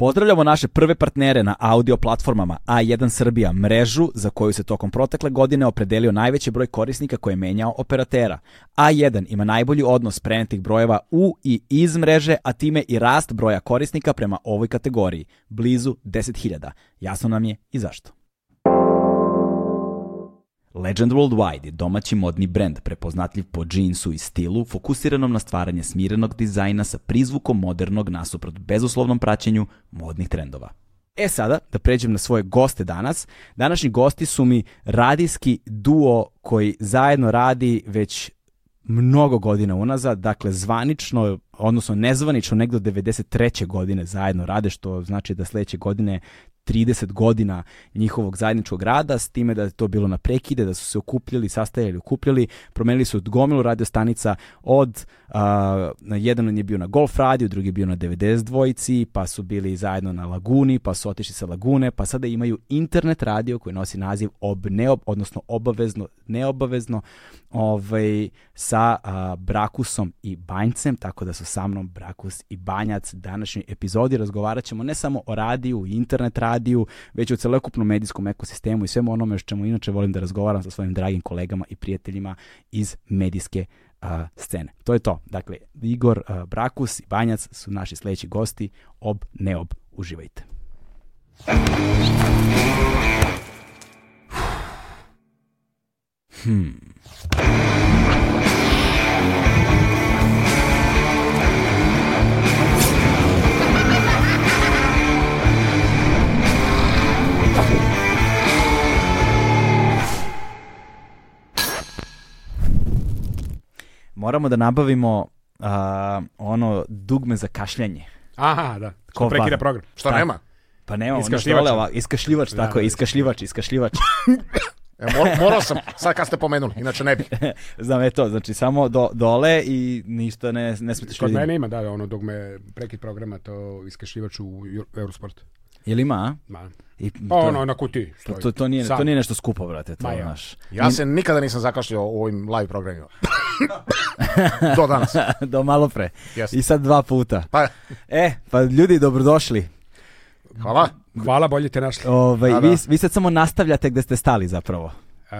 Pozdravljamo naše prve partnere na audio platformama A1 Srbija, mrežu za koju se tokom protekle godine opredelio najveći broj korisnika koji je menjao operatera. A1 ima najbolji odnos prenetih brojeva u i iz mreže, a time i rast broja korisnika prema ovoj kategoriji, blizu 10.000. Jasno nam je i zašto. Legend Worldwide je domaći modni brend prepoznatljiv po džinsu i stilu, fokusiranom na stvaranje smirenog dizajna sa prizvukom modernog nasuprot bezuslovnom praćenju modnih trendova. E sada, da pređem na svoje goste danas. Današnji gosti su mi radijski duo koji zajedno radi već mnogo godina unazad, dakle zvanično, odnosno nezvanično negde od 93. godine zajedno rade, što znači da sledeće godine 30 godina njihovog zajedničkog rada, s time da je to bilo na prekide, da su se okupljali, sastajali, okupljali, promenili su gomilu radiostanica od, uh, jedan on je bio na Golf radiju, drugi je bio na 92 dvojici, pa su bili zajedno na Laguni, pa su otišli sa Lagune, pa sada imaju internet radio koji nosi naziv ob, neob, odnosno obavezno, neobavezno ovaj, sa uh, Brakusom i Banjcem, tako da su sa mnom Brakus i Banjac. Današnjoj epizodi razgovarat ćemo ne samo o radiju, internet radiju, radiju, već u celokupnom medijskom ekosistemu i svemu onome što čemu inače volim da razgovaram sa svojim dragim kolegama i prijateljima iz medijske a, scene. To je to. Dakle, Igor a, Brakus i Banjac su naši sledeći gosti. Ob, ne ob, uživajte. Hmm. moramo da nabavimo uh, ono dugme za kašljanje. Aha, da. Ko prekida program. Šta nema? Pa nema, iskašljivač. Ono iskašljivač, da, tako je, da, da. iskašljivač, iskašljivač. E, morao sam, sad kad ste pomenuli, inače ne bi. Znam, je to, znači samo do, dole i ništa ne, ne smetiš Kod mene ima, da, ono dogme prekid programa, to iskašivač u Eurosportu. Ili ima? Ma. I pa to, ono, na kutiji. To, to, to, nije, to nije nešto skupo, brate. To, ja. Naš. ja se nikada nisam zakašljao u ovim live programima. Do danas. Do malo pre. Yes. I sad dva puta. Pa. E, pa ljudi, dobrodošli. Hvala. Hvala, bolje te našli. Ove, ovaj, A, da, vi, da. vi sad samo nastavljate gde ste stali zapravo. E,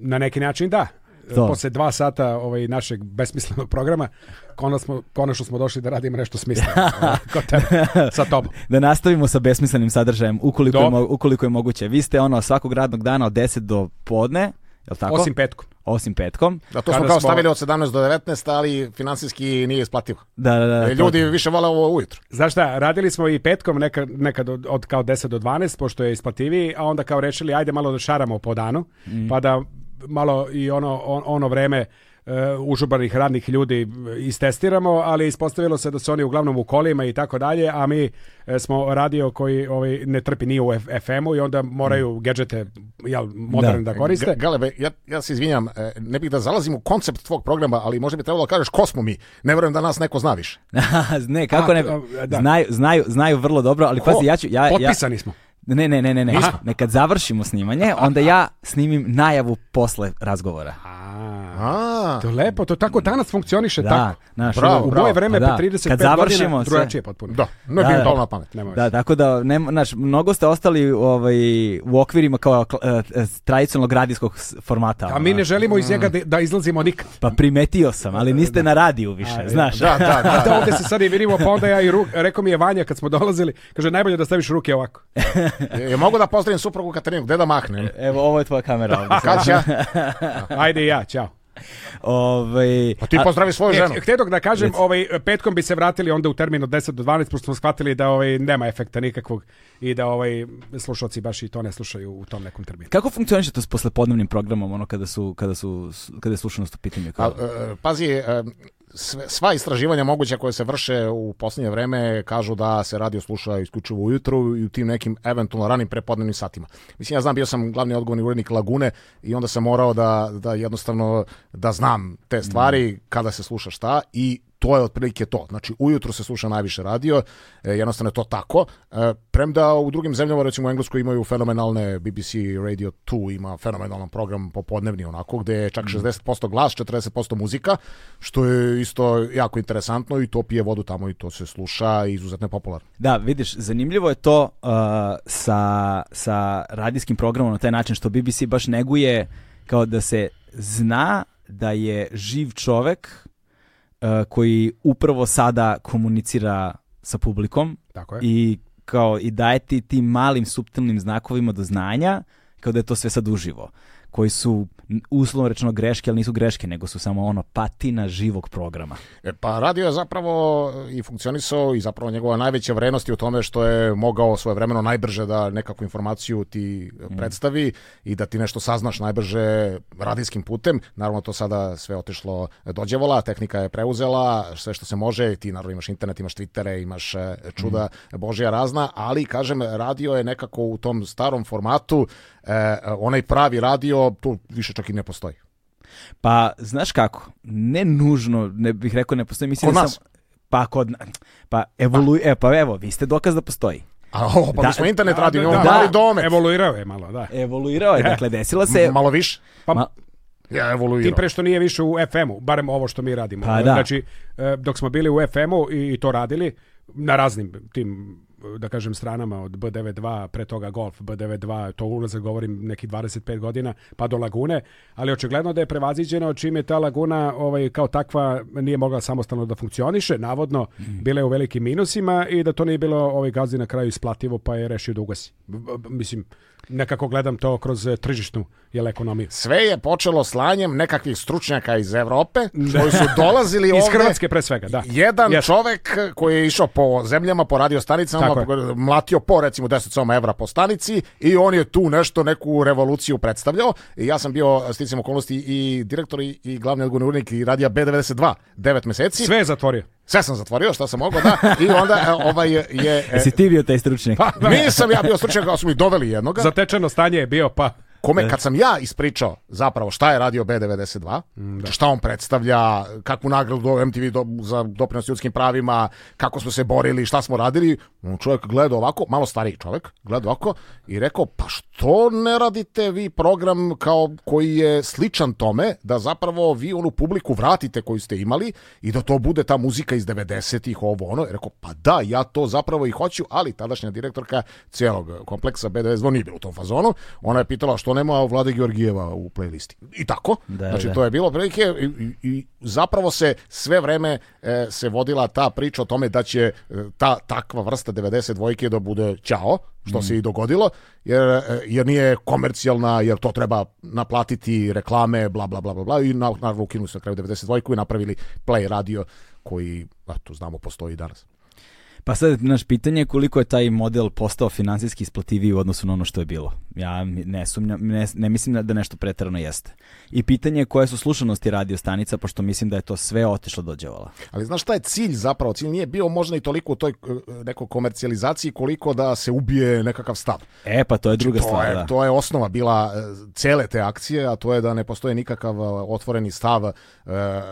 na neki način da, da. posle dva sata ovaj, našeg besmislenog programa, konačno smo, konačno smo došli da radimo nešto smisleno ovaj, sa tobom. Da nastavimo sa besmislenim sadržajem, ukoliko je, ukoliko je moguće. Vi ste ono svakog radnog dana od 10 do podne, Jel tako? Osim petkom. Osim petkom. Da, to Kada smo kao smo... stavili od 17 do 19, ali finansijski nije isplativo. Da, da, da. E, ljudi to... više vole ovo ujutro. Znaš šta, radili smo i petkom nekad, nekad od, od, kao 10 do 12, pošto je isplativiji, a onda kao rešili, ajde malo da šaramo po danu, mm. pa da malo i ono, on, ono vreme uh, e, užubanih radnih ljudi istestiramo, ali ispostavilo se da su oni uglavnom u kolima i tako dalje, a mi e, smo radio koji ovaj, ne trpi ni u FM-u i onda moraju mm. gadžete jel, modern da, da koriste. Galebe, ja, ja se izvinjam, e, ne bih da zalazim u koncept tvog programa, ali možda bi trebalo da kažeš ko smo mi. Ne vjerujem da nas neko zna više. ne, kako a, ne, da. znaju, znaju, znaju vrlo dobro, ali pazi, ja ću... Ja, Potpisani ja, smo. Ne, ne, ne, ne, ne. Nekad završimo snimanje, onda ja snimim najavu posle razgovora. A, to je lepo, to tako danas funkcioniše da, tako. Naš, bravo, u moje vreme pa da. pre 35 Kad završimo godina, drugačije potpuno. Da, no je da, bilo da, pamet, nema Da, tako da, ne, naš, mnogo ste ostali ovaj, u okvirima kao uh, tradicionalnog radijskog formata. A mi ne želimo iz njega mm. da, da, izlazimo nikad. Pa primetio sam, ali da, niste da. na radiju više, A, znaš. Da, da, da. da ovde se sad i vidimo, pa onda ja i ruk, rekao mi je Vanja kad smo dolazili, kaže najbolje da staviš ruke ovako. Ja mogu da pozdravim suprugu Katarinu, gde da mahnem? Evo, ovo je tvoja kamera ovdje. Ajde ja, čao. Ovaj pa ti pozdravi svoju e, ženu. Htio da kažem, ovaj petkom bi se vratili onda u termin od 10 do 12, pošto smo shvatili da ovaj nema efekta nikakvog i da ovaj slušaoci baš i to ne slušaju u tom nekom terminu. Kako funkcioniše to s poslepodnevnim programom ono kada su kada su kada je slušanost u pitanju? Kao... A, pa, e, pazi, a, e, sve, sva istraživanja moguća koje se vrše u poslednje vreme kažu da se radio sluša isključivo ujutru i u tim nekim eventualno ranim prepodnevnim satima. Mislim, ja znam, bio sam glavni odgovorni urednik Lagune i onda sam morao da, da jednostavno da znam te stvari, mhm. kada se sluša šta i to je otprilike to. Znači, ujutro se sluša najviše radio, e, jednostavno je to tako. E, premda u drugim zemljama, recimo u Engleskoj, imaju fenomenalne, BBC Radio 2 ima fenomenalan program popodnevni, onako, gde je čak 60% mm. glas, 40% muzika, što je isto jako interesantno i to pije vodu tamo i to se sluša i izuzetno je popularno. Da, vidiš, zanimljivo je to uh, sa, sa radijskim programom na taj način što BBC baš neguje kao da se zna da je živ čovek Eh, koji upravo sada komunicira sa publikom Tako je. i kao i daje ti tim malim subtilnim znakovima do znanja kao da je to sve sad uživo koji su uslovno rečeno greške, ali nisu greške, nego su samo ono patina živog programa. E, pa radio je zapravo i funkcionisao i zapravo njegova najveća vrednost je u tome što je mogao svoje vremeno najbrže da nekakvu informaciju ti mm. predstavi mm. i da ti nešto saznaš najbrže radijskim putem. Naravno to sada sve otišlo dođevola, tehnika je preuzela, sve što se može, ti naravno imaš internet, imaš Twittere, imaš e, čuda mm. Božija razna, ali kažem radio je nekako u tom starom formatu e, onaj pravi radio, to više čak i ne postoji. Pa, znaš kako, ne nužno, ne bih rekao ne postoji, mislim kod da nas. Sam, pa kod pa evoluj, pa. e pa evo, vi ste dokaz da postoji. A o, pa da, mi smo internet radili, da, da, mali da. domet. Evoluirao je malo, da. Evoluirao je, da. dakle desila se... M malo više? Pa, Ma... Ja evoluirao. Tim pre što nije više u FM-u, barem ovo što mi radimo. Pa, da. Znači, e, dok smo bili u FM-u i to radili, na raznim tim da kažem, stranama od B92, pre toga Golf B92, to ulazak govorim neki 25 godina, pa do Lagune, ali očigledno da je prevaziđeno čime ta Laguna ovaj, kao takva nije mogla samostalno da funkcioniše, navodno mm. bila je u velikim minusima i da to nije bilo ovaj gazi na kraju isplativo, pa je rešio da ugasi. Mislim, nekako gledam to kroz e, tržišnu jel, ekonomiju. Sve je počelo slanjem nekakvih stručnjaka iz Europe koji su dolazili ovdje. Iz Hrvatske pre svega, da. Jedan yes. čovek koji je išao po zemljama, po radio stanicama, mlatio po recimo 10 soma evra po stanici i on je tu nešto, neku revoluciju predstavljao. I ja sam bio, sticam okolnosti, i direktor i, i glavni odgovornik i radija B92 devet meseci. Sve je zatvorio sve sam zatvorio što sam mogao da i onda e, ovaj je, e, je ti bio taj stručnjak? Pa, da. nisam ja bio stručnjak, ali su mi doveli jednoga. Zatečeno stanje je bio pa kome da. kad sam ja ispričao zapravo šta je radio B92, mm, da. šta on predstavlja, kakvu nagradu MTV do, za doprinos ljudskim pravima, kako smo se borili, šta smo radili, on čovjek gleda ovako, malo stariji čovjek, gleda ovako i rekao, pa što ne radite vi program kao koji je sličan tome, da zapravo vi onu publiku vratite koju ste imali i da to bude ta muzika iz 90-ih, ovo ono, I rekao, pa da, ja to zapravo i hoću, ali tadašnja direktorka cijelog kompleksa B92 nije bila u tom fazonu, ona je pitala što nema Vlade Georgijeva u playlisti. I tako. Da, znači, da. to je bilo prilike i, i, i zapravo se sve vreme e, se vodila ta priča o tome da će e, ta takva vrsta 92-ke da bude ćao, što mm. se mhm. i dogodilo, jer, e, jer nije komercijalna, jer to treba naplatiti reklame, bla, bla, bla, bla, bla i naravno ukinuli su na kraju 92-ku i napravili Play radio koji, eto, znamo, postoji danas. Pa sad, naš pitanje je koliko je taj model postao finansijski isplativiji u odnosu na ono što je bilo. Ja ne, sumnjam, ne, ne mislim da nešto pretrano jeste. I pitanje je koje su slušanosti radio stanica, pošto mislim da je to sve otišlo do djevola. Ali znaš šta je cilj zapravo? Cilj nije bio možda i toliko u toj e, nekoj komercijalizaciji koliko da se ubije nekakav stav. E, pa to je znači, druga to stvar, je, da. To je osnova bila e, cele te akcije, a to je da ne postoje nikakav e, otvoreni stav,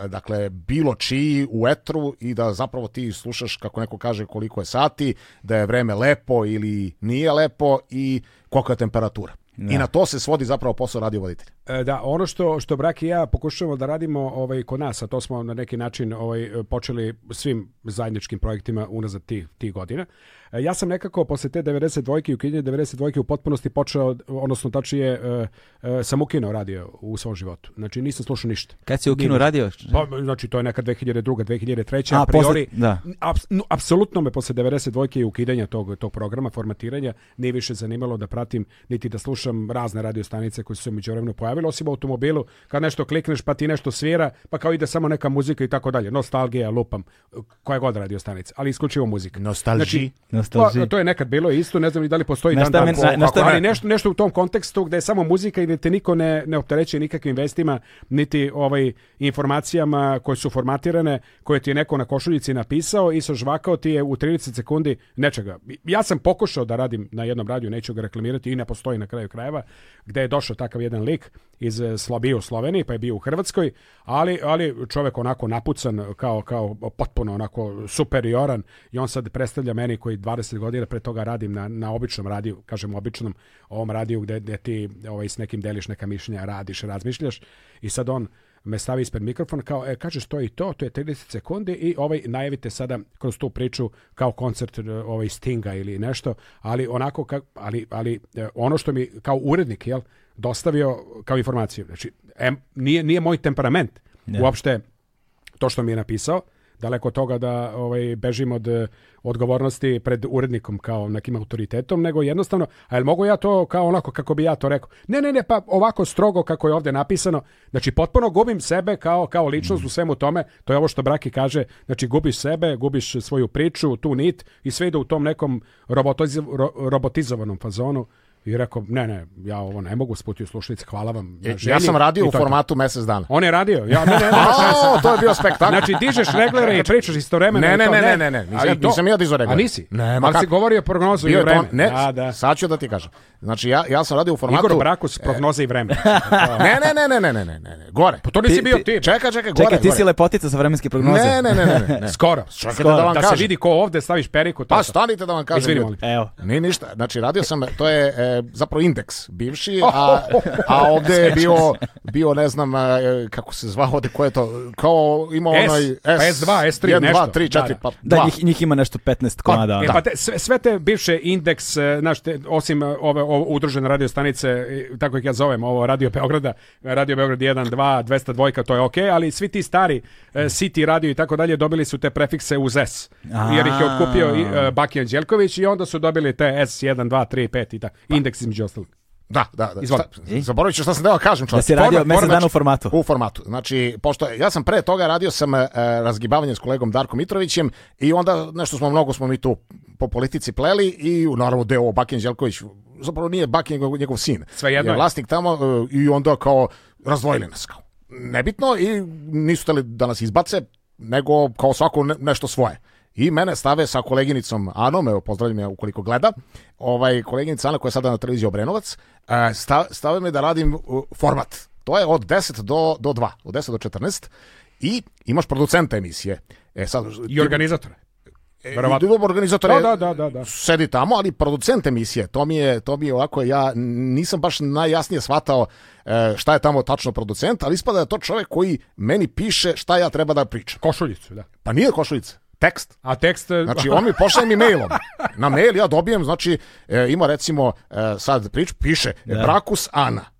dakle, bilo čiji u etru i da zapravo ti slušaš, kako neko kaže, koliko koliko je sati, da je vreme lepo ili nije lepo i kolika je temperatura. Da. I na to se svodi zapravo posao radiovoditelja. E, da, ono što što Brak i ja pokušavamo da radimo ovaj kod nas, a to smo na neki način ovaj počeli svim zajedničkim projektima unazad tih tih godina E, ja sam nekako posle te 92. i ukidanje 92. u potpunosti počeo, odnosno tačnije e, e, sam ukinuo radio u svom životu. Znači nisam slušao ništa. Kad si ukinuo radio? Pa, znači to je neka 2002. 2003. A, a priori, posle, da. Aps, no, apsolutno me posle 92. i ukidanja tog, tog programa, formatiranja, nije više zanimalo da pratim niti da slušam razne radio stanice koje su se međuvremeno pojavile, osim u automobilu, kad nešto klikneš pa ti nešto svira, pa kao ide samo neka muzika i tako dalje. Nostalgija, lupam, koja god radio stanica, ali isključivo muzika. Nostalži. Znači, nostalžiji. Pa, to je nekad bilo isto, ne znam i da li postoji dan tako, ali nešto, nešto u tom kontekstu gde je samo muzika i gde te niko ne, ne optereće nikakvim vestima, niti ovaj, informacijama koje su formatirane, koje ti je neko na košuljici napisao i sažvakao ti je u 30 sekundi nečega. Ja sam pokušao da radim na jednom radiju, neću ga reklamirati i ne postoji na kraju krajeva, gde je došao takav jedan lik iz eh, Slobije u Sloveniji, pa je bio u Hrvatskoj, ali, ali čovek onako napucan, kao, kao potpuno onako superioran i on sad predstavlja meni koji 20 godina, pre toga radim na, na običnom radiju, kažem običnom, ovom radiju gde, gde ti ovaj, s nekim deliš neka mišljenja, radiš, razmišljaš i sad on me stavi ispred mikrofona kao, e, kažeš to i to, to je 30 sekundi i ovaj, najavite sada kroz tu priču kao koncert ovaj, Stinga ili nešto, ali onako, ka, ali, ali e, ono što mi kao urednik, jel, dostavio kao informaciju. Znači, em, nije, nije moj temperament ne. uopšte to što mi je napisao, daleko od toga da ovaj, bežim od eh, odgovornosti pred urednikom kao nekim autoritetom, nego jednostavno, a jel mogu ja to kao onako kako bi ja to rekao? Ne, ne, ne, pa ovako strogo kako je ovdje napisano, znači potpuno gubim sebe kao, kao ličnost mm. u svemu tome, to je ovo što Braki kaže, znači gubiš sebe, gubiš svoju priču, tu nit i sve ide u tom nekom robotiz, ro, robotizovanom fazonu i rekao, ne, ne, ja ovo ne mogu sputio slušalice, hvala vam. Ja, želim, ja sam radio u formatu mesec dana. On je radio. Ja, ne, ne, ne, o, to je bio spektakl. Znači, dižeš reglere i pričaš isto istovremeno. Ne, ne, ne, ne, ne, ne, nisam, to, nisam ja dizao reglere. A nisi? Ne, ma si govorio prognozu bio i vreme. ne, da, da. sad ću da ti kažem. Znači, ja, ja sam radio u formatu... Igor Brakus, prognoze i vreme. ne, ne, ne, ne, ne, ne, ne, ne, gore. Pa to nisi bio ti. Čekaj, čekaj, gore. Čekaj, ti si lepotica sa vremenske prognoze. Ne, ne, ne, ne, ne. Skoro. Čekaj da vam kažem. Da se vidi ko ovde staviš periku. Pa stanite da vam kažem. Evo. Ni ništa. Znači, radio sam, to je je zapravo indeks bivši, a, oh, oh, oh. a ovde je bio, bio, ne znam, e, kako se zvao ovdje, ko je to, kao ima onaj S, pa S, 2 S3, 1, nešto. 2, 3, 4, da, da. pa 2. Da, njih, njih ima nešto 15 pa, komada. Pa, e, pa da. te, sve, sve te bivše indeks, e, znaš, te, osim e, ove, ove udružene radio stanice, tako ih ja zovem, ovo Radio Beograda, Radio Beograd 1, 2, 202, to je okay, ali svi ti stari City radio i tako dalje dobili su te prefikse uz S, jer ih je otkupio i, Baki Anđelković i onda su dobili te S1, 2, 3, 5 i tako indeks između ostalog. Da, da, da. Izvoli. Šta, e? zaboravit ću šta sam dao kažem čovjek. Da si radio format, mesec dana u formatu. U formatu. Znači, pošto ja sam pre toga radio sam e, razgibavanje s kolegom Darkom Mitrovićem i onda nešto smo mnogo smo mi tu po politici pleli i naravno deo ovo Bakin Đelković zapravo nije Bakin njegov, njegov sin. Svejedno je. Vlasnik tamo e, i onda kao razdvojili nas kao. Nebitno i nisu teli da nas izbace nego kao svako ne, nešto svoje i mene stave sa koleginicom Anom, evo pozdravljam ja ukoliko gleda, ovaj, koleginica Ana koja je sada na televiziji Obrenovac, stave me da radim format. To je od 10 do, do 2, od 10 do 14 i imaš producenta emisije. E, sad, I organizatore. Verovatno. Imamo organizatore, da, da, da, da. sedi tamo, ali producent emisije, to mi je, to mi je ovako, ja nisam baš najjasnije shvatao šta je tamo tačno producent, ali ispada da je to čovjek koji meni piše šta ja treba da pričam. Košuljicu, da. Pa nije košuljica tekst. A tekst... Znači, on mi pošalje mi mailom. Na mail ja dobijem, znači, e, ima recimo, e, sad prič, piše, da. brakus Ana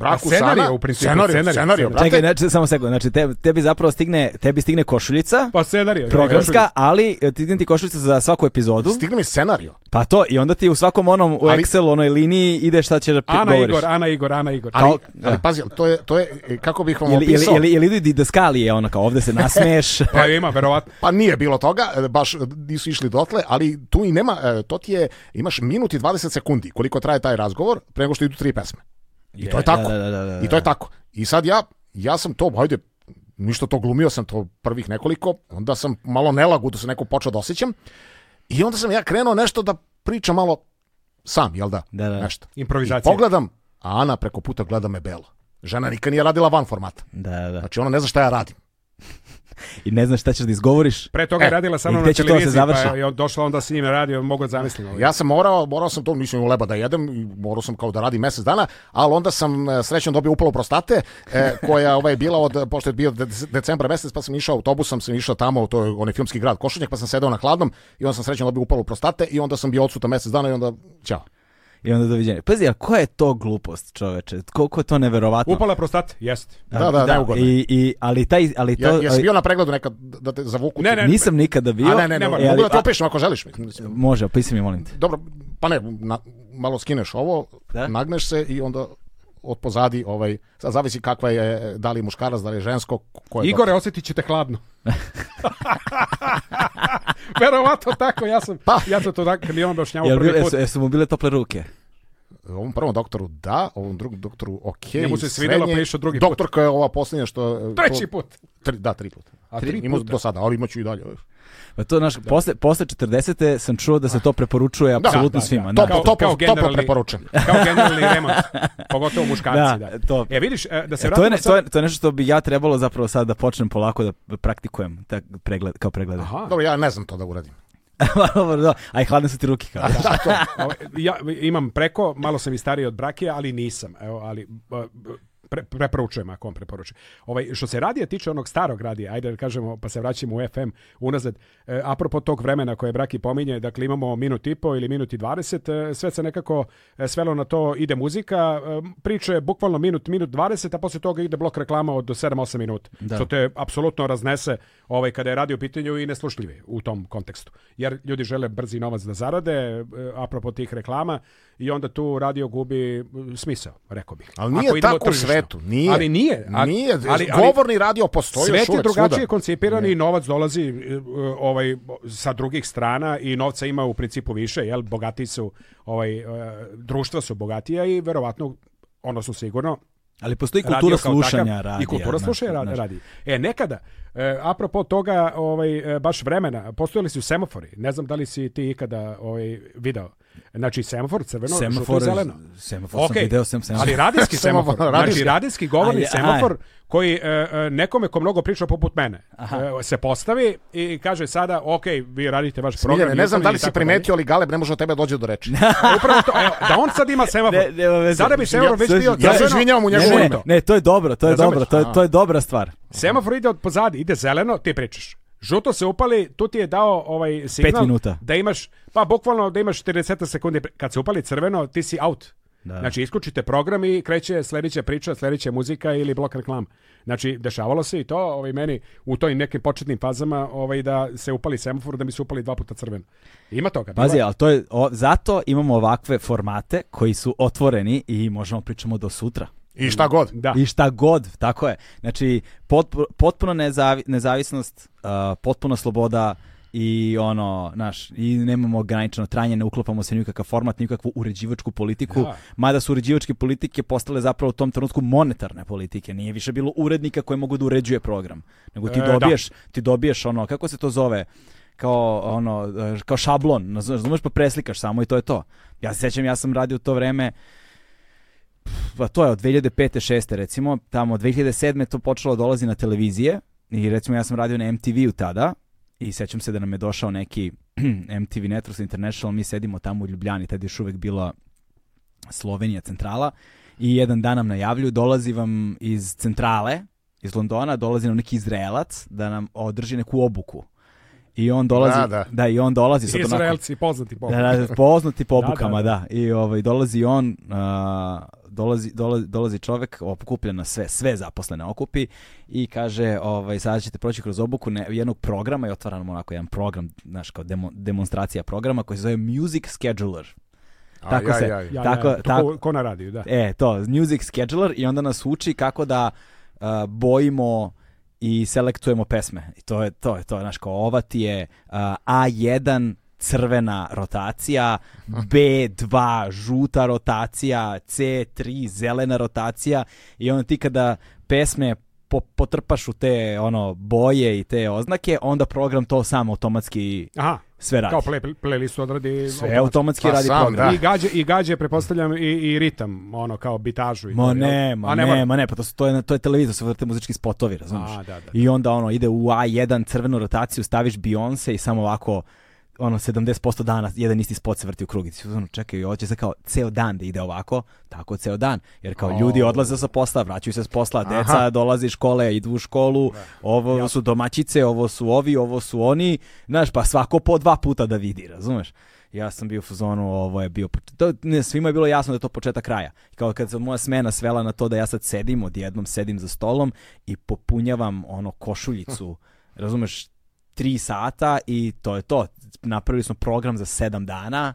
braku scenarij, u principu, scenarij, scenarij, scenarij, scenarij Čekaj, znači, samo sekund, znači te, tebi zapravo stigne, tebi stigne košuljica, pa scenarij, da, programska, ali e, stigne ti košuljica za svaku epizodu. Stigne mi scenarij. Pa to, i onda ti u svakom onom, u ali, Excel onoj liniji ide šta će da Ana Igor, Ana Igor, Ana Igor. Ali, da. pazi, to je, to je, e, kako bih vam ili, opisao? Ili, ili, ili didaskalije, ona kao ovde se nasmeješ pa ima, verovatno. Pa nije bilo toga, e, baš nisu išli dotle, ali tu i nema, to ti je, imaš minut i 20 sekundi koliko traje taj razgovor, pre nego što idu tri pesme. I to je da, tako. Da, da, da, I to je da. tako. I sad ja, ja sam to, hajde, ništa to glumio sam to prvih nekoliko, onda sam malo nelagu da se neko počeo da osjećam. I onda sam ja krenuo nešto da pričam malo sam, jel da? Da, da. Nešto. Improvizacija. I pogledam, a Ana preko puta gleda me belo. Žena nikad nije radila van formata. Da, da. Znači ona ne zna šta ja radim. i ne znaš šta ćeš da izgovoriš. Pre toga je e, radila sa mnom na da televiziji, se pa je došla onda s njim radio, mogu da zamislim. Ovaj. Ja sam morao, morao sam to, nisam leba da jedem, morao sam kao da radi mesec dana, ali onda sam e, srećno dobio upalo prostate, e, koja ovaj, bila od, pošto je bio decembra mesec, pa sam išao autobusom, sam išao tamo, to je onaj filmski grad Košenjak, pa sam sedao na hladnom i onda sam srećno dobio upalo prostate i onda sam bio odsutan mesec dana i onda, ćao i onda doviđenja. Pazi, a koja je to glupost, čoveče? Koliko je to neverovatno? Upala prostat, jeste. Da, da, da, da I, i, ali taj, ali to... Ja, jesi bio na pregledu nekad da te zavuku? Ne, ne, Nisam nikada bio. A ne, ne, ne, ne mogu da te opišem ako želiš. Mislim. Može, opisi mi, molim te. Dobro, pa ne, na, malo skineš ovo, da? nagneš se i onda od pozadi, ovaj, sad zavisi kakva je, da li je muškarac, da li je žensko. Ko je Igore, dok... osjetit ćete hladno. Verovatno tako, ja sam, pa. ja sam to tako, kad je on objašnjavao prvi put. Jesu mu bile tople ruke? ovom prvom doktoru da, ovom drugom doktoru ok. Njemu se svidjela pa išao drugi Doktorka put. Doktorka je ova posljednja što... Treći put. Tri, da, tri put. A tri, tri puta. do sada, ali imaću i dalje. Pa to, znaš, da. posle, posle 40. sam čuo da se to preporučuje da. apsolutno da, svima. Da, Top, kao, generalni, preporučujem. Kao generalni remont, pogotovo muškarci. Da, to. E, vidiš, e, da se e, to, je, sad... to, je, to je nešto što bi ja trebalo zapravo sad da počnem polako da praktikujem tak, pregled, kao pregled. Aha. Dobro, ja ne znam to da uradim. da, aj hladne su ti ruke kao. ja imam preko, malo sam i stariji od brake, ali nisam. Evo, ali pre, preporučujem ako on preporučuje. Ovaj, što se radija tiče onog starog radija, ajde da kažemo, pa se vraćamo u FM unazad, e, apropo tog vremena koje Braki pominje, dakle imamo minut i po ili minut i dvadeset, e, sve se nekako e, svelo na to ide muzika, e, priča je bukvalno minut, minut dvadeset, a posle toga ide blok reklama od do 7-8 minuta, da. što te apsolutno raznese ovaj, kada je radio pitanju i neslušljivi u tom kontekstu. Jer ljudi žele brzi novac da zarade, e, apropo tih reklama, i onda tu radio gubi smisao, rekao bih. Ali nije Ako idemo tako u svetu, nije. Ali nije. Ali, nije, ali, ali, govorni radio postoji svet još uvek je drugačije koncipiran i novac dolazi e, e, ovaj, sa drugih strana i novca ima u principu više, jel? Bogati su, ovaj, e, društva su bogatija i verovatno, odnosno sigurno, ali postoji kultura slušanja radija. I kultura slušanja radi, radi. E, nekada, e, apropo toga, ovaj, baš vremena, postojali su semafori. Ne znam da li si ti ikada ovaj, video Znači semafor, crveno, semafor, žuto zeleno. Semafor sam video, sem semafor. Ali radijski semafor. radijski. Znači radijski govorni aj, semafor aj. koji e, e, nekome ko mnogo priča poput mene e, se postavi i kaže sada, ok, vi radite vaš program. Smiljane, ne znam da li si primetio, ali Galeb ne može od tebe dođe do reči. E, upravo to, evo, da on sad ima semafor. Ne, sada bi semafor već bio... Ja se izvinjavam u njegovu. Ne, ne, to je dobro, to je dobro, to je, to je dobra stvar. Semafor ide od pozadi, ide zeleno, ti pričaš žuto se upali, to ti je dao ovaj signal da imaš, pa bukvalno da imaš 40 sekundi. Kad se upali crveno, ti si out. Da. Znači, isključite program i kreće sljedeća priča, sljedeća muzika ili blok reklama. Znači, dešavalo se i to ovaj, meni u toj nekim početnim fazama ovaj, da se upali semafor, da mi se upali dva puta crveno. Ima toga. Pazi, bila... ali to je, o, zato imamo ovakve formate koji su otvoreni i možemo pričamo do sutra. I šta god. Da. I šta god, tako je. Znači, potpuno, potpuno nezavi, nezavisnost, uh, potpuno sloboda i ono, naš, i nemamo ograničeno trajanje, ne uklopamo se ni format, nikakvu uređivačku politiku, da. mada su uređivačke politike postale zapravo u tom trenutku monetarne politike, nije više bilo urednika koji mogu da uređuje program, nego ti e, da. dobiješ, da. ti dobiješ ono, kako se to zove, kao ono e, kao šablon, razumeš pa preslikaš samo i to je to. Ja se sećam ja sam radio u to vreme uh, pa to je od 2005. 6. recimo, tamo 2007. to počelo da dolazi na televizije i recimo ja sam radio na MTV-u tada i sećam se da nam je došao neki MTV Networks International, mi sedimo tamo u Ljubljani, tada je još uvek bila Slovenija centrala i jedan dan nam najavlju, dolazi vam iz centrale, iz Londona, dolazi nam neki Izraelac da nam održi neku obuku. I on dolazi, da, da. da i on dolazi sa Izraelci onako, poznati po Da, da, poznati po da, da, obukama, da, da. I ovaj dolazi on uh, dolazi, dolazi, dolazi čovek, okuplja na sve, sve zaposlene okupi i kaže, ovaj, sada ćete proći kroz obuku ne, jednog programa i otvara nam onako jedan program, znaš, kao demo, demonstracija programa koji se zove Music Scheduler. A, tako ja, se, ja, ja, tako, tako, ko, na radiju, da. E, to, Music Scheduler i onda nas uči kako da uh, bojimo i selektujemo pesme. I to je to, je to, znaš, kao ova ti je uh, eh, A1 crvena rotacija, B2 žuta rotacija, C3 zelena rotacija i onda ti kada pesme po, potrpaš u te ono boje i te oznake, onda program to sam automatski Aha. sve radi. Kao play, play, odradi sve automatski pa radi sam, program. Da. I gađe i gađe pretpostavljam i, i ritam, ono kao bitažu i Ma ne, ma ne, ne, ma ne, pa to su to je to je televizor, su vrte muzički spotovi, razumiješ? Da, da, I da. onda ono ide u A1 crvenu rotaciju, staviš Beyoncé i samo ovako ono 70% dana jedan isti spot se vrti u krug i ti ono čekaj, ovo će se kao ceo dan da ide ovako, tako ceo dan. Jer kao oh. ljudi odlaze sa posla, vraćaju se s posla, Aha. deca dolaze iz škole, idu u školu, da. ovo ja. su domaćice, ovo su ovi, ovo su oni, znaš, pa svako po dva puta da vidi, razumeš? ja sam bio u fazonu, ovo je bio, to, ne, svima je bilo jasno da je to početak kraja. Kao kad se moja smena svela na to da ja sad sedim, odjednom sedim za stolom i popunjavam ono košuljicu, razumeš, tri sata i to je to napravili smo program za sedam dana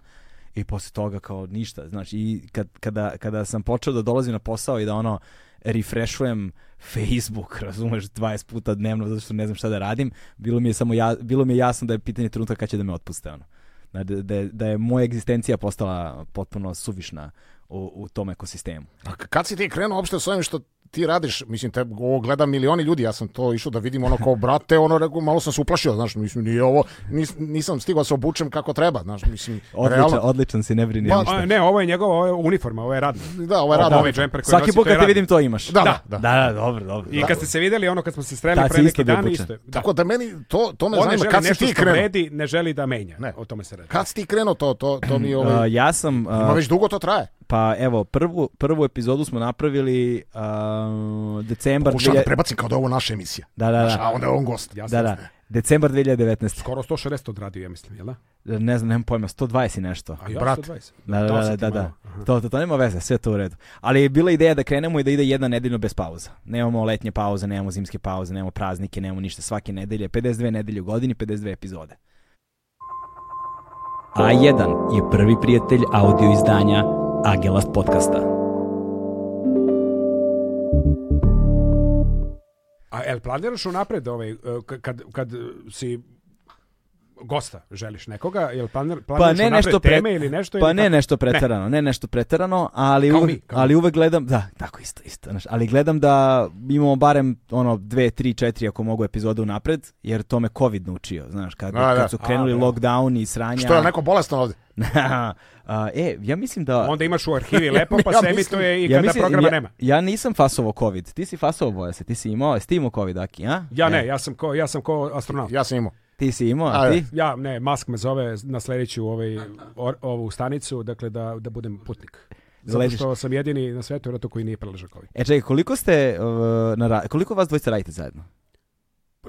i posle toga kao ništa. Znači, i kad, kada, kada sam počeo da dolazim na posao i da ono, refreshujem Facebook, razumeš, 20 puta dnevno zato što ne znam šta da radim, bilo mi je samo ja, bilo mi je jasno da je pitanje trenutka kada će da me otpuste, ono. Znači, da, da, da je moja egzistencija postala potpuno suvišna u, u tom ekosistemu. A kad si ti krenuo uopšte s ovim što ti radiš, mislim, te ovo gleda milioni ljudi, ja sam to išao da vidim ono kao brate, ono rekao, malo sam se uplašio, znaš, mislim, nije ovo, nis, nisam stigao da se obučem kako treba, znaš, mislim, odličan, realno. Odličan si, ne brini. Pa, ne, ovo je njegova, ovo je uniforma, ovo je radno. Da, ovo je radna. Ovo je džemper koji Svaki put kad te vidim to imaš. Da, da, da, da. Da, da, dobro, dobro. I kad ste se videli, ono kad smo se sreli da, pre neki dan, isto Da. Tako da meni, to, to me zanima, kad si ti krenuo. vredi, ne želi da menja, ne. o tome se radi. Kad si ti krenuo to, to, to mi je ovaj... Ja sam... Ima već dugo to traje. Pa evo, prvu, prvu epizodu smo napravili uh, decembar... Pokušam 2000... da prebacim kao da ovo naša emisija. Da, da, da. A onda je on gost. Ja da, da. Decembar 2019. Skoro 160 odradio, ja mislim, jel da? Ne znam, nemam pojma, 120 i nešto. A ja Brat. 120. Da, da, da, da, da. To, to, to nema veze, sve to u redu. Ali je bila ideja da krenemo i da ide jedna nedeljno bez pauza. Nemamo letnje pauze, nemamo zimske pauze, nemamo praznike, nemamo ništa. Svake nedelje, 52 nedelje u godini, 52 epizode. A1 je prvi prijatelj audio izdanja Agelast podcasta. A el planiraš unapred ovaj, eh, kad, kad si gosta želiš nekoga, jel planer, pa ne da nešto pre... teme ili nešto? Pa ili ne tako? nešto preterano, ne. ne nešto preterano, ali, kao uvek, mi, kao ali uvek gledam, da, tako isto, isto, znaš, ali gledam da imamo barem ono 2 3 4 ako mogu epizode unapred, jer to me COVID naučio, znaš, kad, a, kad da. su krenuli a, da. lockdown i sranja. Što je neko bolestan ovde? a, e, ja mislim da... Onda imaš u arhivi lepo, pa ja se emituje i ja kada mislim, programa ja, nema. Ja nisam fasovo COVID, ti si fasovo, Boja se, ti si imao, jesi ti imao COVID, Aki, a? Ja ne, ne, ja sam ko, ja sam ko astronaut. Ja sam imao. Ti si imao, a ti? Ja, ne, Mask me zove na sledeću ovaj, or, ovu stanicu, dakle da, da budem putnik. Zato što sam jedini na svetu vratu koji nije preležao E čekaj, koliko ste, uh, na, koliko vas dvojice radite zajedno?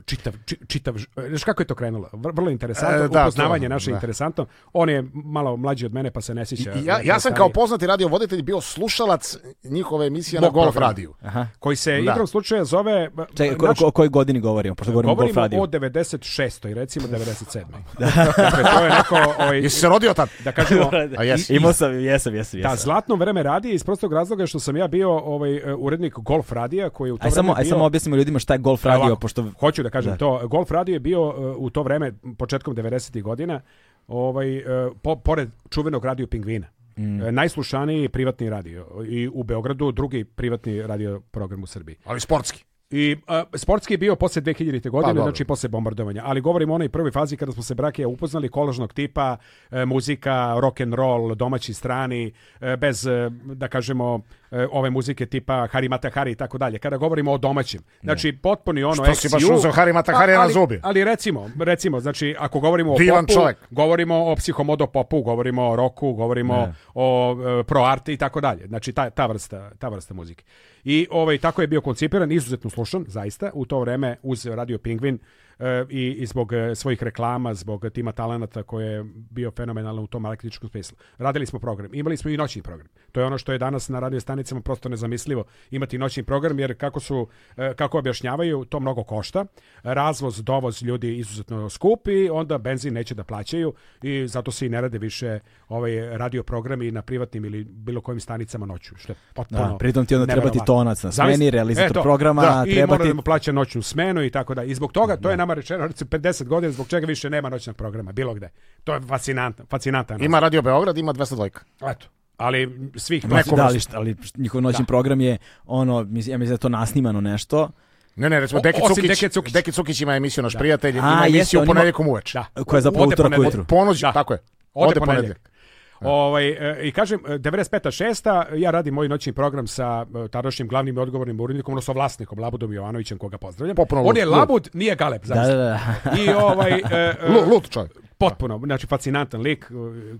čitav, čitav, e, znaš kako je to krenulo? Vrlo interesantno, e, da, upoznavanje to, naše da. interesantno. On je malo mlađi od mene pa se ne seća ja, da ja sam kao poznati radio voditelj bio slušalac njihove emisije Bog na Golf radiju. Koji se da. igrom slučaja zove... Čekaj, e, ko, naš... o kojoj godini govorimo? Pošto govorimo, govorimo o, o 96. i recimo 97. da. Dakle, to je neko... Oj, ovaj, Jesi se rodio tad? Da kažemo... Da, da. A jes. Imao sam, jesam, jesam, jesam. Da, zlatno vreme radije iz prostog razloga što sam ja bio ovaj, e, urednik Golf radija koji je u to aj, vreme samo, bio... Aj samo objasnimo ljudima šta je Golf radio, pošto... Hoću da kažem da. to. Golf radio je bio e, u to vreme, početkom 90. godina, ovaj, e, po, pored čuvenog radio Pingvina. Mm. E, najslušaniji privatni radio i u Beogradu drugi privatni radio program u Srbiji. Ali sportski. I a, sportski je bio posle 2000. godine, pa, znači posle bombardovanja. Ali govorimo o onoj prvoj fazi kada smo se brakija upoznali kolažnog tipa, e, muzika, rock and roll, domaći strani, e, bez e, da kažemo E, ove muzike tipa Hari Matahari i tako dalje. Kada govorimo o domaćim. Znači da. potpuni ono Što si baš uzeo Harimata Hari na zubi? Ali recimo, recimo, znači ako govorimo o popu, čovjek. govorimo o psihomodo popu, govorimo o roku, govorimo ne. o e, pro proarti i tako dalje. Znači ta, ta vrsta, ta vrsta muzike. I ovaj tako je bio koncipiran, izuzetno slušan zaista u to vreme uz Radio Pingvin E, i, i zbog e, svojih reklama, zbog tima talenata koji je bio fenomenalan u tom marketičkom smislu. Radili smo program, imali smo i noćni program. To je ono što je danas na radio stanicama prosto nezamislivo imati noćni program jer kako su e, kako objašnjavaju to mnogo košta. Razvoz, dovoz ljudi izuzetno skupi, onda benzin neće da plaćaju i zato se i ne rade više ovaj radio programi na privatnim ili bilo kojim stanicama noću, što je potpuno. Da, pritom ti onda treba ti tonac na smeni, realizator programa, da, treba ti da plaća noćnu smenu i tako da. I zbog toga to je da nama rečeno, recimo 50 godina, zbog čega više nema noćnog programa, bilo gde. To je fascinantno, fascinantno. Ima Radio Beograd, ima 202. Eto, ali svih neko da, ali njihov noćni da. program je ono mislim ja mislim da je to nasnimano nešto ne, ne, recimo Deki Cukić, Deki Cukić. Deki Cukić ima emisiju Naš da. prijatelj, ima A, emisiju jesu, ponedjeljkom uveče. Da. Koja je za pol utorak Ponoć, da. tako je. Ode, Ode ponedjeljak. E. Ovaj, e, I kažem, 95. E, 6. ja radim moj noćni program sa tarošnjim glavnim odgovornim urednikom, odnosno vlasnikom Labudom Jovanovićem, koga pozdravljam. Popuno On je Labud, nije Galeb, znači. Da, da, da. I ovaj... Lut, lut čovjek. Potpuno, znači fascinantan lik,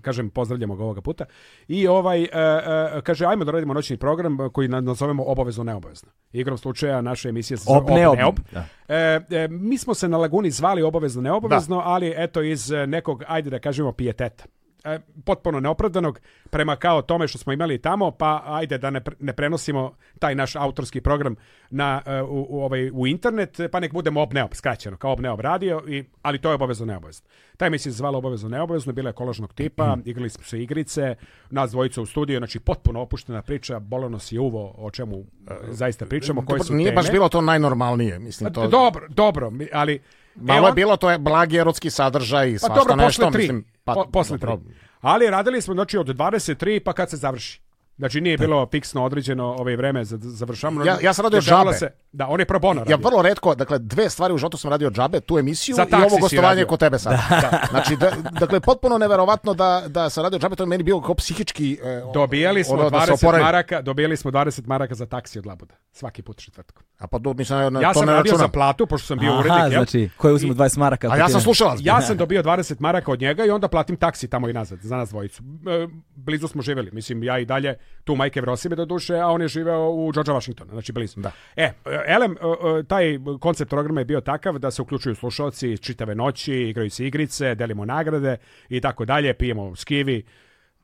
kažem pozdravljamo ga ovoga puta. I ovaj, e, e, kaže ajmo da radimo noćni program koji nazovemo obavezno neobavezno. Igrom slučaja naše emisije se zove Ob, neob. neob. Da. E, mi smo se na Laguni zvali obavezno neobavezno, da. ali eto iz nekog, ajde da kažemo, pijeteta. E, potpuno neopravdanog prema kao tome što smo imali tamo, pa ajde da ne, ne prenosimo taj naš autorski program na, e, u, u, ovaj, u internet, pa nek budemo obneob, skraćeno, kao obneob radio, i, ali to je obavezno neobavezno. Taj mislim se zvala obavezno neobavezno, bila je ekološnog tipa, mhm. igrali smo se igrice, nas dvojica u studiju, znači potpuno opuštena priča, bolano je uvo o čemu e, zaista pričamo, koje su Nije baš bilo to najnormalnije, mislim. Pa to... Dobro, dobro, ali... Malo je bilo to je blagi erotski sadržaj i pa svašta pa dobro, nešto, tri. mislim. Pa, posle tri. Ali radili smo, znači, od 23 pa kad se završi. Znači nije da. bilo fiksno određeno ovaj vreme za završavamo. Ja, ja sam radio džabe. Se, da, on je pro bono radio. Ja vrlo redko, dakle dve stvari u životu sam radio džabe, tu emisiju i ovo gostovanje kod tebe sad. Da. da. Znači, da, dakle, potpuno neverovatno da, da sam radio džabe, to je meni bilo kao psihički... E, dobijali smo ono, 20 da maraka, dobijali smo 20 maraka za taksi od Labuda, svaki put četvrtkom. A pa do, nisam, na, ja to sam ne radio računam. za platu, pošto sam bio Aha, urednik. znači, ja. koje uzmu 20 maraka. A ja sam slušala. Ja sam dobio 20 maraka od njega i onda platim taksi tamo i nazad, za nas dvojicu. E, blizu smo živeli, mislim, ja i dalje tu majke Vrosime do duše, a on je živeo u George Washington, znači blizu. Da. E, elem, taj koncept programa je bio takav da se uključuju slušalci čitave noći, igraju se igrice, delimo nagrade i tako dalje, pijemo skivi,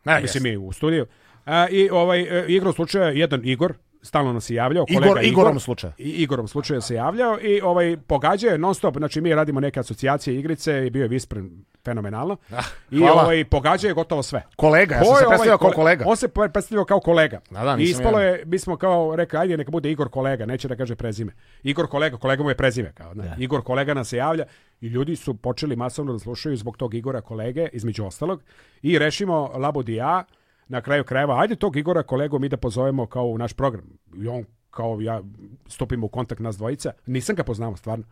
ne, mislim mi u studiju. A, e, I ovaj, e, u slučaju, jedan Igor, stalno nas se javljao. Kolega Igor, Igor, Igorom slučaju. I, Igorom slučaju se javljao i ovaj, pogađa je non stop. Znači mi radimo neke asocijacije igrice i bio je vispren fenomenalno. Ah, I ovaj, pogađa je gotovo sve. Kolega, ja sam se predstavljao ovaj, kao kolega. On se predstavljao kao kolega. Da, da, I ispalo je, mi smo kao rekli, ajde neka bude Igor kolega, neće da kaže prezime. Igor kolega, kolega mu je prezime. Kao, ne? Da. Igor kolega nas se javlja i ljudi su počeli masovno da slušaju zbog tog Igora kolege, između ostalog. I rešimo Labodija, ja, na kraju krajeva, ajde tog Igora kolegu mi da pozovemo kao u naš program. I on kao ja stupimo u kontakt nas dvojica. Nisam ga poznao stvarno.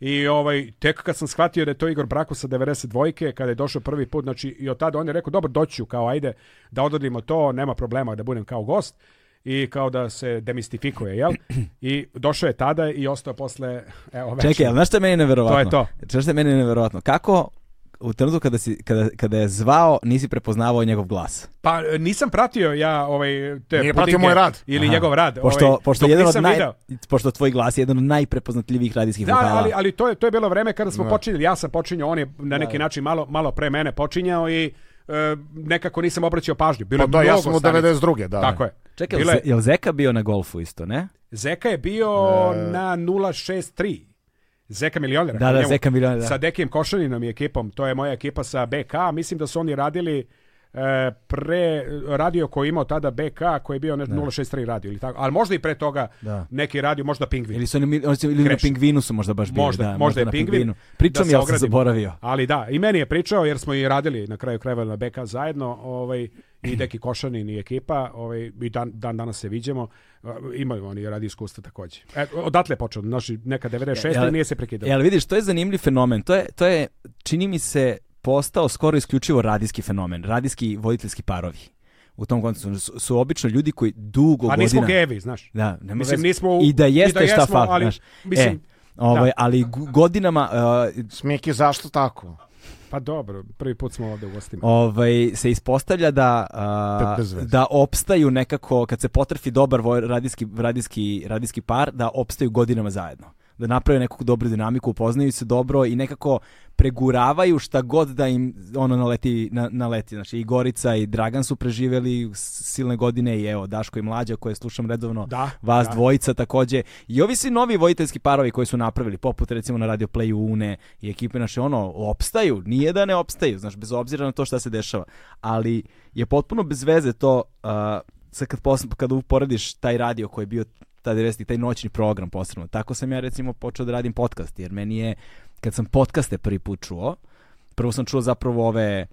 I ovaj, tek kad sam shvatio da je to Igor Brako sa 92-ke, kada je došao prvi put, znači i od tada on je rekao, dobro, doću, kao ajde da odradimo to, nema problema da budem kao gost i kao da se demistifikuje, jel? I došao je tada i ostao posle, evo, već. Čekaj, ali znaš što je meni neverovatno? To je to. Znaš što je meni neverovatno? Kako u trenutku kada, si, kada, kada je zvao, nisi prepoznavao njegov glas. Pa nisam pratio ja ovaj te Nije pratio moj rad ili Aha. njegov rad. Pošto ovaj, pošto jedan od naj, video. pošto tvoj glas je jedan od najprepoznatljivijih radijskih da, vokala. ali ali to je to je bilo vreme kada smo da. počinjali. Ja sam počinjao, on je na neki da. način malo malo pre mene počinjao i e, nekako nisam obraćao pažnju. Bilo pa da, ja sam od 92. da. Tako je. Čekaj, Bile... je Zeka bio na golfu isto, ne? Zeka je bio e... na 063 Zeka milionera. Da, da, Zeka milionera. Da. Sa Dekijem Košaninom i ekipom, to je moja ekipa sa BK, mislim da su oni radili E, pre radio koji je imao tada BK koji je bio ne, 063 da. radio ili tako, ali možda i pre toga da. neki radio, možda Pingvin. Ili su oni, oni su, ili na Pingvinu su možda baš bili. Možda, da, možda, možda je Pingvin. Da Pričam ja sam zaboravio. Ali da, i meni je pričao jer smo i radili na kraju krajeva na BK zajedno, ovaj i Deki Košanin i ekipa, ovaj, i dan, dan danas se viđemo, imaju oni radi iskustva takođe. E, odatle počeo, naši neka 96. Ja, ja, nije se prekidao. Ja, vidiš, to je zanimljiv fenomen. To je, to je, čini mi se, postao skoro isključivo radijski fenomen, radijski voditeljski parovi. U tom kontekstu znači, su, su, obično ljudi koji dugo godina... Pa a nismo godina, gevi, znaš. Da, nema mislim, vezi. nismo u, I da jeste i da šta fakt, ali, znaš. E, mislim, e, ovaj, da. ali godinama... Uh, e, Smiki, zašto tako? Pa dobro, prvi put smo ovde u gostima. Ovaj, se ispostavlja da, a, da, da opstaju nekako, kad se potrefi dobar radijski, radijski, radijski par, da opstaju godinama zajedno da naprave neku dobru dinamiku, upoznaju se dobro i nekako preguravaju šta god da im ono naleti, na, naleti. Znači i Gorica i Dragan su preživeli silne godine i evo Daško i Mlađa koje slušam redovno, da, vas da. dvojica takođe. I ovi svi novi vojiteljski parovi koji su napravili, poput recimo na Radio Play Une i ekipe naše, znači, ono, opstaju, nije da ne opstaju, znaš, bez obzira na to šta se dešava. Ali je potpuno bez veze to uh, sad kad, posl- kad uporediš taj radio koji je bio ta 90 taj noćni program posebno. Tako sam ja recimo počeo da radim podcast, jer meni je, kad sam podcaste prvi put čuo, prvo sam čuo zapravo ove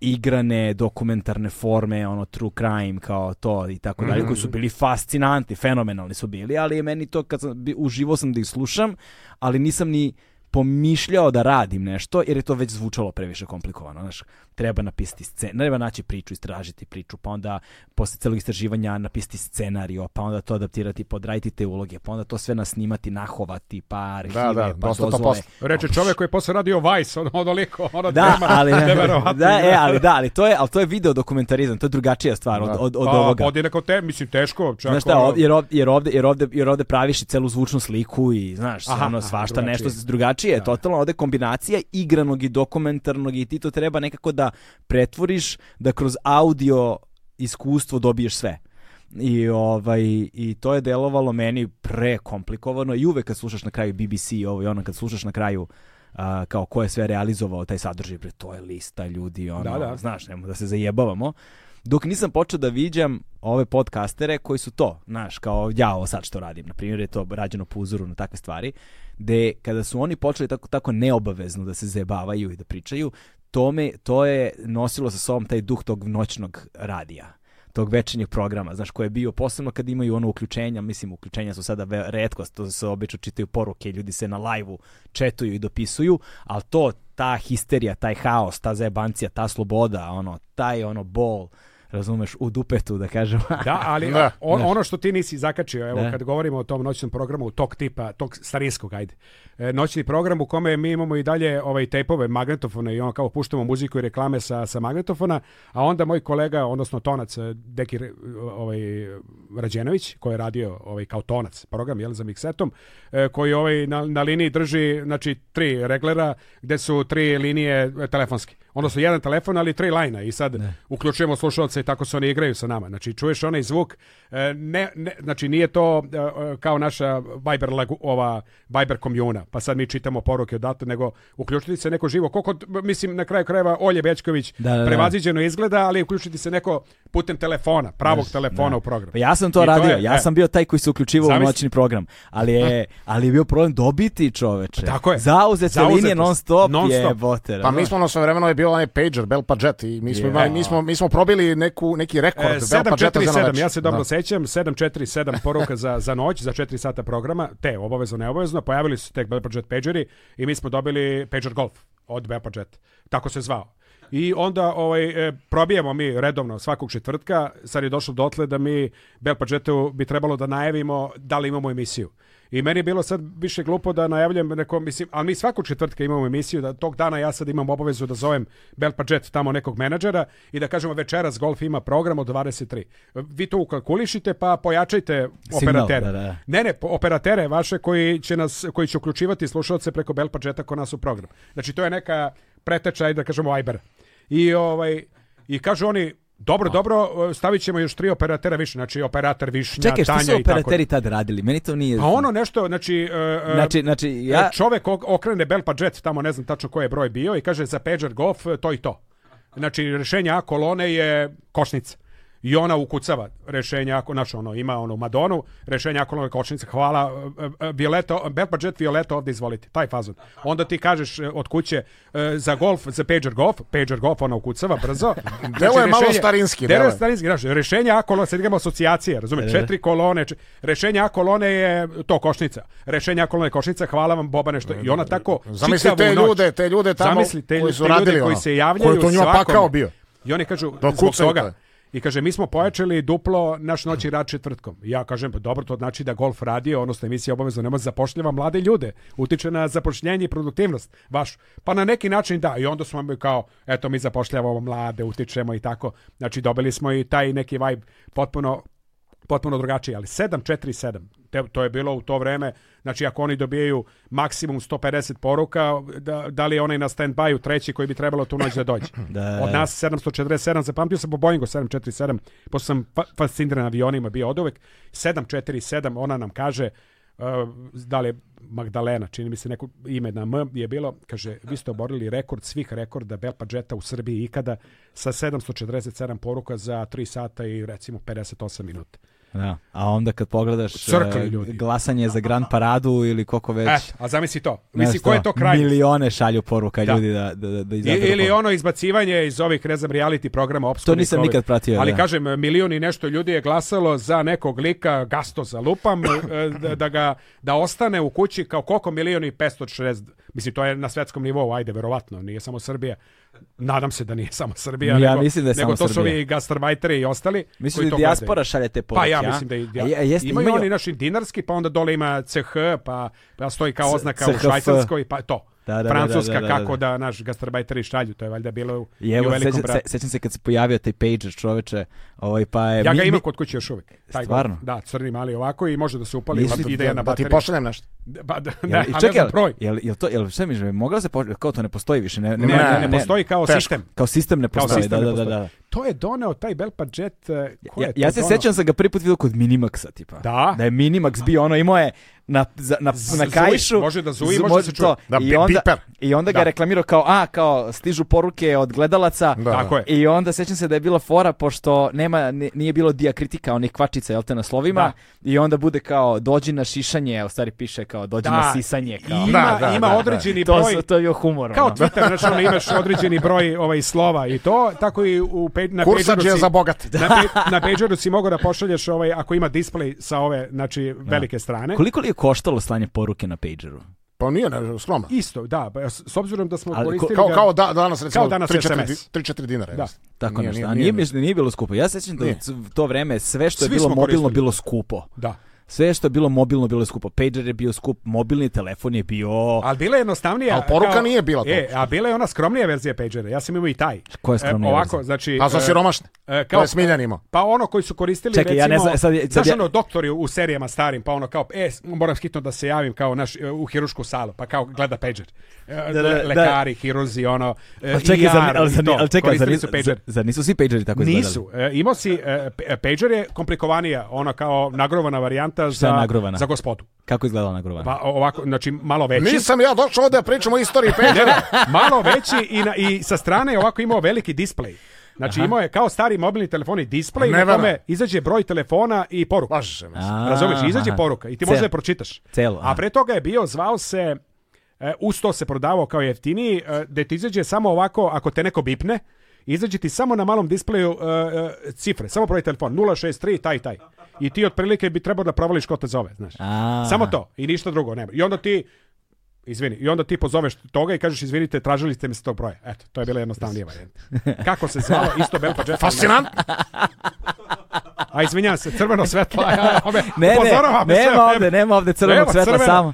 igrane, dokumentarne forme, ono true crime kao to i tako dalje, koji su mhm. bili fascinanti, fenomenalni su bili, ali meni to kad sam, uživo sam da ih slušam, ali nisam ni pomišljao da radim nešto, jer je to već zvučalo previše komplikovano. Znaš, treba napisati scenarij, treba naći priču, istražiti priču, pa onda posle celog istraživanja napisati scenario, pa onda to adaptirati, podraditi te uloge, pa onda to sve nasnimati, nahovati, pa arhive, da, da, pa dozvole. To posle. Reče čovjek koji je posle radio Vice, ono onoliko, ono da, nema, ali, da, e, ali da, ali to je, ali to je video dokumentarizam, to je drugačija stvar od, da. od, od A, ovoga. Ovdje neko te, mislim, teško. Čak znaš šta, ovdje, jer, ovdje, jer, ovdje, jer, ovdje, jer ovde praviš i celu zvučnu sliku i, znaš, aha, ono, svašta aha, nešto drugačije drugačije je da. totalno ovde kombinacija igranog i dokumentarnog i ti to treba nekako da pretvoriš da kroz audio iskustvo dobiješ sve. I ovaj i to je delovalo meni prekomplikovano i uvek kad slušaš na kraju BBC i ovo i ono kad slušaš na kraju a, kao ko je sve realizovao taj sadržaj, pre to je lista ljudi, ono, da, da. znaš, nemo da se zajebavamo dok nisam počeo da viđam ove podkastere koji su to, znaš, kao ja ovo sad što radim, na primjer je to rađeno po uzoru na takve stvari, gde kada su oni počeli tako, tako neobavezno da se zebavaju i da pričaju, to, me, to je nosilo sa sobom taj duh tog noćnog radija tog večernjeg programa, znaš, koji je bio posebno kad imaju ono uključenja, mislim, uključenja su sada redkost, to se obično čitaju poruke, ljudi se na lajvu četuju i dopisuju, ali to, ta histerija, taj haos, ta zajebancija, ta sloboda, ono, taj ono bol, razumeš, u dupetu, da kažem. da, ali da, on, da. ono što ti nisi zakačio, evo, da. kad govorimo o tom noćnom programu tog tipa, tog starinskog, ajde, e, noćni program u kome mi imamo i dalje ovaj tepove, magnetofone i ono kao puštamo muziku i reklame sa, sa magnetofona, a onda moj kolega, odnosno tonac, e, Deki ovaj, Rađenović, koji je radio ovaj, kao tonac program, jel, za miksetom, e, koji ovaj na, na liniji drži, znači, tri reglera, gde su tri linije telefonske odnosno jedan telefon, ali tri lajna i sad ne. uključujemo slušalce i tako se oni igraju sa nama. Znači, čuješ onaj zvuk, e, ne, ne, znači nije to e, e, kao naša Viber, ova Viber komjuna, pa sad mi čitamo poruke odatle, nego uključiti se neko živo, koliko, mislim, na kraju krajeva Olje Bečković da, da, da, prevaziđeno izgleda, ali uključiti se neko putem telefona, pravog Znaš, telefona da. u program. Pa ja sam to I radio, to je, ja e, sam bio taj koji se uključivao zamisli. u noćni program, ali je, ali je bio problem dobiti čoveče. Pa tako je. Zauzete, linije non stop, non -stop. Je boter, Pa mi smo ono svoje vremeno je bio onaj pager, Bell Paget i mi smo, yeah. imali, mi smo, mi smo probili neku, neki rekord e, 7, Bell ja se dobro da. sećam, 747 poruka za, za noć, za 4 sata programa, te obavezno, neobavezno, pojavili su tek Bell Paget pageri i mi smo dobili pager golf od Bell Paget, tako se zvao. I onda ovaj e, probijemo mi redovno svakog četvrtka, sad je došlo dotle da mi Bell Pagetu bi trebalo da najavimo da li imamo emisiju. I meni je bilo sad više glupo da najavljam nekom, mislim, ali mi svaku četvrtka imamo emisiju da tog dana ja sad imam obavezu da zovem Belpađet tamo nekog menadžera i da kažemo večeras golf ima program od 23. Vi to ukalkulišite pa pojačajte operatere. Signal, da, da. Ne, ne, operatere vaše koji će nas koji će uključivati slušaoce preko Belpađeta ko nas u program. Znači to je neka pretečaj da kažemo Viber. I ovaj i kažu oni Dobro, A. Da. dobro, stavit ćemo još tri operatera više, znači operator Višnja, Čekaj, Tanja i tako. Čekaj, što su operateri tad radili? Meni to nije... A pa ono nešto, znači, uh, znači, znači ja... E, čovek okrene Belpa Jet, tamo ne znam tačno koji je broj bio, i kaže za Pager Golf to i to. Znači, rešenje A kolone je košnica i ona ukucava rešenja ako znači ono ima ono Madonu rešenje ako kočnica hvala e, e, Violeta Bell budget Violeta ovde izvolite taj fazon onda ti kažeš e, od kuće za golf za pager golf pager golf ona ukucava brzo delo je znači, malo starinski delo je starinski znači rešenje ako se idemo asocijacije razume četiri kolone č... rešenje ako kolone je to kočnica rešenje ako kolone je kočnica hvala vam Boba nešto i ona tako zamislite te ljude te ljude tamo zamislite, koji su radili koji se javljaju koji to njima pakao bio i oni kažu da zbog toga I kaže, mi smo pojačali duplo naš noći rad četvrtkom. ja kažem, pa dobro, to znači da golf radio, odnosno emisija obavezno nema zapošljava mlade ljude. Utiče na zapošljenje i produktivnost vaš. Pa na neki način da. I onda smo mi kao, eto, mi zapošljavamo mlade, utičemo i tako. Znači, dobili smo i taj neki vibe potpuno, potpuno drugačije, ali 747, to je bilo u to vreme, znači ako oni dobijaju maksimum 150 poruka, da, da li je onaj na stand-by u treći koji bi trebalo tu noć da dođe. da, Od da. nas 747, zapamtio sam po Boeingu 747, pošto sam fa avionima bio od uvek, 747, ona nam kaže, uh, da li je Magdalena, čini mi se neko ime na M je bilo, kaže, vi ste oborili rekord svih rekorda Belpa Jeta u Srbiji ikada sa 747 poruka za 3 sata i recimo 58 minuta. Da. A onda kad pogledaš Crkli, e, ljudi. glasanje za Grand Paradu ili koliko već... Et, a zamisli to. Misli, ko je to kraj? Milione šalju poruka da. ljudi da, da, da I, Ili ono izbacivanje iz ovih, ne znam, reality programa. To nisam ovih. nikad pratio. Ali da. kažem, milioni nešto ljudi je glasalo za nekog lika, gasto za lupam, e, da, da, ga, da ostane u kući kao koliko milioni 560... Mislim, to je na svetskom nivou, ajde, verovatno, nije samo Srbija. Nadam se da nije samo Srbija, ja, nego, da nego to su Srbija. ovi gastarbajteri i ostali. Mislim da dijaspora šalje te poruke, Pa ja mislim da i e, ja, imaju, imaju oni naši dinarski, pa onda dole ima CH, pa, pa stoji kao oznaka CHF. u Švajcarskoj, pa to. Da, da, da, Francuska, da, da, da, kako da, da naš gastarbajteri šalju, to je valjda bilo I evo, u velikom sećam, bratu. Sećam se kad se pojavio taj pager čoveče, ovaj, pa je... Ja ga mi, imam kod kuće još uvijek. Taj Stvarno? Golf, da, crni mali ovako i može da se upali Nisu, i da je na bateriju. Da ti pošaljem nešto? Ba, da, da, jel, ne, čekaj, ne broj. Jel, jel to, jel, sve mi je, mogla se, pošalj, kao to ne postoji više? Ne, ne, ne, ne, ne, postoji kao teško. sistem. Kao sistem ne postoji, sistem da, ne postoji. da, da, da. To je doneo taj Belpa Jet, eh, ko ja, je to Ja se doneo? sećam sam ga prvi put vidio kod Minimaxa, tipa. Da? Da je Minimax bio ono, imao je na, za, na, na kajšu. Može da zuji, može da se čuje. Da, I onda, piper. I onda ga da. reklamirao kao, a, kao, stižu poruke od gledalaca. Da. Tako je. I onda sećam se da je bila fora, pošto nema, nije bilo dijakritika onih kvačica, jel te, na slovima. Da. I onda bude kao, dođi na šišanje, u stvari piše kao, dođi da. na sisanje. Kao. Ima, da, ima da, da, određeni broj. To, to je bio humor. Kao ono. Twitter, znači, ono, imaš određeni broj ovaj, slova i to, tako i u, pe, na Kursađe za bogat. Na, pe, na si mogo da pošalješ, ovaj, ako ima display sa ove, znači, velike strane. Koliko li je koštalo slanje poruke na pageru? Pa nije, ne, skromno. Isto, da, pa, s obzirom da smo Ali, koristili kao, ga... Kao da, danas, recimo, 3-4 dinara. Da. Tako nije, nešto, nije, a nije, nije, nije bilo skupo. Ja sećam da to vreme sve što Svi je bilo mobilno koristili. bilo skupo. Da. Sve što je bilo mobilno bilo je skupo. Pager je bio skup, mobilni telefon je bio... Ali bila je jednostavnija... Ali poruka kao, nije bila to. E, a bila je ona skromnija verzija Pagera. Ja sam imao i taj. Koja je e, skromnija e, ovako, verzija? znači... Pa za e, siromašne. E, kao, je imao. Pa ono koji su koristili, Čekaj, recimo... ja ne znam... Sad, sad, znaš ono, doktori u serijama starim, pa ono kao, e, moram skitno da se javim kao naš, e, u hirušku salu, pa kao gleda Pager. E, da, da, da. lekari, hirurzi, ono... E, ali čekaj, zar, ali, zar, ali čekaj, zar, nisu, pager. zar nisu svi Pageri tako izgledali? Nisu. E, imao si... E, pager je komplikovanija, ono kao nagrovana varijanta kandidata za, za gospodu. Kako izgleda ona Pa ovako, znači malo veći. Nisam ja došao ovde da pričamo o istoriji Peđana. malo veći i, na, i sa strane je ovako imao veliki display. Znači Aha. imao je kao stari mobilni telefoni display na kome izađe broj telefona i poruka. Baš Razumeš, izađe aha. poruka i ti možeš da pročitaš. Celo, A pre toga je bio, zvao se, e, uz to se prodavao kao jeftiniji, da ti izađe samo ovako, ako te neko bipne, izađe ti samo na malom displeju uh, cifre, samo broj telefon, 063, taj, taj i ti otprilike bi trebao da provališ ko te zove, znaš. A. Samo to i ništa drugo nema. I onda ti Izvini, i onda ti pozoveš toga i kažeš izvinite, tražili ste mi se tog broja. Eto, to je bila jednostavnija varijanta. Kako se zvalo, isto Bel Pađeta. Fascinant! A izvinjam se, crveno svetlo. Ja, ove, ne, ne, nema ovde, nema ovde crvenog nema, svetla crveno, samo.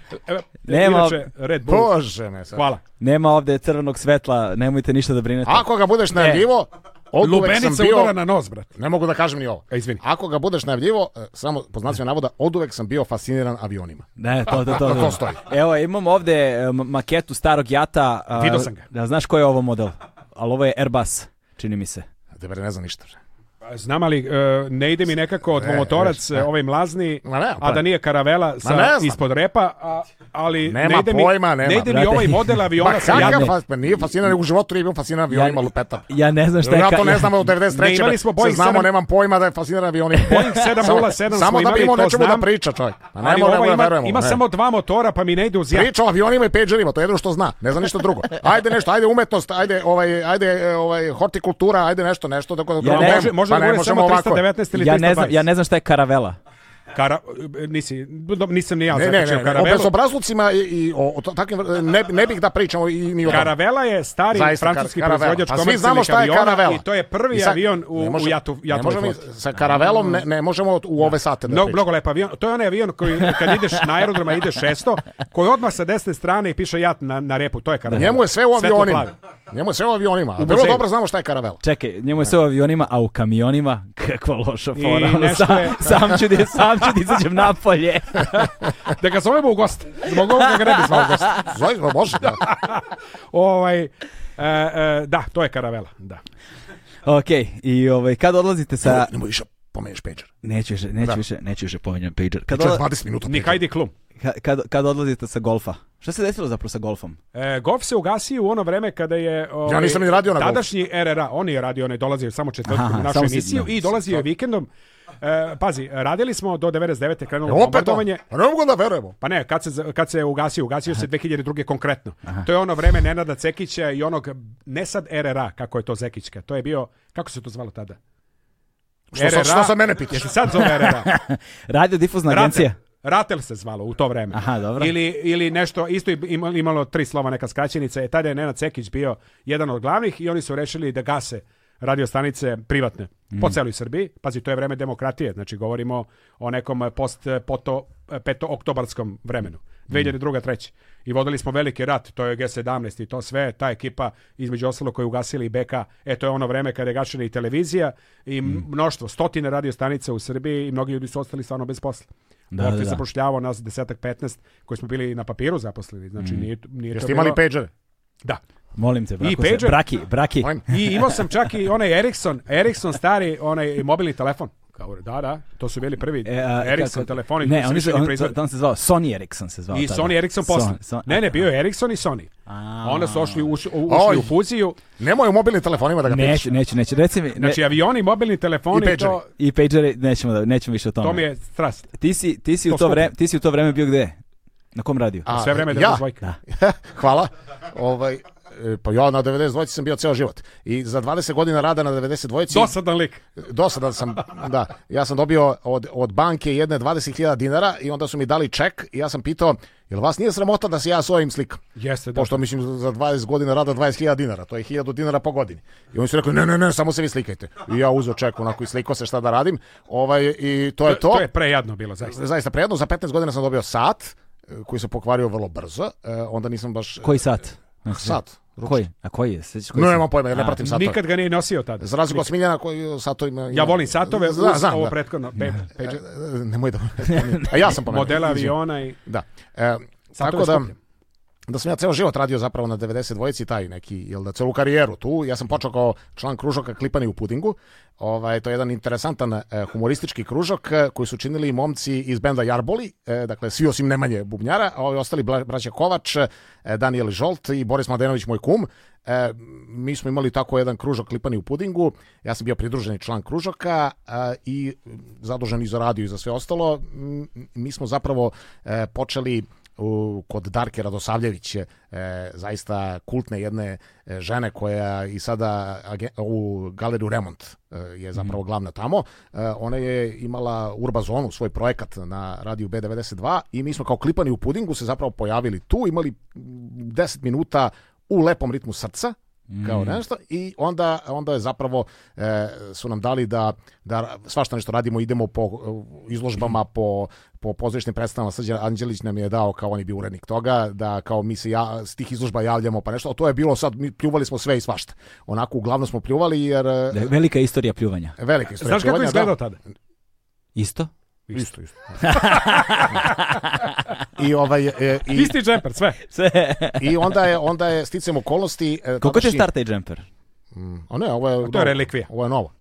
nema inače, Red Bull. Bože me sad. Hvala. Nema ovde crvenog svetla, nemojte ništa da brinete. Ako ga budeš najavljivo, Oduvek sam bio... udara na nos, brat. Ne mogu da kažem ni ovo. E, izvini. Ako ga budeš najavljivo, e, samo po znacima navoda, oduvek sam bio fasciniran avionima. Ne, to, to, to. to stoji. Evo, imam ovde e, maketu starog jata. E, Vidio sam ga. Da, znaš koji je ovo model? Ali ovo je Airbus, čini mi se. Dobre, ne znam ništa. Znam, ali e, ne ide mi nekako od e, motorac e, ovaj mlazni, ma ne, pa, a da pa- nije karavela sa, ne ispod repa, a, ali nema ne ide mi, nema, ne ide mi ovaj model aviona sa jadnom. Fas, pa nije fascinan, u životu nije bio fascinan avion ja, lupeta. Ja ne znam šta je... Ja to ne znam od 93. Ne smo Boeing znamo, 7... nemam pojma da je fascinan avion Boeing 707 Samo da bi nećemo da priča, čovjek. Pa ne moramo ovaj da verujemo. Ima samo dva motora, pa mi ne ide uz ja. Priča o avionima i pejđerima, to je jedno što zna. Ne zna ništa drugo. Ajde nešto, ajde umetnost, ajde ovaj ajde e, ovaj hortikultura, ajde nešto nešto tako da Pa ne možemo ovako. 319 ili ja ne znam, ja ne znam šta je karavela. Kara, nisi, nisam ni ja ne, ne, ne, ne. O i, i o, o takvim, ne, ne bih da pričamo i ni o Karavela je stari Zaista, francuski kar, proizvođač komercijalnih aviona. znamo šta je Karavela. I to je prvi sa, avion u, može, u jatu, jatu ne možemo, Sa Karavelom ne, ne možemo u da. ove sate da no, Mnogo lep avion. To je onaj avion koji kad ideš na aerodroma ide 600, koji odmah sa desne strane piše jat na, na repu. To je Karavela. Njemu je sve u avionima. Njemu je sve u avionima. A vrlo dobro znamo šta je Karavela. Čekaj, njemu je sve u avionima, a u kamionima kakva loša fora. Sam, sam ću sam sam ću da izađem napolje. da ga zovemo u gost. Zbog ovoga ga ne bi zvao u gost. Zovemo, može da. ovaj, e, e, da, to je karavela, da. Ok, i ovaj, kad odlazite sa... Ne, nemoj više pomeneš pager. Neću više, neću da. više, neću više pomenjam pager. Kad odla... 20 minuta. Ni kajdi klum. Kad, kad odlazite sa golfa? Šta se desilo zapravo sa golfom? E, golf se ugasio u ono vreme kada je... Ovaj, ja nisam ni radio na golf. Tadašnji RRA, on je radio, on je dolazio samo četvrtkom na našu emisiju da, i dolazio je vikendom. E, pazi, radili smo do 99. krenulo e, Opet bombardovanje. Pa ne mogu da verujemo. Pa ne, kad se, kad se ugasio, ugasio se 2002. konkretno. Aha. To je ono vreme Nenada Cekića i onog, ne sad RRA, kako je to Zekićka. To je bio, kako se to zvalo tada? Što, RRA, što sa mene pitaš? Jesi sad zove RRA? Radio difuzna agencija. Ratel se zvalo u to vreme. Aha, dobro. Ili, ili nešto, isto imalo, imalo tri slova neka skraćenica. E, tada je Nenad Cekić bio jedan od glavnih i oni su rešili da gase radio stanice privatne mm. po mhm. celoj Srbiji. Pazi, to je vreme demokratije, znači govorimo o nekom post poto, peto oktobarskom vremenu. 2002. Mhm. treći. I vodili smo veliki rat, to je G17 i to sve, ta ekipa između ostalo koji ugasili i BK, e to je ono vreme kada je gašena i televizija i mhm. mnoštvo, stotine radio stanica u Srbiji i mnogi ljudi su ostali stvarno bez posla. Da, Morte da, da. zapošljavao nas desetak, petnaest koji smo bili na papiru zaposleni. Znači, mm. nije, nije Jeste imali bilo... pager? Da. Molim te, brako, I pager, se, braki, braki. I imao sam čak i onaj Ericsson, Ericsson stari onaj mobilni telefon. Kao, da, da, to su bili prvi e, a, e, Ericsson kako, telefoni. Ne, on, se, on, on, se zvao, Sony Ericsson se zvao. I tada. Sony Ericsson posle. ne, ne, bio je Ericsson i Sony. A, Onda su ošli, u, ušli Oj, u fuziju. Nemoj u mobilnim telefonima da ga neću, pišu. Neću, neću, Reci mi, ne... Znači, avioni, mobilni telefoni. I pageri. To... I pageri, nećemo, da, nećemo više o tome. To mi je strast. Ti si, ti si, to u, to vreme, ti si u to vreme bio gde? Na kom radiju? A, Sve vreme da ja? Zvojka. Da. Hvala. Ovaj, E, pa ja na 92 sam bio ceo život. I za 20 godina rada na 92 Dosadan lik. Dosadan sam, da. Ja sam dobio od, od banke jedne 20.000 dinara i onda su mi dali ček i ja sam pitao, jel vas nije sramota da se ja s ovim slikam? Jeste, da. Pošto mislim za 20 godina rada 20.000 dinara, to je 1000 dinara po godini. I oni su rekli, ne, ne, ne, samo se vi slikajte. I ja uzeo ček onako i slikao se šta da radim. Ovaj, I to, to je to. To je prejadno bilo, zaista. Zaista prejadno. Za 15 godina sam dobio sat, e, koji se pokvario vrlo brzo. E, onda nisam baš... Koji sat? Sat. Ručni. Koji? A koji je? Sećaš koji? No, nemam pojma, ja ne pratim satove. Nikad ga nije nosio tada. Za razliku od Smiljana koji uh, satovima... Ima... Ja volim satove, Zna, uz znam, ovo da. prethodno. Pe, e, pe, nemoj da... A ja sam pomenuo. Modela aviona i... Da. E, tako da... Skupljam da sam ja ceo život radio zapravo na 90 dvojici taj neki, jel da, celu karijeru tu. Ja sam počeo kao član kružoka Klipani u pudingu. Ovaj, to je jedan interesantan e, humoristički kružok eh, koji su činili momci iz benda Jarboli, e, dakle svi osim Nemanje Bubnjara, a ovi ostali braća Kovač, Daniel Žolt i Boris Mladenović, moj kum. E, mi smo imali tako jedan kružok klipani u pudingu, ja sam bio pridruženi član kružoka a, i zadužen i za radio i za sve ostalo. Mi smo zapravo e, počeli u, kod Darke Radosavljević, e, zaista kultne jedne e, žene koja i sada u galeriju Remont e, je mhm. zapravo glavna tamo. E, ona je imala Urbazonu, svoj projekat na radiju B92 i mi smo kao klipani u pudingu se zapravo pojavili tu, imali 10 minuta u lepom ritmu srca, kao mm. nešto i onda, onda je zapravo e, su nam dali da, da svašta nešto radimo, idemo po e, izložbama, po, po pozorišnim predstavama, Srđan Anđelić nam je dao kao on je bio urednik toga, da kao mi se ja, s tih izložba javljamo pa nešto, a to je bilo sad, mi pljuvali smo sve i svašta. Onako, uglavnom smo pljuvali jer... E, velika istorija pljuvanja. Velika istorija Znaš pljuvanja, kako je izgledao da. tada? Isto? Isto, isto. I ovaj e, e, i isti džemper sve. sve. I onda je onda je sticam okolnosti e, Koliko će start taj džemper? Mm, a ne, ovo je a to je relikvija. Ovo je novo.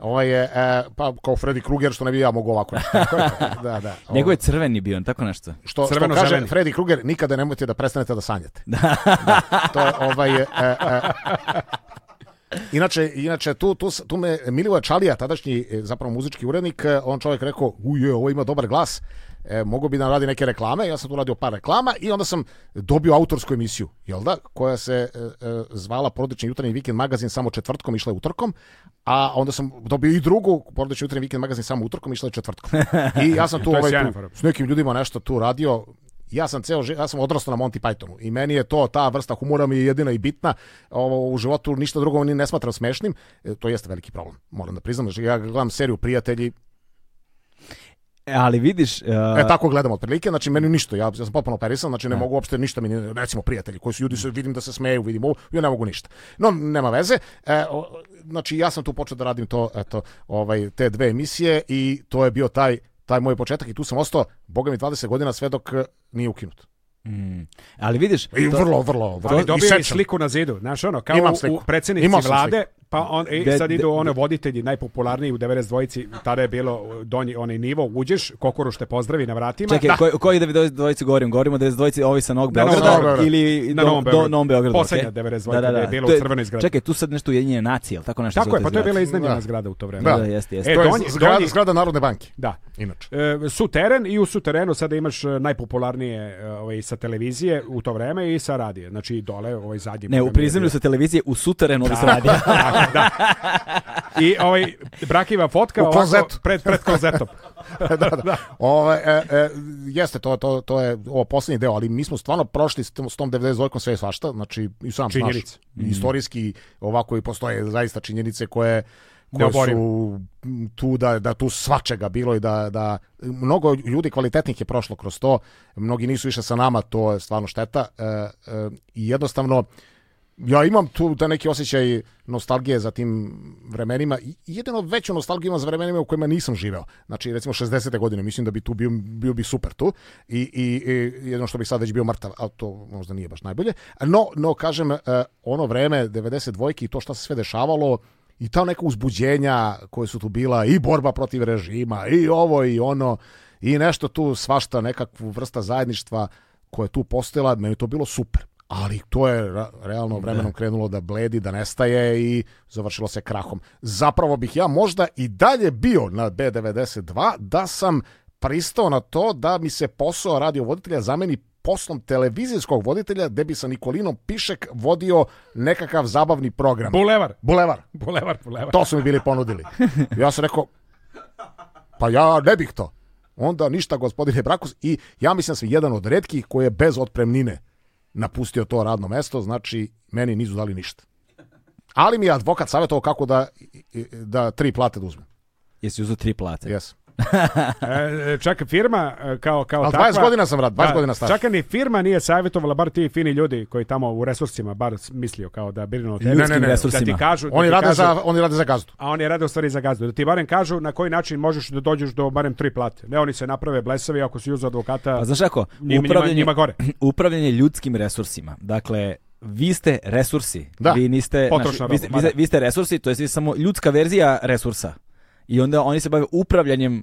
Ovo je, e, pa kao Freddy Krueger, što ne bi ja mogao ovako. da, da. Ovo. Nego je crveni bio, tako nešto. Što, Crveno što kaže želeni. Freddy Krueger, nikada nemojte da prestanete da sanjate. Da. da. To je ovaj... E, e, Inače, inače tu, tu, tu me Milivoje Čalija, tadašnji e, zapravo muzički urednik, e, on čovjek rekao, uje, ovo ima dobar glas, e, mogu bi da radi neke reklame, ja sam tu radio par reklama i onda sam dobio autorsku emisiju, jel da, koja se e, e, zvala Porodični jutarnji vikend magazin samo četvrtkom, išla je utorkom, a onda sam dobio i drugu Porodični jutarnji vikend magazin samo utorkom, išla je četvrtkom. I ja sam tu, ovaj, tu s nekim ljudima nešto tu radio, ja sam ceo ja sam odrastao na Monty Pythonu i meni je to ta vrsta humora mi je jedina i bitna. Ovo u životu ništa drugo ni ne smatram smešnim. E, to jeste veliki problem. Moram da priznam, znači, ja gledam seriju Prijatelji e, ali vidiš... Uh... E, tako gledam otprilike, znači meni ništa, ja, ja sam potpuno perisan, znači ne, ne mogu uopšte ništa, mi ne, recimo prijatelji koji su ljudi, su, vidim da se smeju, vidim ja ne mogu ništa. No, nema veze, e, o, znači ja sam tu počeo da radim to, eto, ovaj, te dve emisije i to je bio taj taj moj početak i tu sam ostao, boga mi 20 godina sve dok eh, nije ukinut. Mm. Ali vidiš... I to, vrlo, vrlo, vrlo. Ali dobili sliku na zidu, znaš ono, kao u predsjednici vlade, Pa on, i e, sad idu one voditelji najpopularniji u 92-ci, tada je bilo donji onaj nivo, uđeš, Kokoruš te pozdravi na vratima. Čekaj, da. koji koji da 92-ci govorim? Govorimo 92-ci ovi sa Novog Beograda no, no, ili na do, Novom Beogradu. Do, Novom Beogradu. Poslednja okay. 92 da, da, da. je bilo u crvenoj zgradi. Čekaj, tu sad nešto ujedinjene nacije, al tako nešto. Tako je, pa to je bila da. iznajmljena zgrada u to vreme. Da, da jeste, jeste. E, to je donji, zgrada, donji, zgrada Narodne banke. Da. Inače. E, teren i u suterenu sada imaš e, najpopularnije e, ovaj sa televizije u to vreme i sa radija. Znači dole ovaj zadnji. Ne, u prizemlju sa televizije, u suterenu da. sa radija. da. I ovaj, brakiva fotka u ovako, pred, pred klozetom. Da, da, da. Ovaj e, e, jeste, to, to, to je ovo poslednji deo, ali mi smo stvarno prošli s, tom, s tom 92-kom sve svašta, znači i sam činjenice. znaš, mm. istorijski ovako i postoje zaista činjenice koje koje su tu da, da tu svačega bilo i da, da mnogo ljudi kvalitetnih je prošlo kroz to, mnogi nisu više sa nama, to je stvarno šteta e, e, i jednostavno ja imam tu da neki osjećaj nostalgije za tim vremenima i jedino veću nostalgiju imam za vremenima u kojima nisam živeo. Znači, recimo 60. godine, mislim da bi tu bio, bio bi super tu i, i, i jedno što bi sad već bio mrtav, ali to možda nije baš najbolje. No, no kažem, e, ono vreme 92. i to šta se sve dešavalo, i ta neka uzbuđenja koje su tu bila i borba protiv režima i ovo i ono i nešto tu svašta nekakvu vrsta zajedništva koja je tu postojala, meni to bilo super ali to je realno vremenom krenulo da bledi, da nestaje i završilo se krahom. Zapravo bih ja možda i dalje bio na B92 da sam pristao na to da mi se posao radio voditelja zameni poslom televizijskog voditelja gde bi sa Nikolinom Pišek vodio nekakav zabavni program. Bulevar. Bulevar. Bulevar, bulevar. To su mi bili ponudili. Ja sam rekao, pa ja ne bih to. Onda ništa, gospodine Brakus. I ja mislim da sam jedan od redkih koji je bez otpremnine napustio to radno mesto, znači meni nisu dali ništa. Ali mi je advokat savjetovao kako da, da tri plate da uzmem. Jesi uzao tri plate? Jesam. E, e, čak firma e, kao, kao Ali 20 godina sam rad, 20 da, godina star. Čak ni firma nije savjetovala, bar ti fini ljudi koji tamo u resursima, bar mislio kao da brinu o tebi. Ne, ne, ne, da ti kažu, da oni, da rade kažu, za, oni rade za gazdu. A oni rade u stvari za gazdu. Da ti barem kažu na koji način možeš da dođeš do barem tri plate. Ne, oni se naprave blesavi ako si uzao advokata. Pa znaš kako, njima, upravljanje, njima gore. upravljanje ljudskim resursima. Dakle, vi ste resursi. Da. Vi niste, naši, vi, ste, pa vi, ste, da. vi, ste, resursi, to jest vi samo ljudska verzija resursa i onda oni se bave upravljanjem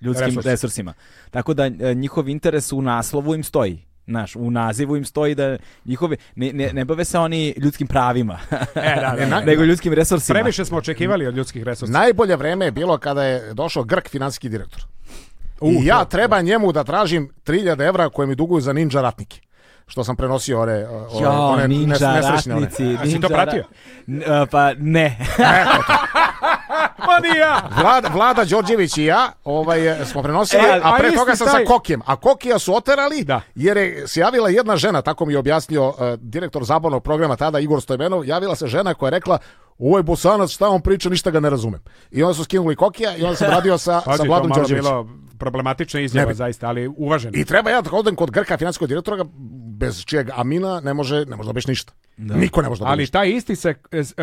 ljudskim Resurs. resursima. Tako da e, njihov interes u naslovu im stoji. Naš, u nazivu im stoji da njihovi, ne, ne, ne bave se oni ljudskim pravima, e, da, da, da, nego da. ljudskim resursima. Previše smo očekivali od ljudskih resursa. Najbolje vreme je bilo kada je došao Grk, financijski direktor. U, I ja to, treba to. Da. njemu da tražim 3000 evra koje mi duguju za ninja ratnike što sam prenosio ore, ore, jo, one ninja nesrećne ratnici, one. Ninja, to pratio? N, e, pa ne. E, Makedonija! Vlada, Vlada Đorđević i ja ovaj, smo prenosili, e, a, a pre toga sam taj... sa Kokijem. A Kokija su oterali da. jer je se javila jedna žena, tako mi je objasnio uh, direktor zabavnog programa tada Igor Stojmenov, javila se žena koja je rekla Ovaj Bosanac, šta on priča, ništa ga ne razumem. I onda su skinuli Kokija i onda sam radio sa, Pazi, sa Vladom Đorđevićem. bilo problematična izjava zaista, ali uvažena. I treba ja da odem kod Grka, finanskog direktora, bez čijeg Amina ne može, ne može dobiješ da ništa. Da. Niko ne može dobiti. Da ali taj isti se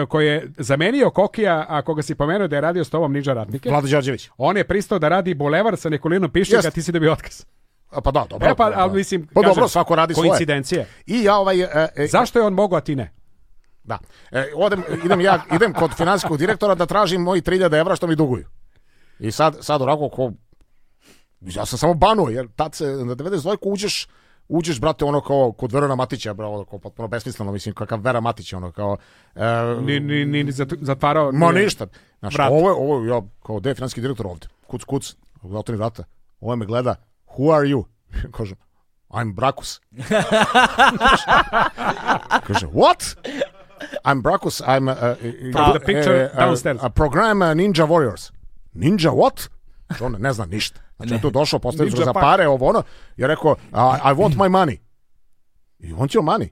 koji je zamenio Kokija, a koga si pomenuo da je radio s tobom Niđa Ratnike. Vlado Đorđević. On je pristao da radi bulevar sa Nikolinom Pišnjaka, ti si dobio otkaz. A pa da, dobro. E pa, ali mislim, pa kažem, dobro, svako radi svoje. I ja ovaj... E, e, Zašto je on mogao, a ti ne? Da. E, odem, idem, ja, idem kod finansijskog direktora da tražim moji 3000 evra što mi duguju. I sad, sad onako ko... Ja sam samo banuo, jer tad se na 92 uđeš uđeš, brate, ono kao kod Verona Matića, bro, kao potpuno besmisleno, mislim, kakav Vera Matić, ono, kao... E, ni, ni, ni, ni zatvarao... Ma nije, ništa. Znaš, brat. ovo ovo ja, kao, gde je finanski direktor ovde? Kuc, kuc, otvori vrata. Ovo ovaj me gleda, who are you? Kažem, I'm Brakus. Kaže, what? I'm Bracus. I'm a, a, picture downstairs. a, program Ninja Warriors. Ninja what? John ne zna ništa. Znači, ne. tu došao, postavio za pare, ovo ono. Je rekao, I want my money. You want your money.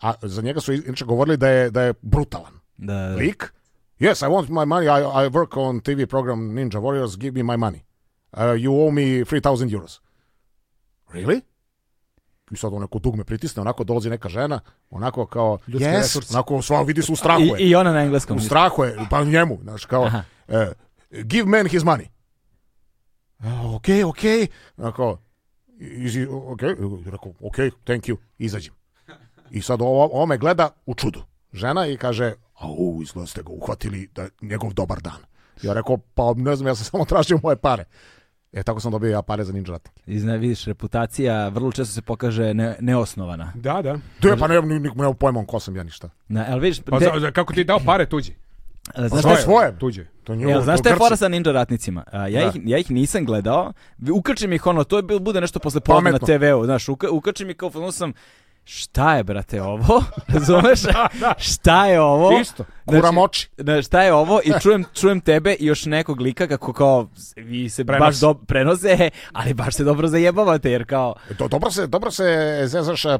A za njega su inače govorili da je, da je brutalan. Da, da. Lik. Yes, I want my money. I, I work on TV program Ninja Warriors. Give me my money. Uh, you owe me 3000 euros. Really? i sad on neko dugme pritisne, onako dolazi neka žena, onako kao, Ljudski yes, resurs. onako sva vidi se u strahu je. I, I, ona na engleskom. U strahu je, pa njemu, znaš, kao, uh, give man his money. Ok, ok, onako, izi, ok, rekao, ok, thank you, izađem. I sad ovo, ovo me gleda u čudu. Žena i kaže, au, izgleda ste ga uhvatili, da, njegov dobar dan. Ja rekao, pa ne znam, ja sam samo tražio moje pare. E tako sam dobio ja pare za ninja ratnike. I zna, vidiš, reputacija vrlo često se pokaže ne, neosnovana. Da, da. To je, pa ne, ne, ne, pojmam ko sam ja ništa. Na, ali vidiš... Pa, de... za, kako ti dao pare tuđi? E, pa znaš svoje, te... svoje, tuđe. To nju, ja, znaš šta je fora sa ninja ratnicima? ja, da. ih, ja ih nisam gledao. Ukačim ih ono, to je bilo, bude nešto posle pola na TV-u, znaš, uka, ukačim ih kao, ono sam, šta je, brate, ovo? Razumeš? da, da. Šta je ovo? Isto, kuram znači, oči. Znači, šta je ovo? I čujem, čujem tebe i još nekog lika kako kao vi se Prenos. baš do, prenose, ali baš se dobro zajebavate, jer kao... Do, e, dobro se, dobro se zezaš e,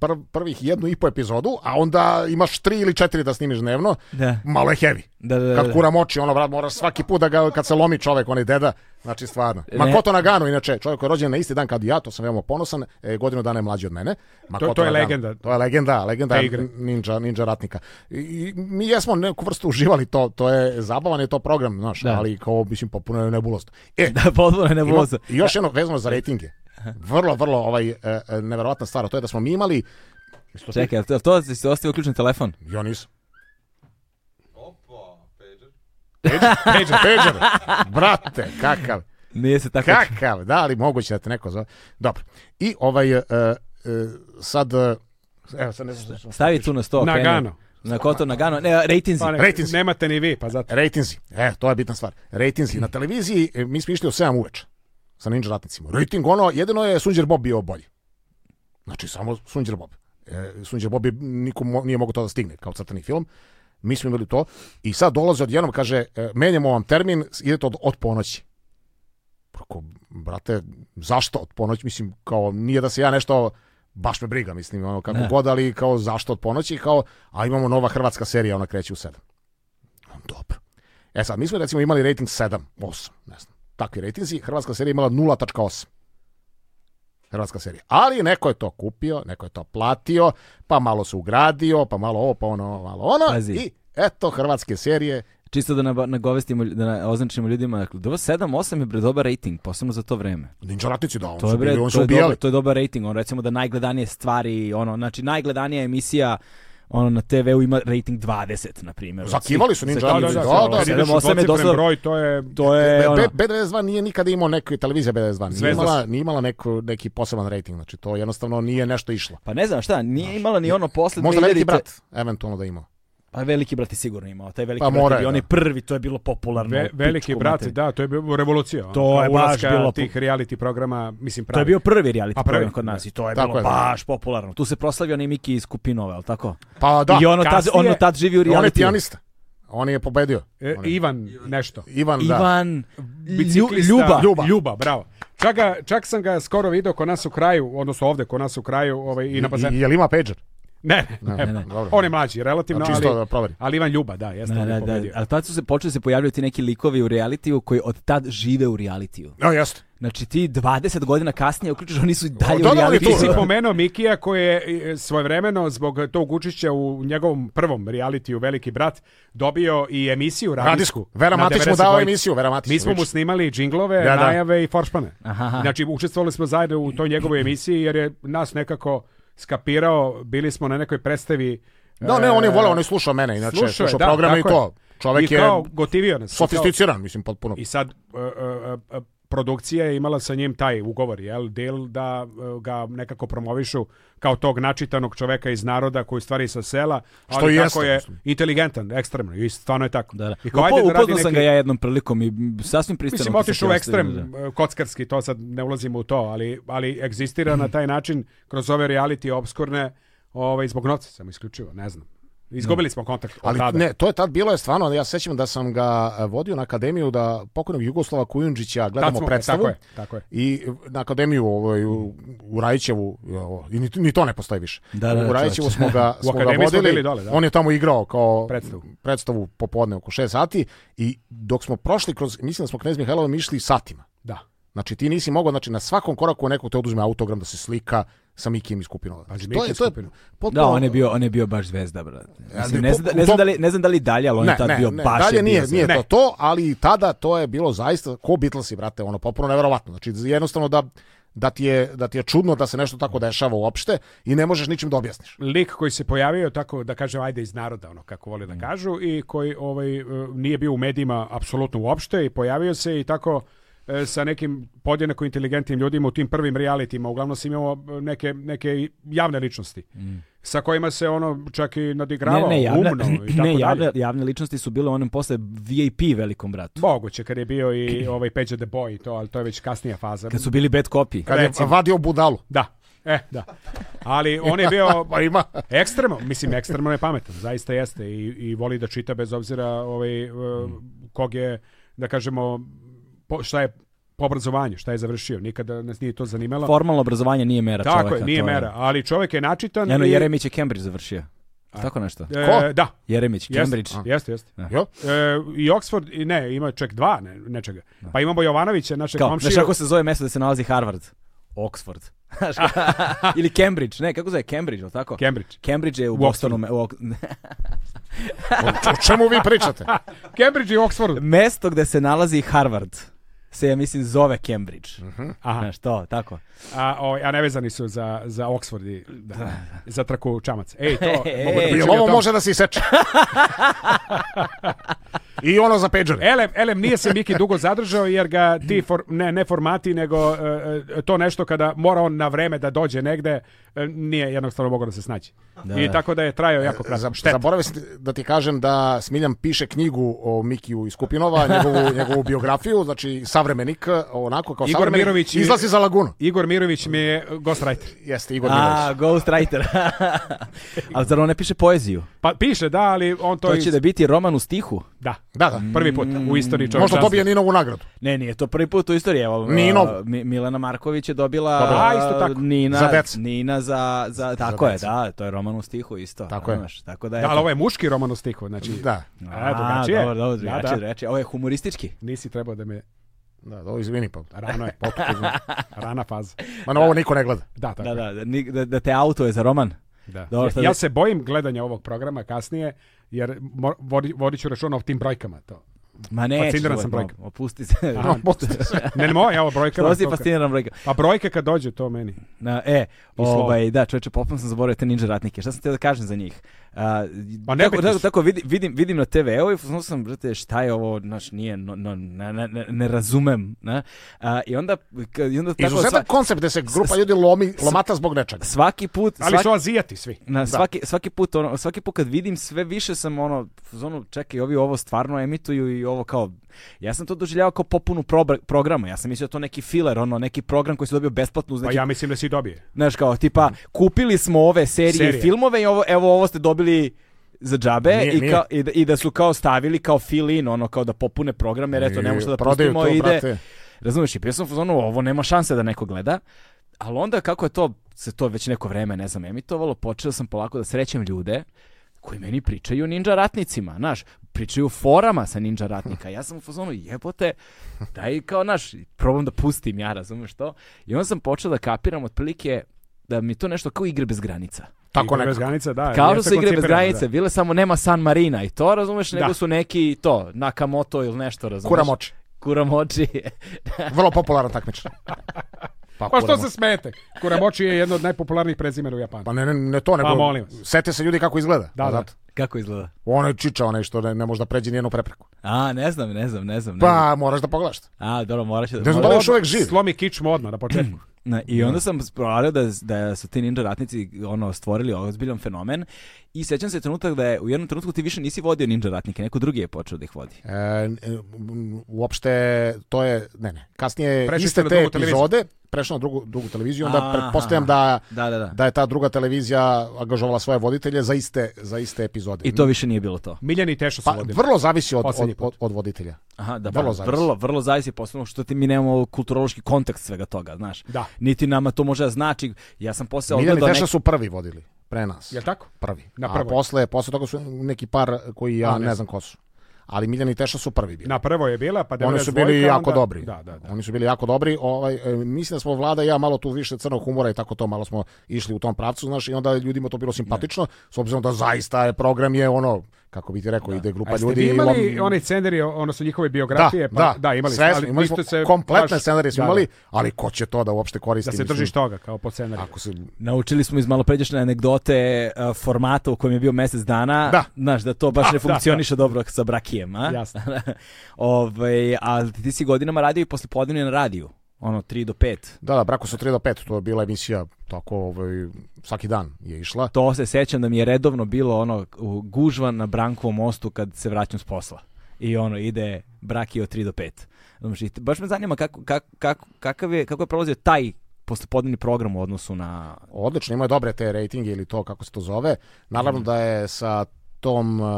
pr, prvih jednu i po epizodu, a onda imaš tri ili četiri da snimiš dnevno, da. malo je heavy. Da, da, da, Kad da. kuram oči, ono, brat, mora svaki put da ga, kad se lomi čovek, onaj deda, Znači, stvarno. Makoto Nagano, inače, čovjek koji je rođen na isti dan kao ja, to sam veoma ponosan, e, godinu dana je mlađi od mene. Makoto to, to je Nagano. legenda. To je legenda, legenda ninja, ninja ratnika. I, mi jesmo neku vrstu uživali to, to je zabavan je to program, znaš, da. ali kao, mislim, popuno je nebulost. E, da, potpuno je nebulozno. I još jedno vezano za da. rejtinge. Vrlo, vrlo ovaj, e, e neverovatna stvar, to je da smo mi imali Čekaj, to, to, to, to ostavio ključni telefon? Ja nisam. Peđa, peđa, peđa. Brate, kakav. Nije se tako... Kakav, da ali moguće da te neko zove? Dobro. I ovaj, uh, uh, sad... Uh, evo, sad ne znam što... Stavi tu na sto. Nagano. Na koto, na gano, ne, rejtinzi. Pa ne, rejtinzi. Nemate ni vi, pa zato. Rejtinzi, e, to je bitna stvar. Rejtinzi. Na televiziji mi smo išli u 7 uveče sa Ninja Ratnicima. Rejting ono, jedino je Sunđer Bob bio bolji. Znači, samo Sunđer Bob. E, Sunđer Bob je, nikom nije mogo to da stigne kao crtani film. Mi smo imali to i sad dolaze odjednom, kaže, e, menjamo vam termin, idete od, od ponoći. Proko, brate, zašto od ponoći? Mislim, kao, nije da se ja nešto, baš me briga, mislim, ono, kako ne. god, ali kao, zašto od ponoći? Kao, a imamo nova hrvatska serija, ona kreće u 7 on Dobro. E sad, mi smo recimo imali rating 7, 8, ne znam. Takvi ratingsi, hrvatska serija imala 0.8 hrvatska serija. Ali neko je to kupio, neko je to platio, pa malo se ugradio, pa malo ovo, pa ono, malo ono. Pazi. I eto, hrvatske serije Čisto da nagovestimo, da označimo ljudima, dakle, dobro 7 8 je bre dobar rating, posebno za to vreme. Ninja ratnici da, on to je bili, on to, je dobar, to je dobar rating, on recimo da najgledanije stvari, ono, znači najgledanija emisija ono na TV-u ima rating 20 na primjer. Zakivali su Ninja Alien. Da, da, da, da, da, da, da, dosta... broj, to je to je ono... B92 nije nikada imao neku televizija B92, nije imala, nije imala neku, neki poseban rating, znači to jednostavno nije nešto išlo. Pa ne znam šta, nije imala ni ono posle Možda veliki brat eventualno da imao. Pa veliki brat je sigurno imao, taj veliki pa brat je bio da. onaj prvi, to je bilo popularno. Ve, veliki brat, da, to je bio revolucija. To je baš bilo tih reality programa, mislim pravi. To je bio prvi reality pa, program kod da. nas i to je tako bilo je, da. baš popularno. Tu se proslavio onaj Miki iz Kupinova, al tako? Pa da. I ono tad, ono tad živi u reality. On je pijanista. On je pobedio. E, on je... Ivan nešto. Ivan, da. Ivan Ljuba. Ljuba. Ljuba, bravo. Čak, čak sam ga skoro video kod nas u kraju, odnosno ovde kod nas u kraju ovaj, i na bazenu. Jel ima pager? Ne, ne, ne, ne, on je mlađi, relativno, znači, ali, da ali Ivan Ljuba, da, jeste ne, on je da, da, Ali tad su se počeli se pojavljaju neki likovi u realitiju koji od tad žive u realitiju. No, jeste. Znači ti 20 godina kasnije uključiš, da oni su i dalje da, u realitiju. Ti si pomenuo Mikija koji je e, svojevremeno zbog tog učešća u njegovom prvom realitiju Veliki brat dobio i emisiju radijsku. Vera Matić mu dao emisiju, Vera Matić. Mi smo mu snimali džinglove, da, da. najave i foršpane. Aha. Znači učestvovali smo zajedno u toj njegovoj emisiji jer je nas nekako skapirao, bili smo na nekoj predstavi da, ne, on je volao, on je slušao mene, inače, slušao, slušao da, program i to. Je. I kao, je gotivio nas. Sofisticiran, mislim, potpuno. I sad, uh, uh, uh, produkcija je imala sa njim taj ugovor, jel, del da e, ga nekako promovišu kao tog načitanog čoveka iz naroda koji stvari sa sela, Što ali jeste, tako je inteligentan, ekstremno, i stvarno je tako. Da, da. I kao, Upo, pa da radi neki... sam ga ja jednom prilikom i sasvim pristano... Mislim, otišao u ekstrem da. E, kockarski, to sad ne ulazimo u to, ali, ali egzistira na taj način kroz ove reality obskurne ovaj, zbog novca sam isključivo, ne znam. Izgubili smo kontakt. Ali tada. ne, to je tad bilo je stvarno, ja se sećam da sam ga e, vodio na akademiju da pokojnog Jugoslava Kujundžića gledamo smo, e, predstavu. Tako je, tako je. I na akademiju ovaj, u, u Rajićevu, e, i ni, ni, to ne postoji više. Da, da, da u Rajićevu smo ga, smo ga vodili, smo dole, da. on je tamo igrao kao predstavu, predstavu popodne oko 6 sati i dok smo prošli kroz, mislim da smo Knez Mihajlova mišli satima. Da. Znači ti nisi mogao, znači na svakom koraku neko te oduzme autogram da se slika sa Mikijem iz Kupinova. Znači, znači, to je, to je potpuno... Da, on je bio, on je bio baš zvezda, brate. Mislim, ne, znam, da- ne, znam da li, ne znam da li dalje, ali on ne, je tad ne, bio ne, baš... Dalje nije, bio nije to to, ali tada to je bilo zaista ko Beatlesi, brate, ono, potpuno neverovatno. Znači, jednostavno da da ti, je, da ti je čudno da se nešto tako dešava uopšte i ne možeš ničim da objasniš. Lik koji se pojavio tako da kažem ajde iz naroda ono kako vole da mm. kažu i koji ovaj e, nije bio u medijima apsolutno uopšte i pojavio se i tako E, sa nekim podjednako inteligentnim ljudima u tim prvim realitima. Uglavnom se imamo neke, neke javne ličnosti. Mm. Sa kojima se ono čak i nadigravao ne, ne, javne, umno i tako ne, javne, dalje. javne ličnosti su bile onom posle VIP velikom bratu. Moguće, kad je bio i ovaj Peđa the Boy to, ali to je već kasnija faza. Kad su bili bad copy. Kad je vadio budalu. Da, E, da. Ali on je bio pa ima ekstremno, mislim ekstremno je pametan, zaista jeste i, i voli da čita bez obzira ovaj e, kog je da kažemo po, šta je po obrazovanju, šta je završio, nikada nas nije to zanimalo. Formalno obrazovanje nije mera čovjeka. Tako je, nije mera, je. ali čovjek je načitan. Eno, i... Jeremić je Cambridge završio. A, Tako nešto? E, Ko? Da. Jeremić, Cambridge. Jeste, jeste. Da. Jo. E, I Oxford, ne, ima čak dva ne, nečega. Da. Pa imamo Jovanovića, našeg Kao, komšiju. Znaš kako se zove mesto da se nalazi Harvard? Oxford. Ili Cambridge, ne, kako zove Cambridge, al tako? Cambridge. Cambridge je u, u Bostonu. U... o, čemu vi pričate? Cambridge i Oxford. Mesto gde se nalazi Harvard se, ja mislim, zove Cambridge. Uh mhm. -huh. Aha. što, tako. A, o, ovaj, a nevezani su za, za Oxford i da, da. da. za traku čamac. Ej, to, e, mogu da pričam ovo može da se iseče. I ono za peđere. Elem, elem, nije se Miki dugo zadržao jer ga ti, for, ne, ne formati, nego uh, to nešto kada mora on na vreme da dođe negde, E, nije jednostavno mogao da se snađe. Da. I tako da je trajao jako e, kratko. Šteta. Zaboravio sam da ti kažem da Smiljan piše knjigu o Mikiju iz Kupinova, njegovu, njegovu biografiju, znači savremenik, e, onako kao Igor savremenik, Mirović izlazi za lagunu. Igor Mirović mi je ghostwriter. Jeste, Igor Mirović. A, ghostwriter. ali zar on ne piše poeziju? Pa piše, da, ali on to... To će iz... da biti roman u stihu? Da, da, da. prvi put u istoriji mm. čovječanstva. Možda dobije Ninovu nagradu. Ne, nije to prvi put u istoriji. Evo, Nino. Milana Marković je dobila Dobro. A, isto tako. Nina, za Nina za, za tako za je, da, to je roman u stihu isto. Tako je. tako da je. Da, ali ovo je muški roman u stihu, znači. Da. A, drugačije. Dobro, dobro, da, da. drugačije, da, drugačije. Ovo je humoristički. Nisi trebao da me da, da ovo izvini, pa rano je, potpuno, znači, rana faza. Ma na ovo niko ne gleda. Da, tako. Da, da, da, da te auto je za roman. Da. Dobro, ja, ja se bojim gledanja ovog programa kasnije, jer vodit ću računa o tim brojkama. To. Ma ne, fasciniran da sam brojka. Opusti se. Aha, ne, ne, moja, evo brojka. Što si fasciniran brojka? Pa brojka kad dođe to meni. Na, e, ovaj, da, čoveče, popom sam zaboravio te ninja ratnike. Šta sam te da kažem za njih? A, pa ne tako, da, tako, tako vidim, vidim, na tv evo i fuzno sam, brate, šta je ovo, znaš, nije, no, no, ne, ne, ne razumem. Na? A, I onda... I onda tako, Izuzetan sva... koncept gde da se grupa ljudi lomi, lomata zbog nečega. Svaki put... Svaki, Ali su azijati svi. Na, svaki, svaki, put, ono, svaki put kad vidim sve više sam ono, zonu, čekaj, ovi ovo stvarno emituju i ovo kao, ja sam to doživljavao kao popunu pro, programa, ja sam mislio da to neki filler, ono, neki program koji se dobio besplatno uz pa neki... Pa ja mislim da si dobije. Znaš kao, tipa, kupili smo ove serije, serije. filmove i ovo, evo ovo ste dobili za džabe nije, i, kao, i, da, i, da, su kao stavili kao fill-in, ono kao da popune program jer eto ne možemo da e, pustimo to, ide... Brate. Razumeš, i ja sam ovo nema šanse da neko gleda, ali onda kako je to, se to već neko vreme, ne znam, emitovalo, počeo sam polako da srećem ljude koji meni pričaju o ninja ratnicima, znaš, pričaju forama sa ninja ratnika. Ja sam u fazonu jebote, daj kao naš, probam da pustim ja, razumeš to? I onda sam počeo da kapiram otprilike da mi to nešto kao igre bez granica. Tako igre bez granica, da. Kao da su igre bez granice, da. bile samo nema San Marina i to, razumeš, nego da. su neki to, Nakamoto ili nešto, razumeš. Kuramoči. Kuramoči. Vrlo popularan takmičar. Pa, pa što se smete? Kuramoči je jedno od najpopularnijih prezimena u Japanu. Pa ne, ne, ne to, nego... Pa Sete se ljudi kako izgleda. Da, da. Kako izgleda? Ono je čiča, onaj što ne, ne može da pređe nijednu prepreku. A, ne znam, ne znam, ne znam. Ne pa, moraš da pogledaš. A, dobro, moraš da... Ne znam da li još uvek živ. Slomi kičmu odmah na početku. Na, I onda sam provalio da, da su ti ninja ratnici ono, stvorili ozbiljan fenomen I sećam se trenutak da je u jednom trenutku ti više nisi vodio ninja ratnike, neko drugi je počeo da ih vodi. E, e uopšte, to je, ne, ne, kasnije Prešli iste te epizode, prešao na drugu, drugu televiziju, onda pretpostavljam da, da, da, da. da je ta druga televizija angažovala svoje voditelje za iste, za iste epizode. I to više nije bilo to. Miljani i Teša su pa, vodili. Vrlo zavisi od, od, od, od, voditelja. Aha, da, vrlo, pa, zavisi. vrlo, vrlo zavisi, posebno što ti mi nemamo kulturološki kontekst svega toga, znaš. Da. Niti nama to može da znači. Ja sam posle Miljan i Teša nek... su prvi vodili pre nas. Jel tako? Prvi. Na prvoj. A posle, posle toga su neki par koji ja ne, ne znam ko su ali Miljan i Teša su prvi bili. Na prvo je bila, pa Oni su bili jako onda... dobri. Da, da, da. Oni su bili jako dobri. Ovaj, e, mislim da smo vlada i ja malo tu više crnog humora i tako to, malo smo išli u tom pravcu, znaš, i onda ljudima to bilo simpatično, ne. s obzirom da zaista je program je ono kako bi ti rekao, da. ide grupa A ljudi... imali lom... one scenarije, odnosno njihove biografije? Da, da pa, da, da imali, sve, ali imali smo se kompletne baš, scenarije smo da, imali, da. ali ko će to da uopšte koristi? Da se mislim. držiš toga, kao po scenariju. Ako se... Naučili smo iz malopređašnje anegdote uh, formata u kojem je bio mjesec dana, da. znaš, da to baš da, ne funkcioniše dobro sa brakijem, a? Jasno. Ove, ovaj, a ti si godinama radio i posle podne na radiju ono 3 do 5. Da, da, Brako su 3 do 5, to je bila emisija tako ovaj, svaki dan je išla. To se sećam da mi je redovno bilo ono gužva na Brankovom mostu kad se vraćam s posla. I ono ide Braki od 3 do 5. Znači, baš me zanima kako, kako, kako, kakav je, kako je prolazio taj postopodnevni program u odnosu na... Odlično, ima dobre te rejtinge ili to kako se to zove. Naravno mm. da je sa tom uh,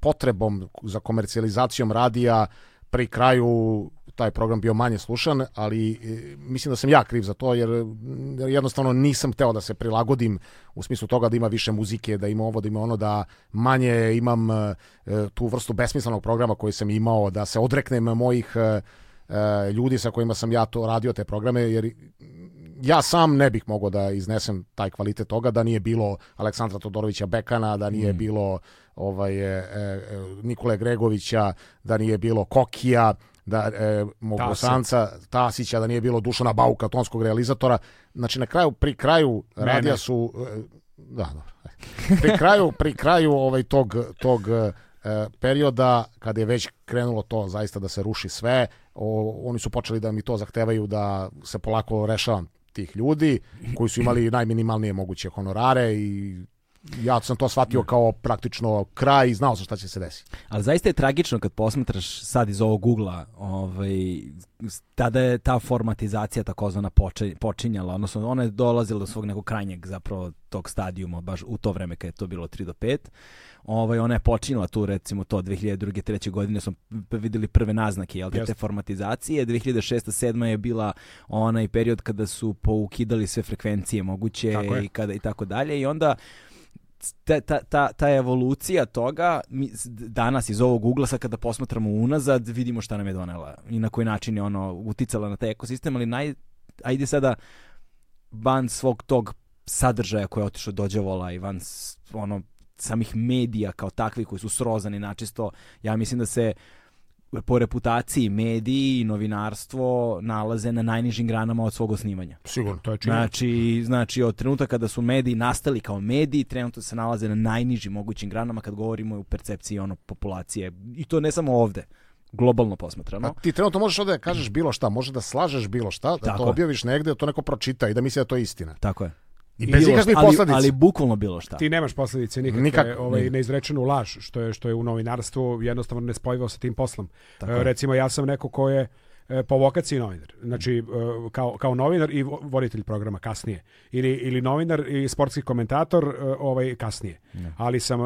potrebom za komercijalizacijom radija pri kraju taj program bio manje slušan, ali e, mislim da sam ja kriv za to, jer jednostavno nisam teo da se prilagodim u smislu toga da ima više muzike, da ima ovo, da ima ono, da manje imam e, tu vrstu besmislenog programa koji sam imao, da se odreknem mojih e, ljudi sa kojima sam ja to radio te programe, jer ja sam ne bih mogao da iznesem taj kvalitet toga da nije bilo Aleksandra Todorovića Bekana, da nije mm. bilo ovaj, e, e, Nikole Gregovića, da nije bilo Kokija, da e, Mogrosanca, Tasića, da nije bilo Dušana Bauka, tonskog realizatora. Znači na kraju, pri kraju ne, radija su... E, da, dobro. E. Pri kraju, pri kraju ovaj, tog, tog e, perioda kada je već krenulo to zaista da se ruši sve, o, oni su počeli da mi to zahtevaju da se polako rešavam tih ljudi koji su imali najminimalnije moguće honorare i ja sam to shvatio kao praktično kraj i znao sam šta će se desiti. Ali zaista je tragično kad posmatraš sad iz ovog ugla, ovaj, tada je ta formatizacija takozvana počinjala, odnosno ona je dolazila do svog nekog krajnjeg zapravo tog stadijuma, baš u to vreme kad je to bilo 3 do 5. Ovaj, ona je počinjala tu recimo to 2002. 3. godine smo videli prve naznake jel, te, te formatizacije. 2006. 7. je bila onaj period kada su poukidali sve frekvencije moguće i, kada, i tako dalje i onda ta, ta, ta, evolucija toga, mi danas iz ovog ugla, sad kada posmatramo unazad, vidimo šta nam je donela i na koji način je ono uticala na taj ekosistem, ali naj, ajde sada van svog tog sadržaja koje je otišao dođevola i van ono samih medija kao takvi koji su srozani načisto, ja mislim da se po reputaciji mediji i novinarstvo nalaze na najnižim granama od svog osnivanja. Sigurno, to je činjenica. Znači, znači od trenutka kada su mediji nastali kao mediji, trenutno se nalaze na najnižim mogućim granama kad govorimo o percepciji ono populacije i to ne samo ovde globalno posmatrano. A ti trenutno možeš ovde da kažeš bilo šta, može da slažeš bilo šta, da Tako to objaviš negde, da to neko pročita i da misli da to je istina. Tako je. I bez bilo ikakvih šta, posledica. Ali, ali bukvalno bilo šta. Ti nemaš posledice nikakve, Nikak, ovaj, neizrečenu laž, što je, što je u novinarstvu jednostavno nespojivo sa tim poslom. Tako e, recimo, ja sam neko ko je e, po vokaciji novinar. Znači, e, kao, kao novinar i voditelj programa kasnije. Ili, ili novinar i sportski komentator e, ovaj, kasnije. Ne. Ali sam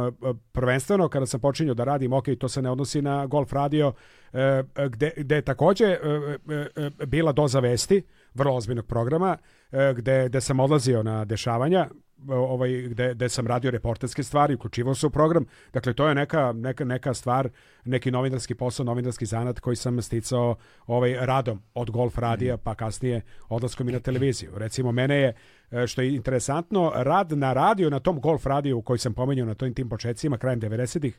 prvenstveno, kada sam počinio da radim, ok, to se ne odnosi na Golf radio, gde, gde je takođe bila doza vesti, vrlo ozbiljnog programa, E, gde, gde sam odlazio na dešavanja, e, ovaj, gde, gde sam radio reporterske stvari, uključivao se u program. Dakle, to je neka, neka, neka stvar, neki novinarski posao, novinarski zanat koji sam sticao ovaj, radom od golf radija, mhm. pa kasnije odlaskom i na televiziju. Recimo, mene je, e, što je interesantno, rad na radiju, na tom golf radiju koji sam pomenjao na tojim tim početcima, krajem 90-ih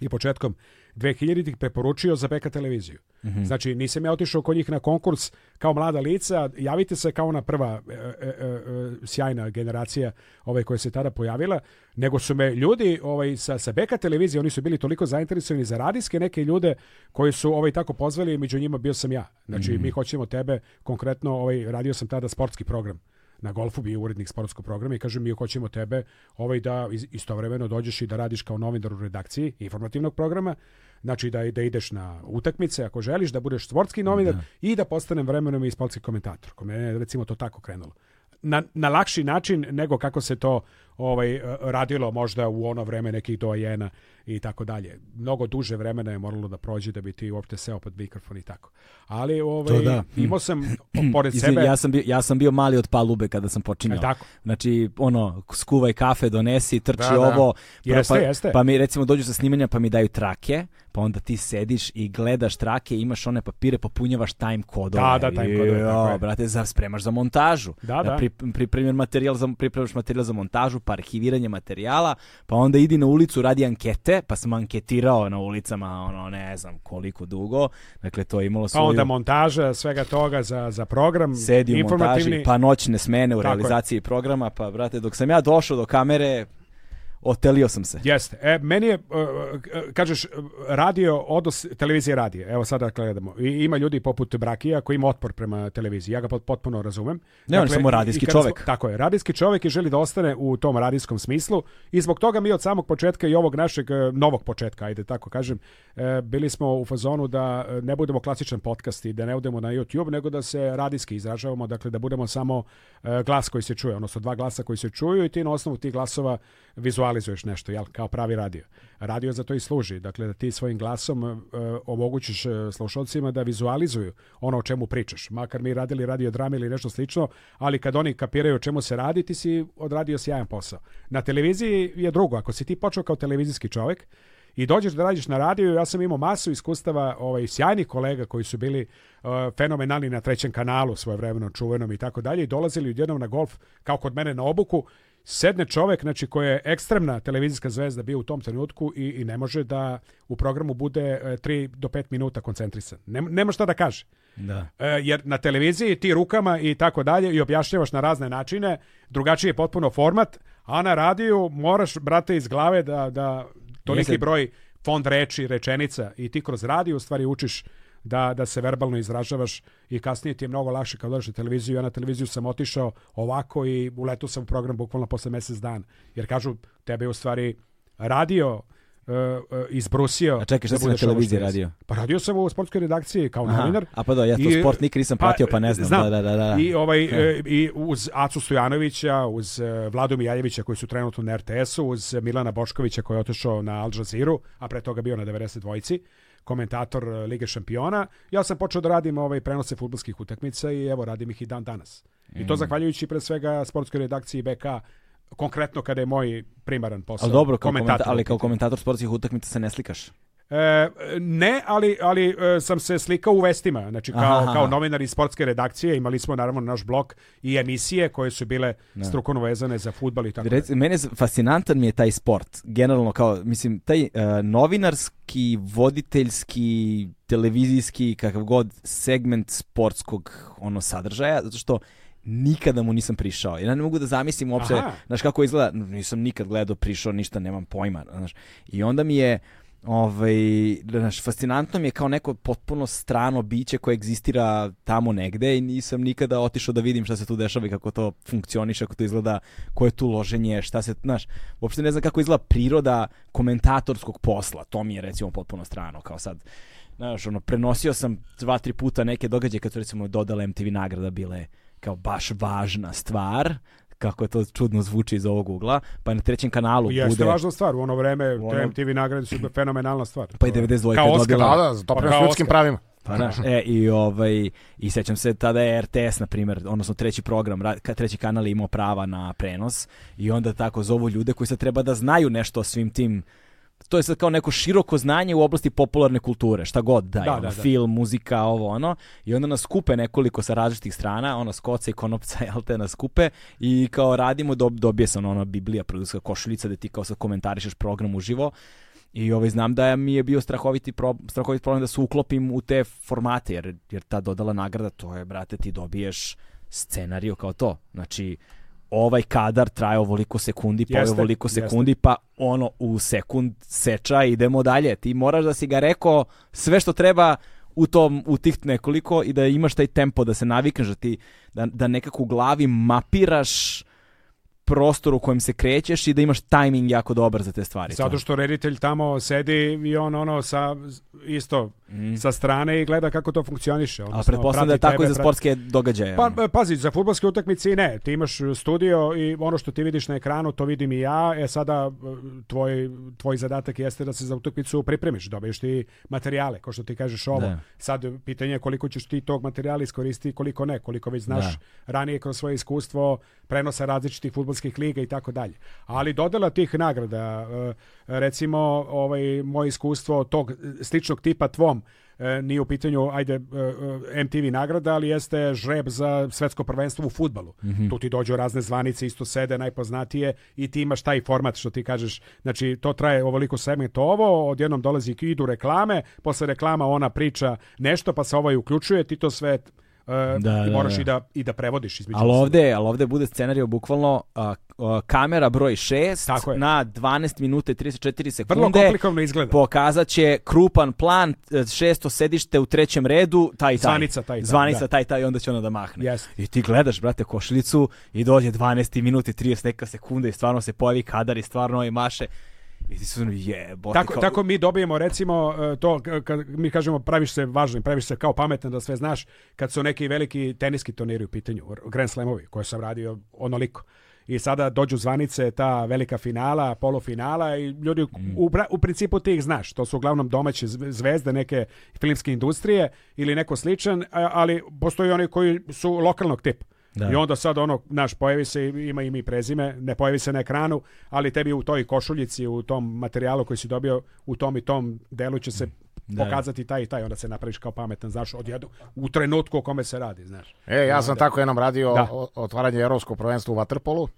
i početkom 2000-ih preporučio za Beka televiziju. Mm -hmm. Znači, nisam ja otišao kod njih na konkurs kao mlada lica, javite se kao na prva e, e, e, e, sjajna generacija ovaj, koja se tada pojavila, nego su me ljudi ovaj, sa, sa BK televizije, oni su bili toliko zainteresovani za radijske neke ljude koji su ovaj, tako pozvali među njima bio sam ja. Znači, mm -hmm. mi hoćemo tebe, konkretno ovaj, radio sam tada sportski program na golfu bio urednik sportskog programa i kaže mi hoćemo tebe ovaj da istovremeno dođeš i da radiš kao novinar u redakciji informativnog programa znači da, da ideš na utakmice ako želiš da budeš sportski novinar da. i da postanem vremenom i sportski komentator kome recimo to tako krenulo na, na lakši način nego kako se to ovaj eh, radilo možda u ono vreme nekih dojena i tako dalje. Mnogo duže vremena je moralo da prođe da bi ti uopšte seo pod mikrofon i tako. Ali ovaj, da. imao sam pored Izvim, sebe... Ja sam, bio, ja sam bio mali od palube kada sam počinjao. E, tako. Znači, ono, skuvaj kafe, donesi, trči da, da. ovo. Da. Jeste, pa, jeste. Pa mi, recimo, dođu sa snimanja pa mi daju trake, pa onda ti sediš i gledaš trake, imaš one papire, popunjavaš time kodove. Da, da, time kodove. Jo, tako je. brate, za, spremaš za montažu. Da, da. Pri, pripremaš materijal za, pripremaš materijal za montažu, pa arhiviranje materijala, pa onda idi na ulicu, radi ankete, ljude, pa sam anketirao na ulicama, ono, ne znam koliko dugo. Dakle, to je imalo svoju... Pa onda montaža svega toga za, za program. Sedi u informativni... montaži, pa noćne smene u Tako realizaciji je. programa, pa, brate, dok sam ja došao do kamere, otelio sam se. Jeste. E, meni je, e, e, kažeš, radio, odnos televizije radije. Evo sada gledamo. I, ima ljudi poput Brakija koji ima otpor prema televiziji. Ja ga potpuno razumem. Ne, dakle, on je dakle, samo radijski čovek. Smo, tako je, radijski čovek i želi da ostane u tom radijskom smislu. I zbog toga mi od samog početka i ovog našeg e, novog početka, ajde tako kažem, bili smo u fazonu da ne budemo klasičan podcast i da ne odemo na YouTube, nego da se radijski izražavamo, dakle da budemo samo glas koji se čuje, odnosno dva glasa koji se čuju i ti na osnovu tih glasova vizuali realizuješ nešto, jel, kao pravi radio. Radio za to i služi, dakle da ti svojim glasom e, omogućiš e, slušalcima da vizualizuju ono o čemu pričaš. Makar mi radili radio drame ili nešto slično, ali kad oni kapiraju o čemu se radi, ti si odradio sjajan posao. Na televiziji je drugo, ako si ti počeo kao televizijski čovjek, i dođeš da radiš na radiju, ja sam imao masu iskustava ovaj, sjajnih kolega koji su bili e, fenomenalni na trećem kanalu svoje svojevremeno čuvenom i tako dalje i dolazili odjednom na golf kao kod mene na obuku sedne čovek znači, koji je ekstremna televizijska zvezda bio u tom trenutku i, i ne može da u programu bude 3 e, do 5 minuta koncentrisan. Ne, nema šta da kaže. Da. E, jer na televiziji ti rukama i tako dalje i objašnjavaš na razne načine, drugačiji je potpuno format, a na radiju moraš, brate, iz glave da, da to neki broj fond reči, rečenica i ti kroz radio stvari učiš da, da se verbalno izražavaš i kasnije ti je mnogo lakše kad dođeš na televiziju. Ja na televiziju sam otišao ovako i uletao sam u program bukvalno posle mesec dana. Jer kažu, tebe je u stvari radio Uh, uh, izbrusio. A čekaj, šta da si na televiziji radio? Pa radio sam u sportskoj redakciji kao Aha, novinar. A pa da, ja to i, sport nikad nisam pratio, pa, pa ne znam. znam. Da, da, da, da. I, ovaj, e, I uz Acu Stojanovića, uz e, Vladu Mijaljevića koji su trenutno na RTS-u, uz Milana Boškovića koji je otišao na Al Jazeera, a pre toga bio na 92-ci komentator e, Lige šampiona. Ja sam počeo da radim ovaj prenose futbolskih utakmica i evo radim ih i dan danas. I to mm. zahvaljujući pre svega sportskoj redakciji BK konkretno kada je moj primaran posao. Ali dobro, kao komentator, ali kao komentator sportskih utakmica se ne slikaš. E, ne, ali, ali e, sam se slikao u vestima, znači kao, Aha. kao novinar iz sportske redakcije, imali smo naravno naš blok i emisije koje su bile ne. Da. strukovno vezane za futbal i tako Reci, Mene je fascinantan mi je taj sport, generalno kao, mislim, taj uh, novinarski, voditeljski, televizijski, kakav god segment sportskog ono sadržaja, zato što nikada mu nisam prišao. Ja ne mogu da zamislim uopšte, znaš kako izgleda, nisam nikad gledao, prišao, ništa, nemam pojma, znaš. I onda mi je Ovaj, znaš, fascinantno mi je kao neko potpuno strano biće koje egzistira tamo negde i nisam nikada otišao da vidim šta se tu dešava i kako to funkcioniše, kako to izgleda, koje tu loženje, šta se, znaš, uopšte ne znam kako izgleda priroda komentatorskog posla, to mi je recimo potpuno strano, kao sad, znaš, ono, prenosio sam dva, tri puta neke događaje kad su recimo dodale MTV nagrada bile kao baš važna stvar, kako to čudno zvuči iz ovog ugla, pa na trećem kanalu Jeste bude... Jeste važna stvar, u ono vreme ono... MTV nagrade su fenomenalna stvar. Pa i 92. Kao Oscar, da, da, pa prema ljudskim pravima. Pa naš, da, e, i, ovaj, I sećam se tada je RTS, na primjer, odnosno treći program, treći kanal je imao prava na prenos i onda tako zovu ljude koji se treba da znaju nešto o svim tim to je sad kao neko široko znanje u oblasti popularne kulture, šta god da, da, ono, da, da. film, muzika, ovo ono, i onda nas kupe nekoliko sa različitih strana, ono, skoca i konopca, jel te, nas kupe i kao radimo, dob, dobije se ono, ona Biblija, produska košuljica da ti kao sad komentarišeš program uživo, i ovaj, znam da mi je bio strahoviti pro, strahovit problem da se uklopim u te formate, jer, jer ta dodala nagrada, to je, brate, ti dobiješ scenariju kao to. Znači, ovaj kadar traje ovoliko sekundi, pa jeste, ovoliko sekundi, jeste. pa ono u sekund seča idemo dalje. Ti moraš da si ga rekao sve što treba u tom u tih nekoliko i da imaš taj tempo da se navikneš da ti da, da nekako u glavi mapiraš prostor u kojem se krećeš i da imaš tajming jako dobar za te stvari. Zato što reditelj tamo sedi i on ono sa isto mm. sa strane i gleda kako to funkcioniše. Odnosno, A pretpostavljam da je tako tebe, i za sportske prati... događaje. Pa, pazi, za futbolske utakmice i ne. Ti imaš studio i ono što ti vidiš na ekranu to vidim i ja. E sada e, tvoj, tvoj zadatak jeste da se za utakmicu pripremiš. Dobiješ ti materijale, kao što ti kažeš ovo. Da. Sad pitanje je koliko ćeš ti tog materijala iskoristiti, koliko ne. Koliko već znaš da. ranije kroz svoje iskustvo prenosa različitih futbolskih španskih liga i tako dalje. Ali dodela tih nagrada, e, recimo ovaj, moje iskustvo tog sličnog tipa tvom, e, nije u pitanju ajde e, MTV nagrada, ali jeste žreb za svetsko prvenstvo u futbalu. Mm -hmm. Tu ti dođu razne zvanice, isto sede najpoznatije i ti imaš taj format što ti kažeš. Znači, to traje ovoliko seme to ovo, odjednom dolazi idu reklame, posle reklama ona priča nešto, pa se ovaj uključuje, ti to sve E, da, da, moraš da. i da i da prevodiš između. Ali ovde, ali ovde bude scenarijo bukvalno a, kamera broj 6 na 12 minuta i 34 sekunde. Vrlo komplikovano izgleda. Pokazaće krupan plan, e, šesto sedište u trećem redu, taj taj. Zvanica taj. taj da, zvanica da. taj taj onda će ona da mahne. Yes. I ti gledaš brate košilicu i dođe 12 minuta i 30 neka sekunde i stvarno se pojavi kadar i stvarno i maše. I ti su jebote. Tako, kao... tako mi dobijemo recimo e, to kad mi kažemo praviš se važan, praviš se kao pametan da sve znaš kad su neki veliki teniski turniri u pitanju, Grand Slamovi koje sam radio onoliko. I sada dođu zvanice ta velika finala, polufinala i ljudi mm. u, u principu ti ih znaš. To su uglavnom domaće zvezde neke filmske industrije ili neko sličan, ali postoji oni koji su lokalnog tipa. Da. I onda sad ono, naš, pojavi se, ima i mi prezime, ne pojavi se na ekranu, ali tebi u toj košuljici, u tom materijalu koji si dobio, u tom i tom delu će se mm. da. pokazati taj i taj, onda se napraviš kao pametan, znaš, odjedu, u trenutku o kome se radi, znaš. E, ja sam da. tako jednom radio da. otvaranje Evropskog prvenstva u Vatrpolu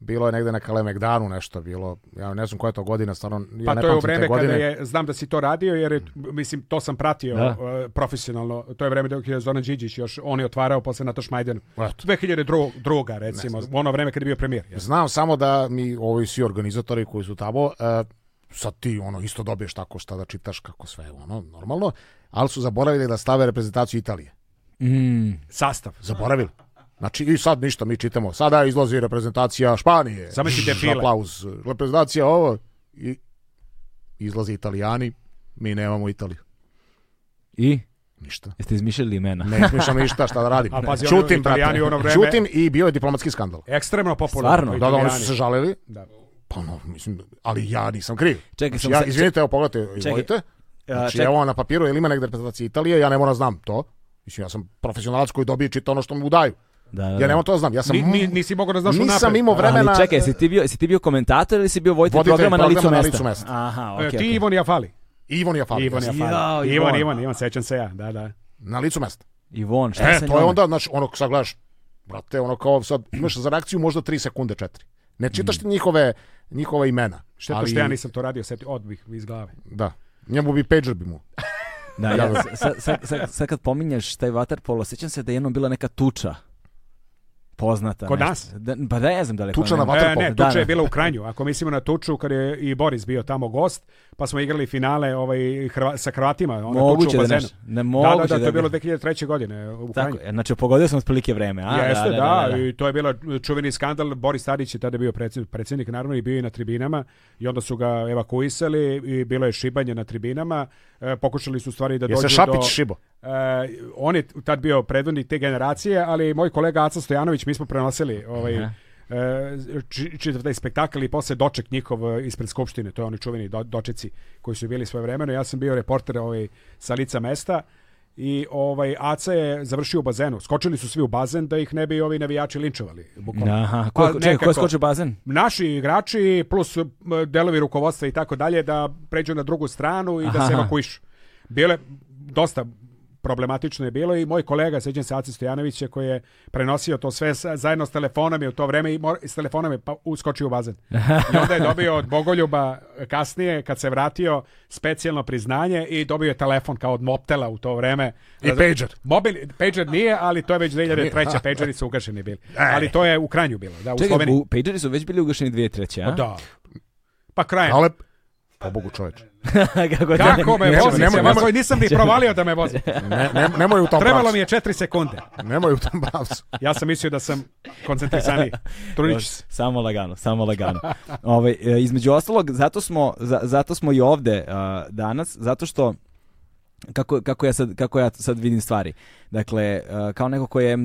bilo je negde na Kalemegdanu nešto bilo. Ja ne znam koja je to godina, stvarno ja pa ne to je u vreme kada je znam da si to radio jer je, mm. mislim to sam pratio da. uh, profesionalno. To je vreme dok je Zoran Đinđić još on je otvarao posle Natoš Majden. 2002. recimo, u ono vreme kad je bio premijer. Ja. Znam samo da mi ovi svi organizatori koji su tamo uh, sad ti ono isto dobiješ tako šta da čitaš kako sve ono normalno, ali su zaboravili da stave reprezentaciju Italije. Mm. Sastav. Zaboravili. Znači, i sad ništa mi čitamo. Sada izlazi reprezentacija Španije. Zamislite file. Aplauz. Reprezentacija ovo. I izlazi Italijani. Mi nemamo Italiju. I? Ništa. Jeste izmišljali imena? Ne izmišljam ništa, šta da radim. A, pazi, Čutim, brate. Ono vreme... Čutim i bio je diplomatski skandal. Ekstremno popularno. Stvarno? Da, da, oni su se žalili. Da. Pa no, mislim, ali ja nisam kriv. Čekaj, znači, sam ja, izvinite, evo pogledajte, izvolite. Znači, čekaj. evo na papiru, ili ima negde reprezentacija Italije, ja ne moram znam to. Mislim, ja sam profesionalac koji dobije čita ono što mu daju. Da, da, da. Ja da. nemam to da znam, ja sam... Ni, ni, nisi mogao da znaš unapred. Nisam imao vremena... Ali da- čekaj, si ti bio, si ti bio komentator ili si bio vojitelj Vodite programa, programa na licu mesta? Na licu mesta. Aha, okay, e, ti okay. Ivon Jafali. Ivon Jafali. Ivon Jafali. Jao, Ivon, Ivon, Ivon, Ivon, sećam se ja, da, da. Na licu mesta. Ivon, šta e, se to njome? je onda, znaš, ono, sad gledaš, brate, ono kao sad, imaš za reakciju možda 3 sekunde, 4. Ne čitaš ti mm. njihove, njihova imena. Šteta ali... što ja nisam to radio, seti, odbih iz glave. Da, njemu bi pager bi mu. Da, ja, sad, sad, sad, sad kad pominješ taj vaterpolo, sećam se da je jednom bila neka tuča poznata. Kod nas? Da, pa da, ja znam da li je Tuča na vaterpolu. Ne, ne, Tuča da, je da. bila u Kranju. Ako mislimo na Tuču, kad je i Boris bio tamo gost, pa smo igrali finale ovaj, Hrva, sa Hrvatima. Ona moguće da ne, ne mogu da, da, da, to je da bilo 2003. godine u Tako, znači pogodio sam otprilike vreme. A, da, Jeste, da, da, da, da, i to je bilo čuveni skandal. Boris Tadić je tada bio predsjednik, naravno, i bio i na tribinama i onda su ga evakuisali i bilo je šibanje na tribinama. E, pokušali su stvari da dođu do... Jeste Šapić šibo? E, on je tad bio predvodnik te generacije, ali moj kolega Aca Stojanović, mi smo prenosili ovaj, Aha E, čitav taj spektakl i posle doček njihov e, ispred Skupštine, to je oni čuveni do, dočeci koji su bili svoje vremeno. Ja sam bio reporter ovaj, sa lica mesta i ovaj Aca je završio u bazenu. Skočili su svi u bazen da ih ne bi ovi navijači linčovali. Bukvalno. Aha, pa ko, čekaj, ko skoči u bazen? Naši igrači plus delovi rukovodstva i tako dalje da pređu na drugu stranu i da Aha. da se evakuišu. Bile dosta problematično je bilo i moj kolega, sećam se Aci Stojanovića, koji je prenosio to sve sa, zajedno s telefonom je u to vreme i mor, s telefonom je pa uskočio u bazen. I onda je dobio od Bogoljuba kasnije, kad se vratio, specijalno priznanje i dobio je telefon kao od Moptela u to vreme. I pager. Mobil, pager nije, ali to je već 2003. pageri su ugašeni bili. E. Ali to je u Kranju bilo. Da, u Čekaj, Sloveniji. pageri su već bili ugašeni 2003. A? Da. Pa krajem. Ale Pobogu pa čoveče. Kako, Kako da- me vozi? Nemoj, nemoj, nisam ni provalio da me vozi. Ne, ne, nemoj u tom Trebalo pravcu. mi je četiri sekunde. Nemoj u tom pravcu. ja sam mislio da sam koncentrisaniji. Trudić se. Samo lagano, samo lagano. Ove, ovaj, između ostalog, zato smo, zato smo i ovde uh, danas, zato što kako, kako, ja sad, kako ja sad vidim stvari. Dakle, uh, kao neko ko je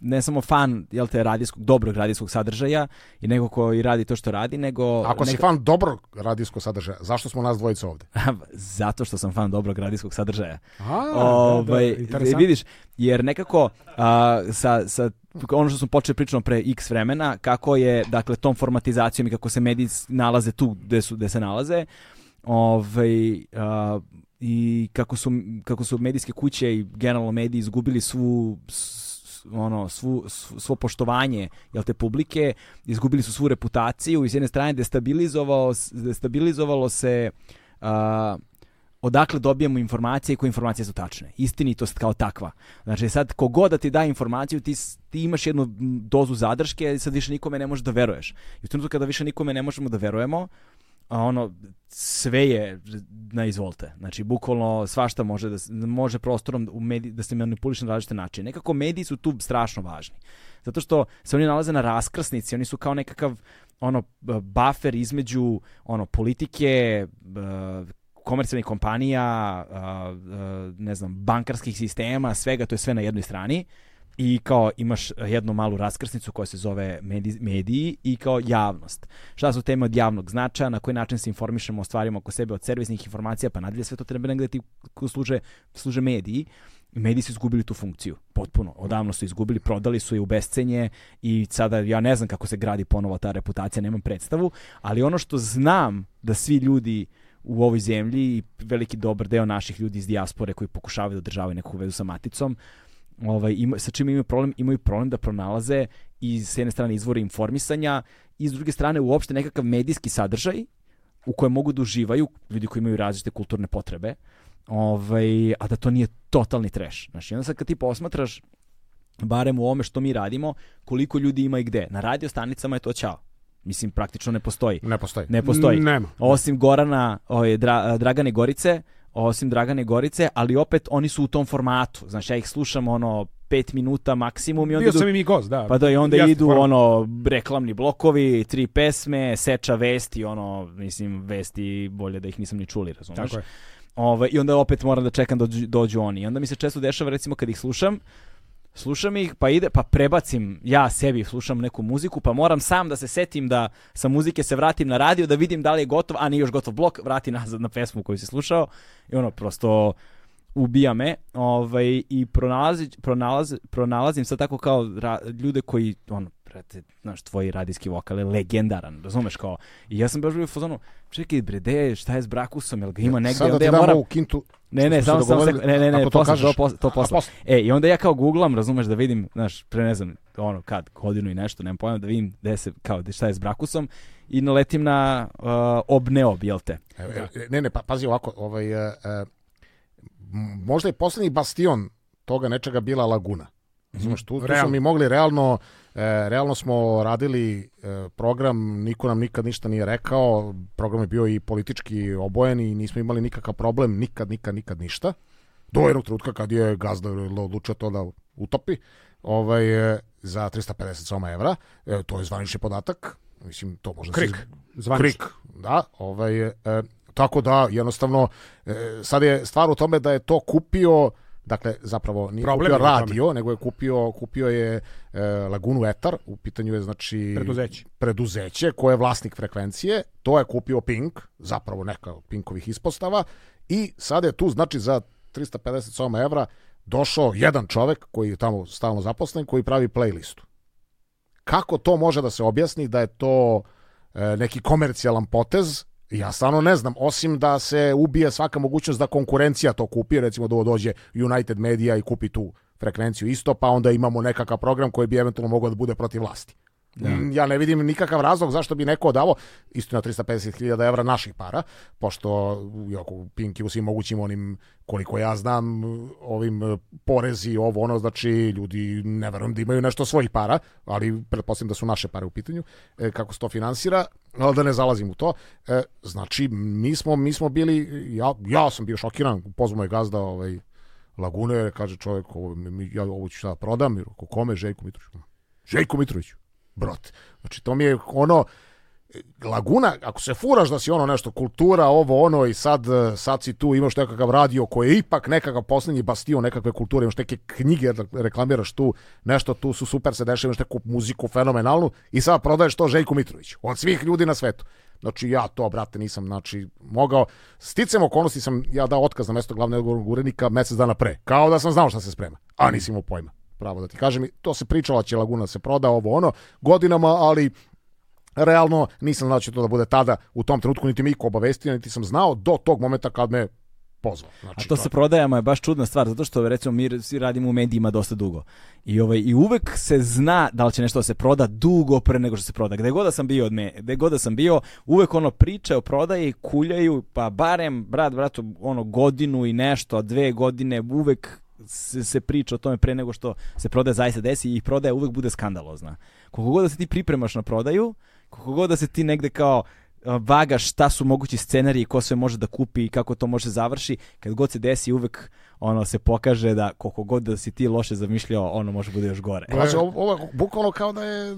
ne samo fan jel te, radijskog, dobrog radijskog sadržaja i neko i radi to što radi, nego... Ako si fan dobrog radijskog sadržaja, zašto smo nas dvojica ovde? Zato što sam fan dobrog radijskog sadržaja. A, Obaj, da, da, ovaj, da vidiš, jer nekako a, sa, sa ono što smo počeli pričati pre x vremena, kako je dakle tom formatizacijom i kako se mediji nalaze tu gde, su, gde se nalaze, ovaj, i kako su, kako su medijske kuće i generalno mediji izgubili svu ono svu, svo poštovanje jel te publike izgubili su svu reputaciju i s jedne strane destabilizovalo, destabilizovalo se a, odakle dobijemo informacije i koje informacije su tačne. Istinitost kao takva. Znači sad kogod da ti da informaciju, ti, ti imaš jednu dozu zadrške i sad više nikome ne možeš da veruješ. I u trenutku kada više nikome ne možemo da verujemo, a ono sve je na izvolte. Znači bukvalno svašta može da može prostorom u mediji da se manipuliše na različite načine. Nekako mediji su tu strašno važni. Zato što se oni nalaze na raskrsnici, oni su kao nekakav ono buffer između ono politike, komercijalnih kompanija, ne znam, bankarskih sistema, svega, to je sve na jednoj strani i kao imaš jednu malu raskrsnicu koja se zove mediji, mediji i kao javnost. Šta su teme od javnog značaja, na koji način se informišemo o stvarima oko sebe od servisnih informacija, pa nadalje sve to treba negde ti služe, služe mediji. Mediji su izgubili tu funkciju, potpuno. Odavno su izgubili, prodali su je u bescenje i sada ja ne znam kako se gradi ponovo ta reputacija, nemam predstavu, ali ono što znam da svi ljudi u ovoj zemlji i veliki dobar deo naših ljudi iz dijaspore koji pokušavaju da održavaju neku vezu sa maticom, ovaj, ima, sa čim imaju problem, imaju problem da pronalaze i s jedne strane izvore informisanja i s druge strane uopšte nekakav medijski sadržaj u kojem mogu da uživaju ljudi koji imaju različite kulturne potrebe, ovaj, a da to nije totalni trash. Znači, onda sad kad ti posmatraš barem u ovome što mi radimo, koliko ljudi ima i gde. Na radio stanicama je to čao. Mislim, praktično ne postoji. Ne postoji. Ne postoji. Nema. Osim Gorana, ove, ovaj, Dra, Dragane Gorice, uh, osim Dragane Gorice, ali opet oni su u tom formatu. Znaš, ja ih slušam ono 5 minuta maksimum i onda Bio idu... sam im i gost, da. Pa da, i onda Jasne, idu form. ono reklamni blokovi, tri pesme, seča vesti, ono, mislim, vesti bolje da ih nisam ni čuli, razumeš? Tako je. Ove, ovaj, I onda opet moram da čekam da dođu, dođu oni. I onda mi se često dešava, recimo, kad ih slušam, slušam ih, pa ide, pa prebacim ja sebi, slušam neku muziku, pa moram sam da se setim da sa muzike se vratim na radio, da vidim da li je gotov, a nije još gotov blok, vrati nazad na pesmu koju si slušao i ono, prosto ubija me ovaj, i pronalazi, pronalazi, pronalazim sad tako kao ra, ljude koji ono, brate, znaš, tvoj radijski vokal je legendaran, razumeš kao, i ja sam baš bio u fazonu, čekaj bre, de, šta je s brakusom, jel ga ima negde, Sada onda ja moram... u kintu, Ne, ne, samo, samo, ne, ne, ne, to posle, to, posle, to posle. E, i onda ja kao googlam, razumeš, da vidim, znaš, pre ne znam, ono, kad, godinu i nešto, nemam pojma, da vidim gde se, kao, šta je s brakusom, i naletim na uh, obneob, jel te? E, e, ne, ne, pa, pazi ovako, ovaj, uh, možda je poslednji bastion toga nečega bila Laguna. Razumeš, tu, tu su mi mogli realno E, realno smo radili e, program, niko nam nikad ništa nije rekao, program je bio i politički obojen i nismo imali nikakav problem, nikad, nikad, nikad ništa. Do jednog trenutka kad je gazda odlučio to da utopi ovaj, e, za 350 soma evra, e, to je zvanični podatak, mislim, to možda Krik, se... Zvanični. Krik, da, ovaj, e, e, tako da, jednostavno, e, sad je stvar u tome da je to kupio dakle zapravo nije Problem kupio radio, tome. nego je kupio kupio je e, Lagunu Etar, u pitanju je znači preduzeće. preduzeće koje je vlasnik frekvencije, to je kupio Pink, zapravo neka od Pinkovih ispostava i sada je tu znači za 350 soma evra došao jedan čovek koji je tamo stalno zaposlen koji pravi playlistu. Kako to može da se objasni da je to e, neki komercijalan potez Ja stvarno ne znam, osim da se ubije svaka mogućnost da konkurencija to kupi, recimo da dođe United Media i kupi tu frekvenciju isto, pa onda imamo nekakav program koji bi eventualno mogao da bude protiv vlasti. Da. Ja ne vidim nikakav razlog zašto bi neko isto na 350.000 evra naših para, pošto jako, Pinki u svim mogućim onim, koliko ja znam, ovim e, porezi, ovo ono, znači ljudi ne verujem da imaju nešto svojih para, ali pretpostavljam da su naše pare u pitanju, e, kako se to finansira, ali da ne zalazim u to. E, znači, mi smo, mi smo bili, ja, ja sam bio šokiran, pozvao je gazda, ovaj, Laguna je, kaže čovjek, ovo, ja ovo ću sada prodam, jer kome, Željko Mitrović. Željko Mitroviću brot. Znači, to mi je ono, Laguna, ako se furaš da si ono nešto kultura, ovo ono i sad, e, sad si tu, imaš nekakav radio koji je ipak nekakav poslednji bastion nekakve kulture, imaš neke knjige, da reklamiraš tu, nešto tu su super se dešava, imaš neku muziku fenomenalnu i sad prodaješ to Željku Mitroviću, od svih ljudi na svetu. Znači ja to, brate, nisam znači, mogao. Sticam okolnosti sam ja dao otkaz na mesto glavnog urednika mesec dana pre, kao da sam znao šta se sprema, a nisim imao pojma pravo da ti kažem. To se pričalo, da će Laguna da se proda, ovo ono, godinama, ali realno nisam znao da će to da bude tada u tom trenutku, niti mi iko obavestio, niti sam znao do tog momenta kad me pozvao. Znači, A to, to sa prodajama je baš čudna stvar, zato što recimo mi svi radimo u medijima dosta dugo. I ovaj i uvek se zna da li će nešto da se proda dugo pre nego što se proda. Gde god da sam bio od me, gde god da sam bio, uvek ono priče o prodaji kuljaju, pa barem brat bratu ono godinu i nešto, dve godine, uvek se, se priča o tome pre nego što se prodaja zaista desi i prodaja uvek bude skandalozna. Koliko god da se ti pripremaš na prodaju, koliko god da se ti negde kao vaga šta su mogući scenariji, ko sve može da kupi i kako to može se da završi, kad god se desi uvek ono se pokaže da koliko god da si ti loše zamišljao, ono može bude još gore. Znači, ovo je bukvalno kao da je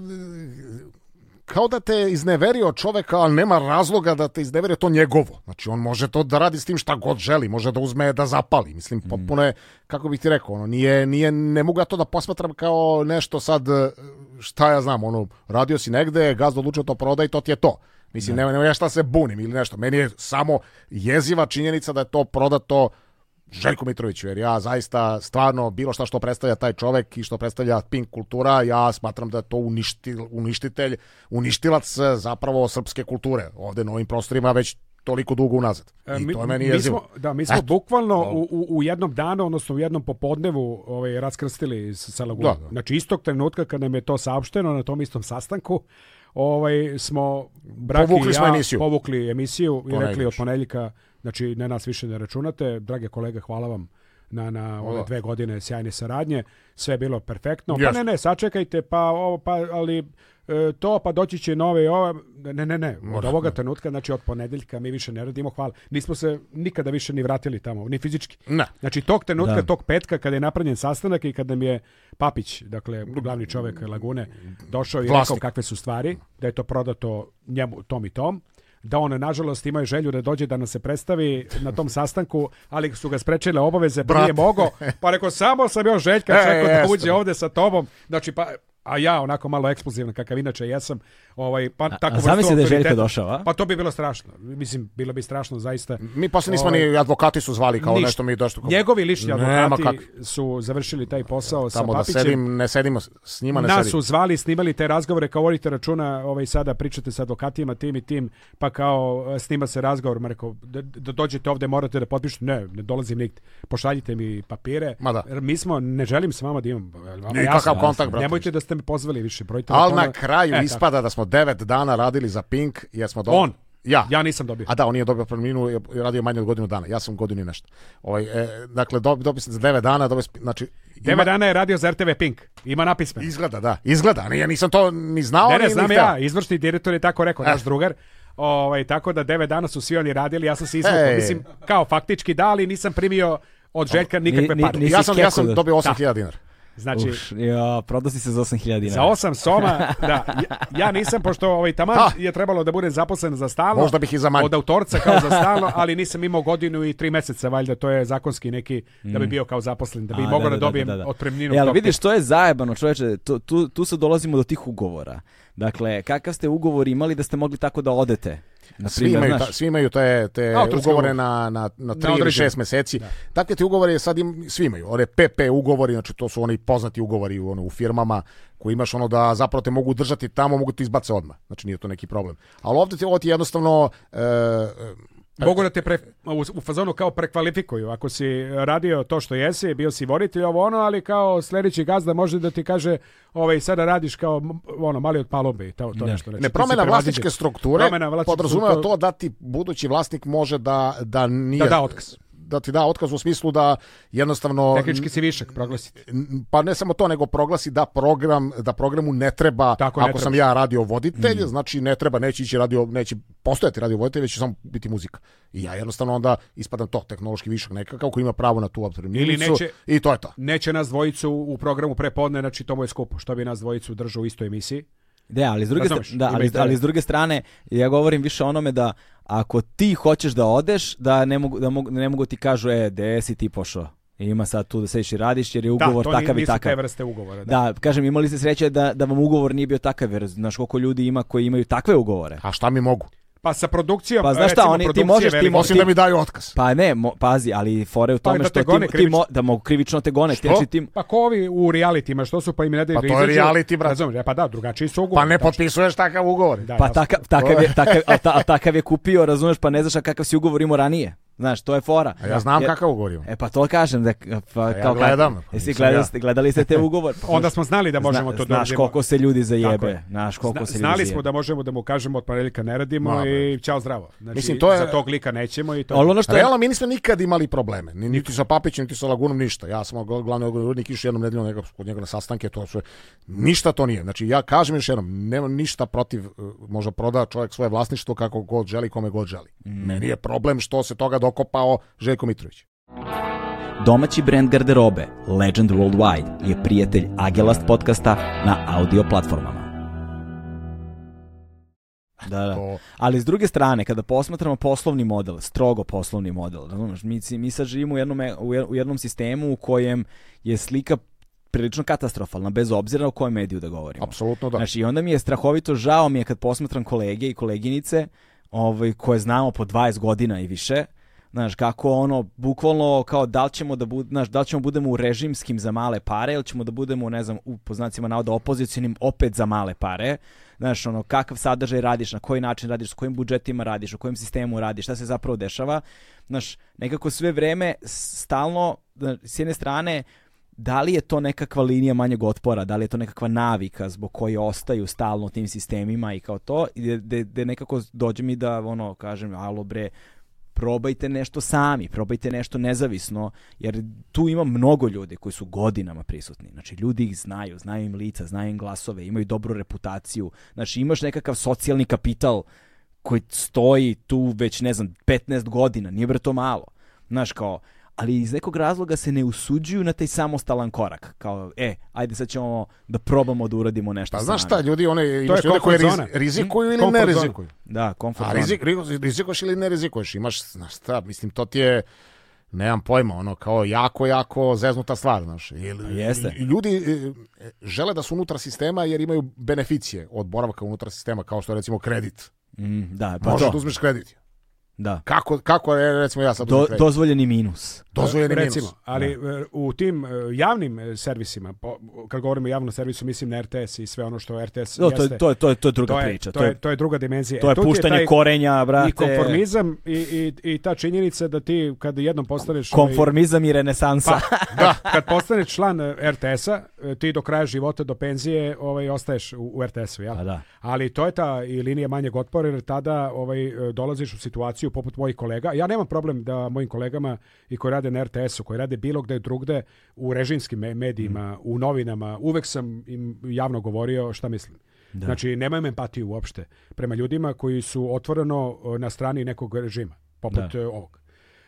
kao da te izneverio čoveka, ali nema razloga da te izneverio, to njegovo. Znači, on može to da radi s tim šta god želi, može da uzme da zapali. Mislim, mhm. popuno je, kako bih ti rekao, ono, nije, nije, ne mogu ja to da posmatram kao nešto sad, e, šta ja znam, ono, radio si negde, gazda odlučio to prodaj, to ti je to. Mislim, nema, da. nema ja šta se bunim ili nešto. Meni je samo jeziva činjenica da je to prodato Željko Mitroviću, jer ja zaista stvarno bilo šta što predstavlja taj čovek i što predstavlja pink kultura, ja smatram da je to uništil, uništitelj, uništilac e, zapravo srpske kulture ovde na ovim prostorima već toliko dugo unazad. E, I e, mi, to meni je Mi smo, da, mi smo Eto. bukvalno u, u, u jednom danu, odnosno u jednom popodnevu ovaj, raskrstili sa celog da, da. Znači istog trenutka kad nam je to saopšteno na tom istom sastanku, ovaj, smo brak povukli i ja emisiju. povukli emisiju i rekli od ponedeljka Znači, na nas više ne računate. Drage kolege, hvala vam na, na ove dve godine sjajne saradnje. Sve bilo perfektno. Pa ne, ne, sačekajte, pa ovo, pa, ali e, to, pa doći će nove i ova. Ne, ne, ne, od ovoga da. trenutka, znači od ponedeljka mi više ne radimo, hvala. Nismo se nikada više ni vratili tamo, ni fizički. Ne. Znači tog trenutka, da. tog petka, kada je napravljen sastanak i kada mi je Papić, dakle glavni čovjek Lagune, došao i Vlasnik. rekao kakve su stvari, da je to prodato njemu, tom i tom, da on nažalost imao je želju da dođe da nam se predstavi na tom sastanku, ali su ga sprečile obaveze, pa nije mogao, pa rekao samo sam još željka čekao da e, uđe ovde sa tobom. Znači pa a ja onako malo eksplozivno kakav inače jesam, ovaj pa a, tako a, zamisli da je Željko došao, a? Pa to bi bilo strašno. Mislim bilo bi strašno zaista. Mi posle nismo ovaj, ni advokati su zvali kao ništa. nešto mi došlo. Kao... Njegovi lični advokati kak... su završili taj posao Tamo sa Tamo da sedim, ne sedimo s njima ne Nas sedim. su zvali, snimali te razgovore kao vodite računa, ovaj sada pričate sa advokatima tim i tim, pa kao e, snima se razgovor, Marko, da, da dođete ovde morate da potpišete. Ne, ne dolazim nigde. Pošaljite mi papire. da. Jer mi smo ne želim sa vama da imam. Nikakav kontakt, brate. Nemojte da niste me pozvali više broj telefona. Ali na kraju e, ispada tako. da smo 9 dana radili za Pink, jer smo do... On. Ja. Ja nisam dobio. A da, on je dobio preminu, je radio manje od godinu dana. Ja sam godinu i nešto. Ovaj, e, dakle, dobio dobi sam za 9 dana, dobio znači... 9 ima... dana je radio za RTV Pink. Ima napisme. Izgleda, da. Izgleda. Ja nisam to ni znao. Ne, ne, ni, znam ja. Izvršni direktor je tako rekao, eh. naš drugar. Ovaj, tako da 9 dana su svi oni radili, ja sam se izvukao. Hey. Mislim, kao faktički da, ali nisam primio od Željka nikakve pare. Ja sam, ja sam da- dobio 8000 da. dinara. Znači, Uš, jo, prodao si se za 8000 dinara. Za 8 soma, da. Ja, ja nisam, pošto ovaj, taman je trebalo da bude zaposlen za stalno. Možda bih i za manj. Od autorca kao za stalno, ali nisam imao godinu i tri meseca, valjda to je zakonski neki da bi mhm. bio kao zaposlen, da bi mogao da, da, da, da dobijem da, da, da. otpremninu. Ja, e, vidiš, to je zajebano, čoveče, tu, tu, tu se dolazimo do tih ugovora. Dakle, kakav ste ugovor imali da ste mogli tako da odete? Na svi, imaju, znaš, ta, svi imaju te, te ugovore na, na, na tri na ili šest meseci. Da. Takve te ugovore sad im, svi imaju. One PP ugovori, znači to su oni poznati ugovori u, ono, u firmama koji imaš ono da zapravo te mogu držati tamo, mogu te izbace odmah. Znači nije to neki problem. Ali ovde ti, ovo ti jednostavno... E, e Pa- Mogu da te pre, u, u, fazonu kao prekvalifikuju. Ako si radio to što jesi, bio si voditelj ovo ono, ali kao sledeći gazda može da ti kaže ovaj, sada radiš kao ono, mali od palombe to, to ne. nešto. Ne, promena vlasničke strukture promjena vlasničke podrazumeva to da ti budući vlasnik može da, da nije... Da da otkaz da ti da otkaz u smislu da jednostavno tehnički si višak proglasiti. Pa ne samo to, nego proglasi da program da programu ne treba Tako, ako treba. sam ja radio voditelj, mm. znači ne treba neće ići radio neće postojati radio voditelj, već će samo biti muzika. I ja jednostavno onda ispadam to tehnološki višak nekakav koji ima pravo na tu apsurdnicu. Ili neće i to je to. Neće nas dvojicu u programu prepodne, znači to mu je skupo, što bi nas dvojicu držao u istoj emisiji. Da, ali s druge, da, ali, ali, s druge strane, ja govorim više o onome da ako ti hoćeš da odeš, da ne mogu, da mogu, ne mogu ti kažu, e, gde si ti pošao? Ima sad tu da sediš i radiš jer je da, ugovor da, takav i takav. Da, to te vrste ugovora. Da. da. kažem, imali ste sreće da, da vam ugovor nije bio takav jer znaš koliko ljudi ima koji imaju takve ugovore. A šta mi mogu? Pa sa produkcijom, pa znaš šta, oni ti možeš ti možeš da mi daju otkaz. Pa ne, mo, pazi, ali fore u pa tome pa, što gone, ti, ti mo, da mogu krivično te gone, što? Teči, znači ti Pa ko ovi u realitima, što su pa im ne daju Pa to da je reality, brat. Razumem, e, pa da, drugačiji su ugovori. Pa ne potpisuješ takav ugovor. Da, pa da. takav, takav je, takav, a, ta, a takav je kupio, razumeš, pa ne znaš kakav si ugovor imao ranije. Znaš, to je fora. A ja znam je, kakav ugovor ima. E pa to kažem. Da, pa, A kao ja gledam. Kak, e, pa jesi gledali, ja. gledali ste te ugovor? Pa, Onda smo znali da možemo zna, to da Znaš koliko se ljudi zajebe. Znaš koliko zna, se znali smo da možemo da mu kažemo od ponedjeljka ne radimo Mala, i čao zdravo. Znači, Mislim, to je... Za tog lika nećemo i to. Ali ono što je... Realno, mi nismo nikad imali probleme. Ni, niti sa Papićem, niti sa Lagunom, ništa. Ja sam glavni ugovornik išao jednom nedeljom nekako kod njega na sastanke. To sve. Ništa to nije. Znači, ja kažem još jednom, nema ništa protiv, e, možda proda čovjek svoje vlasništvo kako god želi, kome god želi. Mm. Meni je problem što se toga prokopao Željko Mitrović. Domaći brend garderobe Legend Worldwide je prijatelj Agelast podcasta na audio platformama. Da, da. Ali s druge strane, kada posmatramo poslovni model, strogo poslovni model, razumeš, mi, mi sad živimo u jednom, e, u jednom sistemu u kojem je slika prilično katastrofalna, bez obzira o kojem mediju da govorimo. Apsolutno da. Znači, i onda mi je strahovito žao mi je kad posmatram kolege i koleginice ovaj, koje znamo po 20 godina i više, Znaš, kako ono, bukvalno kao da li ćemo da, bud, znaš, da li ćemo budemo u režimskim za male pare ili ćemo da budemo, ne znam, u poznacima navoda opozicijonim opet za male pare. Znaš, ono, kakav sadržaj radiš, na koji način radiš, s kojim budžetima radiš, u kojem sistemu radiš, šta se zapravo dešava. Znaš, nekako sve vreme stalno, znaš, da, s jedne strane, da li je to nekakva linija manjeg otpora, da li je to nekakva navika zbog koje ostaju stalno u tim sistemima i kao to, gde nekako dođe mi da ono, kažem, alo bre, probajte nešto sami, probajte nešto nezavisno, jer tu ima mnogo ljudi koji su godinama prisutni. Znači, ljudi ih znaju, znaju im lica, znaju im glasove, imaju dobru reputaciju. Znači, imaš nekakav socijalni kapital koji stoji tu već, ne znam, 15 godina, nije bre to malo. Znaš, kao, ali iz nekog razloga se ne usuđuju na taj samostalan korak. Kao, e, ajde sad ćemo da probamo da uradimo nešto Pa znaš šta, ljudi, one, imaš ljude koji riz, rizikuju hmm? ili ne rizikuju. Da, komfort A rizik, rizikuješ ili ne rizikuješ, imaš, znaš šta, mislim, to ti je nemam pojma, ono kao jako, jako zeznuta stvar, znaš. Pa jeste. Ljudi e, žele da su unutar sistema jer imaju beneficije od boravka unutar sistema, kao što je recimo kredit. Mm, da, pa Možeš to. da uzmeš kredit. Da. Kako, kako e, recimo ja sad Do, Dozvoljeni minus. Dozvoljeni recimo, minus. Ali da. E, u tim e, javnim servisima, po, kad govorimo o javnom servisu, mislim na RTS i sve ono što RTS no, jeste. To je, to je, to je druga to je, priča. To je, to je druga dimenzija. To je puštanje je korenja, brate. I konformizam i, i, i ta činjenica da ti kad jednom postaneš... Ovaj, konformizam ovaj, i renesansa. Pa, da, kad postaneš član RTS-a, ti do kraja života, do penzije ovaj, ostaješ u, u RTS-u. Ja? Pa da. Ali to je ta i linija manjeg otpora jer tada ovaj, dolaziš u situaciju pričaju poput mojih kolega. Ja nemam problem da mojim kolegama i koji rade na RTS-u, koji rade bilo gde drugde u režimskim medijima, mm. u novinama, uvek sam im javno govorio šta mislim. Da. Znači, nemam empatiju uopšte prema ljudima koji su otvoreno na strani nekog režima, poput da. ovog.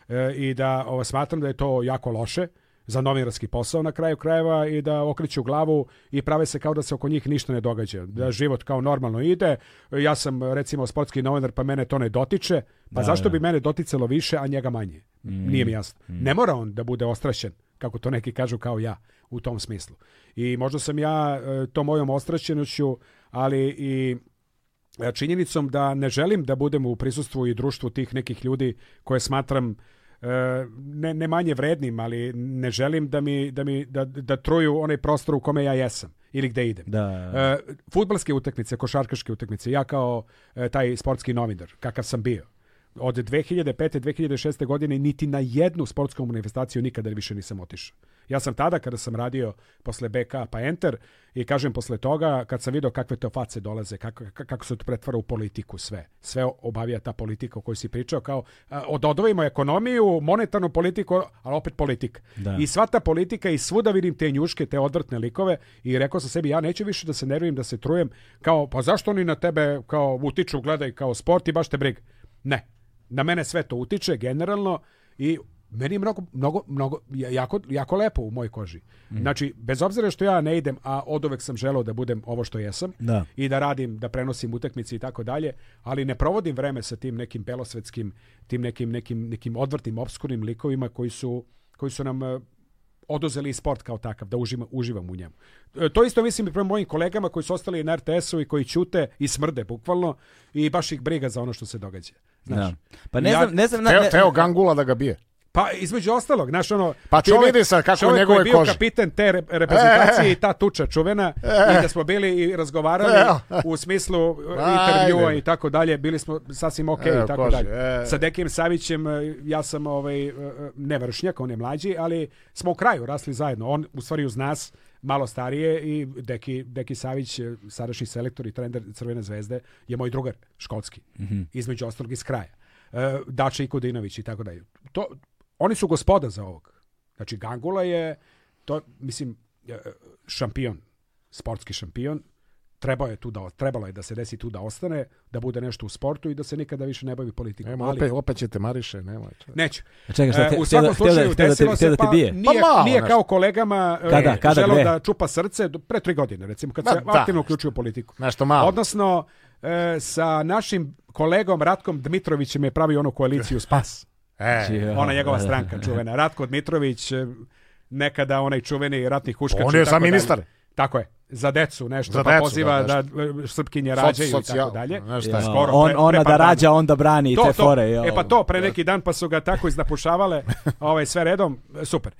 E, I da ovo, smatram da je to jako loše za novinarski posao na kraju krajeva i da okreću glavu i prave se kao da se oko njih ništa ne događa. Da život kao normalno ide. Ja sam recimo sportski novinar pa mene to ne dotiče. Pa da, zašto da. bi mene doticalo više, a njega manje? Mm. Nije mi jasno. Mm. Ne mora on da bude ostrašen, kako to neki kažu kao ja, u tom smislu. I možda sam ja e, to mojom ostrašćenošću, ali i e, činjenicom da ne želim da budem u prisustvu i društvu tih nekih ljudi koje smatram E, ne, ne manje vrednim, ali ne želim da mi, da mi da, da truju onaj prostor u kome ja jesam ili gde idem. Da. E, Futbalske utakmice, košarkaške utakmice, ja kao e, taj sportski novinar, kakav sam bio, od 2005. 2006. godine niti na jednu sportsku manifestaciju nikada više nisam otišao. Ja sam tada kada sam radio posle BK pa Enter i kažem posle toga kad sam video kakve to face dolaze, kako, kako se to pretvara u politiku sve. Sve obavija ta politika o kojoj si pričao kao ododovimo ekonomiju, monetarnu politiku, ali opet politik. Da. I sva ta politika i svuda vidim te njuške, te odvrtne likove i rekao sam sebi ja neću više da se nervim, da se trujem kao pa zašto oni na tebe kao utiču, gledaj kao sport i baš te brig. Ne, na mene sve to utiče generalno i meni je mnogo, mnogo, mnogo jako, jako lepo u mojoj koži. Mm. Znači, bez obzira što ja ne idem, a odovek sam želeo da budem ovo što jesam da. i da radim, da prenosim utakmice i tako dalje, ali ne provodim vreme sa tim nekim belosvetskim, tim nekim, nekim, nekim odvrtim, obskurnim likovima koji su, koji su nam eh, odozeli sport kao takav, da uživam, uživam u njemu. E, to isto mislim i prema mojim kolegama koji su ostali na RTS-u i koji ćute i smrde bukvalno i baš ih briga za ono što se događa. Znaš? Da. Pa ne ja, znam, ne znam... Teo, teo Gangula da ga bije. Pa između ostalog, znaš ono, pa ti vidi sad kako čovjek njegove koji je bio kapitan te reprezentacije e, i ta tuča čuvena e, i da smo bili i razgovarali e, u smislu intervjua i tako dalje, bili smo sasvim okej okay i tako kože, dalje. E. Sa Dekim Savićem e, ja sam ovaj e, ne vršnjak, on je mlađi, ali smo u kraju rasli zajedno. On u stvari uz nas malo starije i Deki, Deki Savić, sadašnji selektor i trener Crvene zvezde, je moj drugar, školski, mm -hmm. između ostalog iz kraja. Dače i Kudinović i tako dalje. To, oni su gospoda za ovog. Znači, Gangula je, to, mislim, e, šampion, sportski šampion, trebao je tu da trebalo je da se desi tu da ostane, da bude nešto u sportu i da se nikada više ne bavi politikom. Nema, opet, opet ćete Mariše, nemoj. Neće. E, čekaj, šta, te, u svakom da- slučaju htio da, te, htio da te pa bije. Pa, nije, pa nije kao kolegama e, kada, kada, želeo gde? da čupa srce pre tri godine, recimo, kad Ma, se da. aktivno uključio u politiku. Nešto malo. Odnosno, e, sa našim kolegom Ratkom Dmitrovićem je pravio onu koaliciju Spas. E, Čio, znači, ona njegova da, da, da. stranka čuvena. Ratko Dmitrović, e, nekada onaj čuveni ratni huškač. On je za ministar. Dalje. Tako je za decu nešto za pa decu, poziva da, da e, srpkinje rađaju Soc, i tako dalje ja. skoro on, pre, ona da rađa onda brani to, te to. fore jo. e pa to pre neki dan pa su ga tako iznapušavale ovaj sve redom super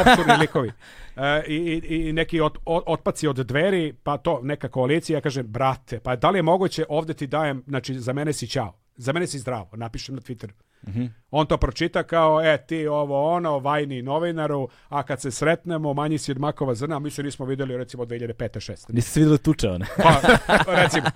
opskurni likovi e, i, i, neki ot, ot, otpaci od dveri pa to neka koalicija ja kažem brate pa da li je moguće ovde ti dajem znači za mene si ćao za mene si zdravo napišem na Twitteru Mm -hmm. On to pročita kao, e, ti ovo ono, vajni novinaru, a kad se sretnemo, manji si od makova zrna, mi se nismo videli recimo 2005-2006. Nisi se videli tuče one. pa, recimo.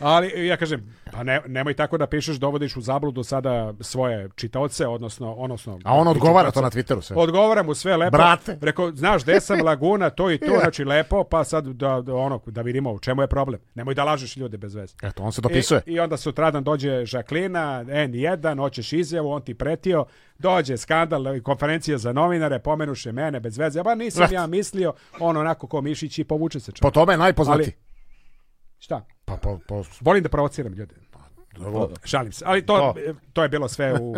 Ali ja kažem, pa ne, nemoj tako da pišeš, dovodiš u zabludu sada svoje čitaoce, odnosno... odnosno A on odgovara to na Twitteru sve? Odgovara mu sve lepo. Brate! Rekao, znaš, gde sam laguna, to i to, znači lepo, pa sad da, da, ono, da vidimo u čemu je problem. Nemoj da lažeš ljude bez veze. Eto, on se dopisuje. I, i onda sutradan dođe Žaklina, N1, hoćeš izjavu, on ti pretio, dođe skandal i konferencija za novinare, pomenuše mene bez veze, pa nisam Vrat. ja mislio, on onako ko mišić i povuče se čovjek. Po tome je najpoznatiji. Šta? Pa, pa, pa, volim da provociram ljude. Dobro. Šalim se. Ali to, to, to. je bilo sve u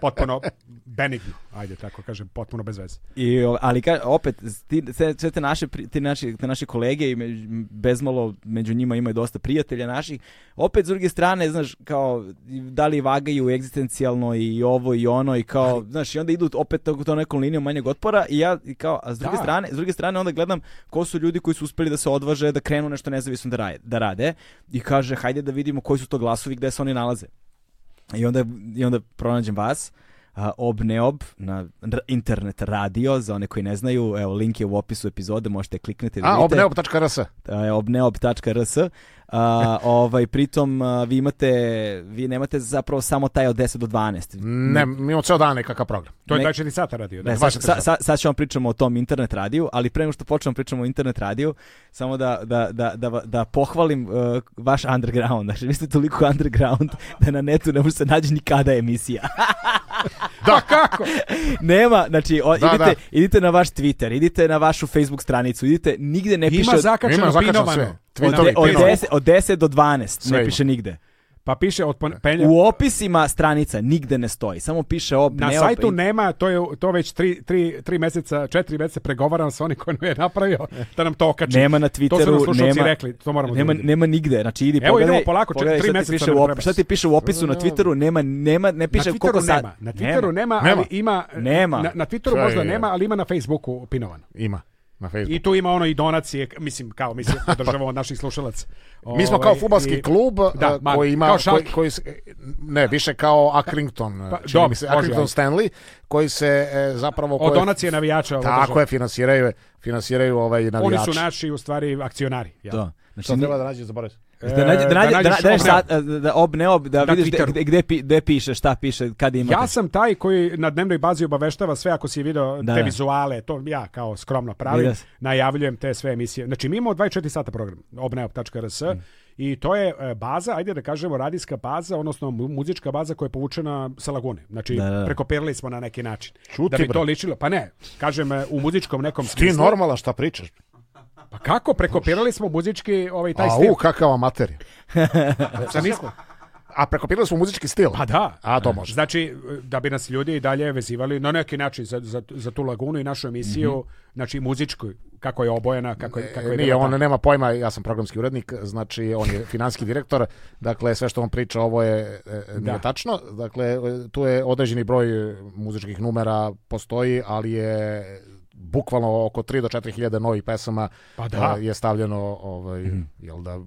potpuno benigno, ajde tako kažem, potpuno bez veze. I, ali ka, opet, ti, sve, te naše, ti naši, te naše kolege i me, bezmalo među njima imaju dosta prijatelja naših. Opet, s druge strane, znaš, kao, da li vagaju egzistencijalno i ovo i ono i kao, ali, znaš, i onda idu opet tako to nekom linijom manjeg otpora i ja, i kao, a s druge, da. strane, s druge strane onda gledam ko su ljudi koji su uspeli da se odvaže, da krenu nešto nezavisno da, rade, da rade i kaže, hajde da vidimo koji su to glasovi gde se su oni nalaze. I onda, i onda pronađem vas Obneob na internet radio, za one koji ne znaju, evo link je u opisu epizode, možete kliknuti vidite. obneob.rs. Da, obneob.rs. A, ovaj pritom vi imate vi nemate zapravo samo taj od 10 do 12. Ne, mi imamo ceo dan kakav program. To je 24 sata radio. Ne, dakle, sad, sad, sad ćemo pričamo o tom internet radiju, ali pre nego što počnemo pričamo o internet radiju, samo da, da, da, da, da pohvalim uh, vaš underground. Znači, vi ste toliko underground da na netu ne može se naći nikada emisija. da, kako? Nema, znači, o, da, idite, da. idite na vaš Twitter, idite na vašu Facebook stranicu, idite, nigde ne Ima piše... Zakačeno Ima zakačeno sve. Od, de, od, 10, od 10 do 12, Sve ne piše nigde. Pa piše od penja... U opisima stranica nigde ne stoji, samo piše op, Na ne sajtu op... nema, to je to već 3 3 3 meseca, 4 meseca pregovaram sa onim koji je napravio da nam to okači. Nema na Twitteru, to su nema, rekli, to moramo da nema, da nema nigde, znači idi Evo, pogledaj, idemo polako, pogledaj, tri meseca piše u opisu, šta ti piše u opisu na Twitteru, nema, nema, ne piše na koliko sad. Nema. Na Twitteru nema, ali ima, nema. Na, na Twitteru možda nema, ali ima na Facebooku pinovan. Ima na Facebooku. I tu ima ono i donacije, mislim, kao mislim, podržava od naših slušalaca. Ove, mi smo kao ovaj, futbalski i, klub da, eh, ma, koji ima, koji, koji, ne, više kao Akrington, pa, eh, čini mi se, Akrington Stanley, koji se e, zapravo... Od koje, donacije navijača. Tako je, finansiraju, finansiraju ovaj navijači. Oni su naši, u stvari, akcionari. Ja. Da. Znači, Što treba da nađe, zaboravim. Da nađe, e, da nađe, da, nađeš da, nađeš ob, ne Sad, e, da ob ne ob, da na vidiš gde, gde, gde, piše, šta piše, kad ima. Ja sam taj koji na dnevnoj bazi obaveštava sve ako si video da, te da. vizuale, to ja kao skromno pravim, najavljujem te sve emisije. Znači mi imamo 24 sata program, obneob.rs mm. i to je e, baza, ajde da kažemo radijska baza, odnosno muzička baza koja je povučena sa lagune. Znači da, da prekoperili smo na neki način. Čuti, da bi bro. to ličilo, pa ne, kažem u muzičkom nekom smislu. Ti normala šta pričaš? Pa kako? Prekopirali smo muzički ovaj, taj A, stil. A u, kakav amater. Šta nismo? A prekopirali smo muzički stil? Pa da. A to može. Znači, da bi nas ljudi i dalje vezivali na neki način za, za, za tu lagunu i našu emisiju, mm -hmm. znači muzičku, kako je obojena, kako je... Kako je Nije, on nema pojma, ja sam programski urednik, znači on je finanski direktor, dakle sve što on priča ovo je e, e, nije da. tačno, dakle e, tu je određeni broj muzičkih numera postoji, ali je bukvalno oko 3 do 4 hiljade novih pesama pa da. Eh, je stavljeno ovaj, mm. jel da,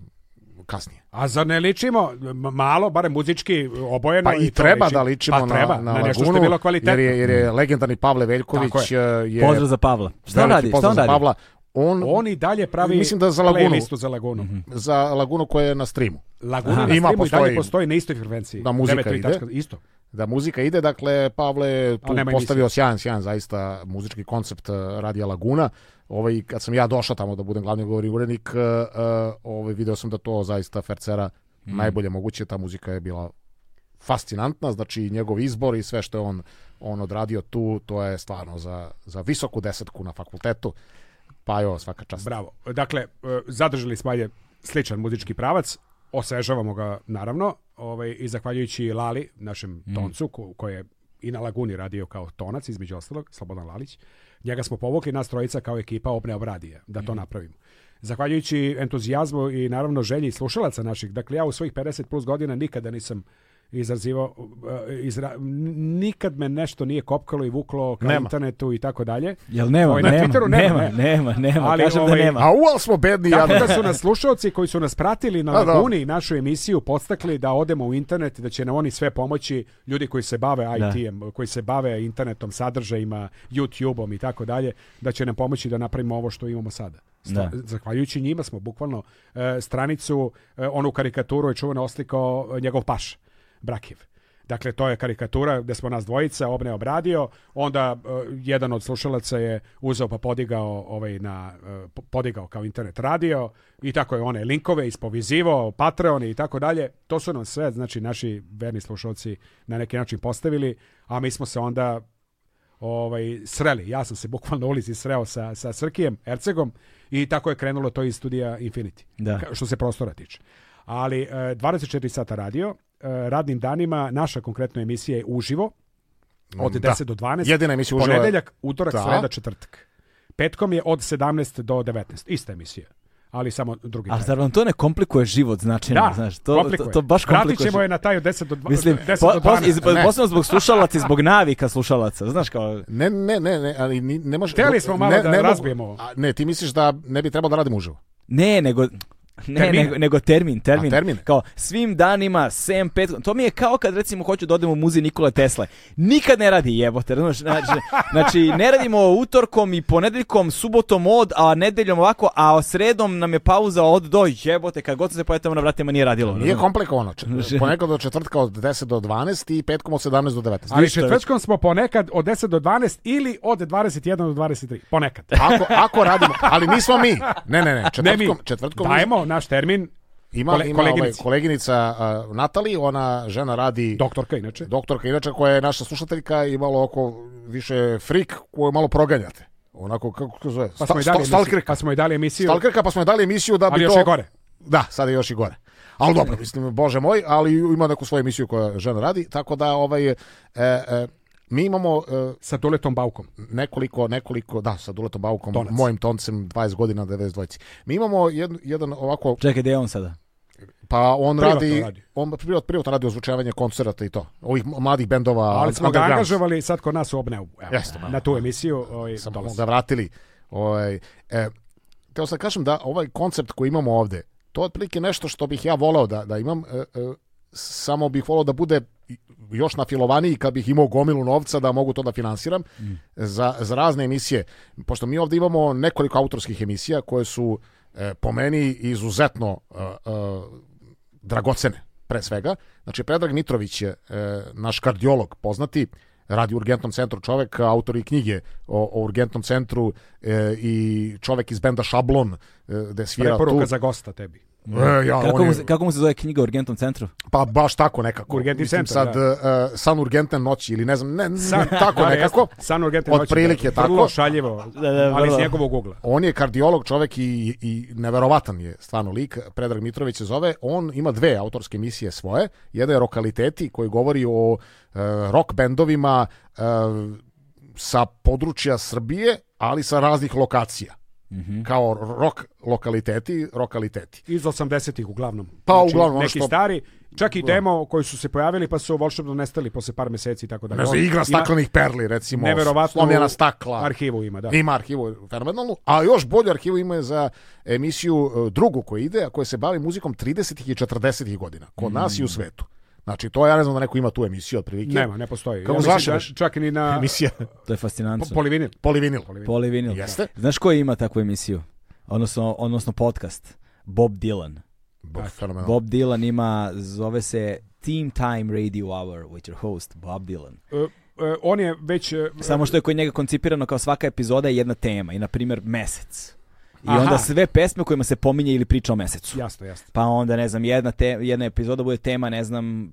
kasnije. A za ne ličimo malo, barem muzički eh, obojeno? Pa i, treba liči. da ličimo pa, na, treba, na, na nešto Lagunu, što je bilo Jer je, jer je mhm. legendarni Pavle Veljković. Je. Eh, je. Pozdrav za Pavla. Šta radi? Šta on radi? Pavla. On, on i dalje pravi mislim da za Lagunu, za Lagunu. Mm -hmm. Za Lagunu koja je na streamu. Laguna Aha. na streamu Ima, postoji, i dalje postoji na istoj frekvenciji. Da, muzika 9, ide. Tačka, isto da muzika ide, dakle Pavle tu postavio sjajan, sjajan zaista muzički koncept eh, Radija Laguna. Ovaj, kad sam ja došao tamo da budem glavni govorni urednik, eh, eh, ovaj, video sam da to zaista Fercera mm. najbolje moguće, ta muzika je bila fascinantna, znači njegov izbor i sve što je on, on odradio tu, to je stvarno za, za visoku desetku na fakultetu, pa jo, svaka čast. Bravo, dakle, zadržali smo ajde sličan muzički pravac, Osvežavamo ga, naravno, ovaj, i zahvaljujući Lali, našem mm. toncu, ko, koji je i na Laguni radio kao tonac, između ostalog, Slobodan Lalić. Njega smo povukli, nas trojica kao ekipa Opne obradije, da to mm. napravimo. Zahvaljujući entuzijazmu i naravno želji slušalaca naših, dakle ja u svojih 50 plus godina nikada nisam uh, izazivao eh, izra... nikad me nešto nije kopkalo i vuklo ka nema. internetu i tako dalje. Jel nema, ovaj, na nema, Twitteru, nema, nema, nema, nema, kažem da ovaj, da nema. A ual smo bedni jadni. Tako da su nas slušaoci koji su nas pratili na Laguni i našu emisiju podstakli da odemo u internet i da će nam oni sve pomoći ljudi koji se bave da. IT-em, koji se bave internetom, sadržajima, YouTube-om i tako dalje, da će nam pomoći da napravimo ovo što imamo sada. Sta, da. zahvaljujući njima smo bukvalno e, stranicu, e, onu karikaturu je čuveno oslikao e, njegov paš. Brakev. Dakle, to je karikatura gdje smo nas dvojica, obne obradio, onda uh, jedan od slušalaca je uzeo pa podigao, ovaj, na, uh, podigao kao internet radio i tako je one linkove ispovizivao, Patreon i tako dalje. To su nam sve, znači, naši verni slušalci na neki način postavili, a mi smo se onda ovaj, sreli. Ja sam se bukvalno u ulici sreo sa, sa Srkijem, Ercegom i tako je krenulo to iz studija Infinity, da. što se prostora tiče. Ali uh, e, 24 sata radio, Eh, radnim danima naša konkretna emisija je uživo od da. 10 do 12. Jedina emisija uživo. Ponedeljak, utorak, da. sreda, četvrtak. Petkom je od 17 do 19. Ista emisija ali samo drugi. A zar vam to ne komplikuje život značajno, da, znaš? To, komplikuje. to, to baš komplikuje. Vratit ćemo je na taj od 10 do 12. Mislim, 10 po, do 12. Iz, zbog slušalaca i zbog navika slušalaca, znaš kao... Ne, ne, ne, ne ali ne može... Hteli smo malo ne, da ne razbijemo ovo. Ne, ti misliš da ne bi trebalo da radimo uživo? Ne, nego Ne, termin? Nego, nego termin, termin. A, termin. Kao svim danima, sem pet... To mi je kao kad recimo hoću da odem u muzej Nikole Tesle. Nikad ne radi jebote. Znači, znači, ne radimo utorkom i ponedeljkom, subotom od, a nedeljom ovako, a sredom nam je pauza od do jebote. Kad god se pojetamo na vratima nije radilo. Nije komplikovano. Znači- ponekad od četvrtka od 10 do 12 i petkom od 17 do 19. Ali četvrtkom smo ponekad od 10 do 12 ili od 21 do 23. Ponekad. Ako, ako radimo. Ali nismo mi. Ne, ne, ne. Četvrtkom, ne četvrtkom Dajemo naš termin. Ima, Kole, ima ovaj, koleginica, koleginica uh, Natali, ona žena radi... Doktorka inače. Doktorka inače koja je naša slušateljka i malo oko više frik koju malo proganjate. Onako, kako se zove? Pa smo, i dali emisiju, pa smo i dali emisiju. Stalkerka, pa smo i dali pa emisiju da bi Ali još to... je gore. Da, sad je još i gore. Ali dobro, mislim, bože moj, ali ima neku svoju emisiju koja žena radi, tako da ovaj, e, e, Mi imamo uh, sa Duletom Baukom nekoliko, nekoliko, da, sa Duletom Baukom, Tonac. mojim toncem 20 godina 92. Mi imamo jed, jedan ovako... Čekaj, gde je on sada? Pa on privatno radi, radi, on privatno, privatno radi ozvučavanje koncerta i to. Ovih mladih bendova. Ali smo ga angažovali sad kod nas u Obneu. na tu da. emisiju. Ovaj, smo ga vratili. Ovaj, e, teo sam da kažem da ovaj koncept koji imamo ovde, to je otprilike nešto što bih ja volao da, da imam, e, e, samo bih volao da bude još nafilovaniji kad bih imao gomilu novca da mogu to da finansiram mm. za, za razne emisije. Pošto mi ovdje imamo nekoliko autorskih emisija koje su e, po meni izuzetno e, e, dragocene pre svega. Znači Predrag Mitrović je e, naš kardiolog poznati radi u Urgentnom centru čovek, autor i knjige o, o Urgentnom centru e, i čovek iz benda Šablon e, gde svira Preporuka tu. za gosta tebi. E, ja, kako, mu se, kako mu se zove knjiga u Urgentnom centru? Pa baš tako nekako. Urgentni centar, Sad, da. uh, San Urgentne noći ili ne znam, ne, san, tako da, nekako. San Urgentne noći. Otprilike da, tako. Vrlo šaljivo, da, da, ali s njegovog ugla. On je kardiolog čovek i, i neverovatan je stvarno lik. Predrag Mitrović se zove. On ima dve autorske misije svoje. Jedna je Rokaliteti koji govori o uh, rock bendovima uh, sa područja Srbije, ali sa raznih lokacija Mm -hmm. Kao rok lokaliteti, lokaliteti. Iz 80-ih uglavnom. Pa znači, uglavnom. Neki što... stari, čak i da. demo koji su se pojavili pa su volšebno nestali posle par meseci i tako dalje. Znači, igra staklenih perli recimo. Neverovatno. Slomljena stakla. Arhivu ima, da. Ima arhivu fenomenalnu, a još bolju arhivu ima za emisiju e, drugu koja ide, a koja se bavi muzikom 30-ih i 40-ih godina. Kod mm. nas i u svetu. Znači, to ja ne znam da neko ima tu emisiju otprilike. Nema, ne postoji. Kako ja zaširaš? Da, čak ni na... Emisija. to je fascinantno. Po, polivinil. Polivinil. Polivinil. polivinil. Jeste? Znaš ko ima takvu emisiju? Odnosno, odnosno podcast. Bob Dylan. Bob, Fenomenal. Bob Dylan ima, zove se Team Time Radio Hour with your host Bob Dylan. Uh, uh, on je već... Uh, Samo što je kod njega koncipirano kao svaka epizoda je jedna tema i na primjer mesec. I Aha. onda sve pesme kojima se pominje ili priča o mesecu. Jasno, jasno. Pa onda, ne znam, jedna, te, jedna epizoda bude tema, ne znam,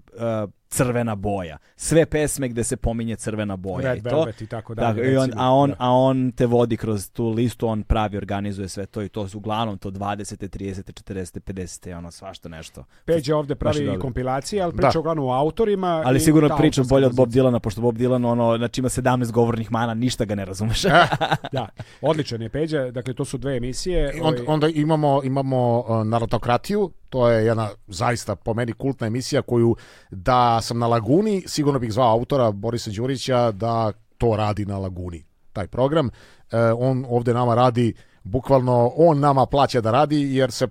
uh, crvena boja. Sve pesme gde se pominje crvena boja. Red i to, i tako dalje. Da, i on, a, on, da. a on te vodi kroz tu listu, on pravi, organizuje sve to i to su uglavnom to 20. 30. 40. 50. i ono svašta nešto. Peđe ovde pravi i kompilacije, ali da. priča da. uglavnom o autorima. Ali sigurno ta, priča bolje od Bob Dilana, pošto Bob Dilan ono, znači ima 17 govornih mana, ništa ga ne razumeš. Eh, da, odličan je Peđa, dakle to su dve emisije. Onda, ovaj onda imamo, imamo uh, narodokratiju, To je jedna zaista po meni kultna emisija koju da sam na Laguni sigurno bih zvao autora Borisa Đurića da to radi na Laguni taj program. E, on ovde nama radi bukvalno on nama plaća da radi jer se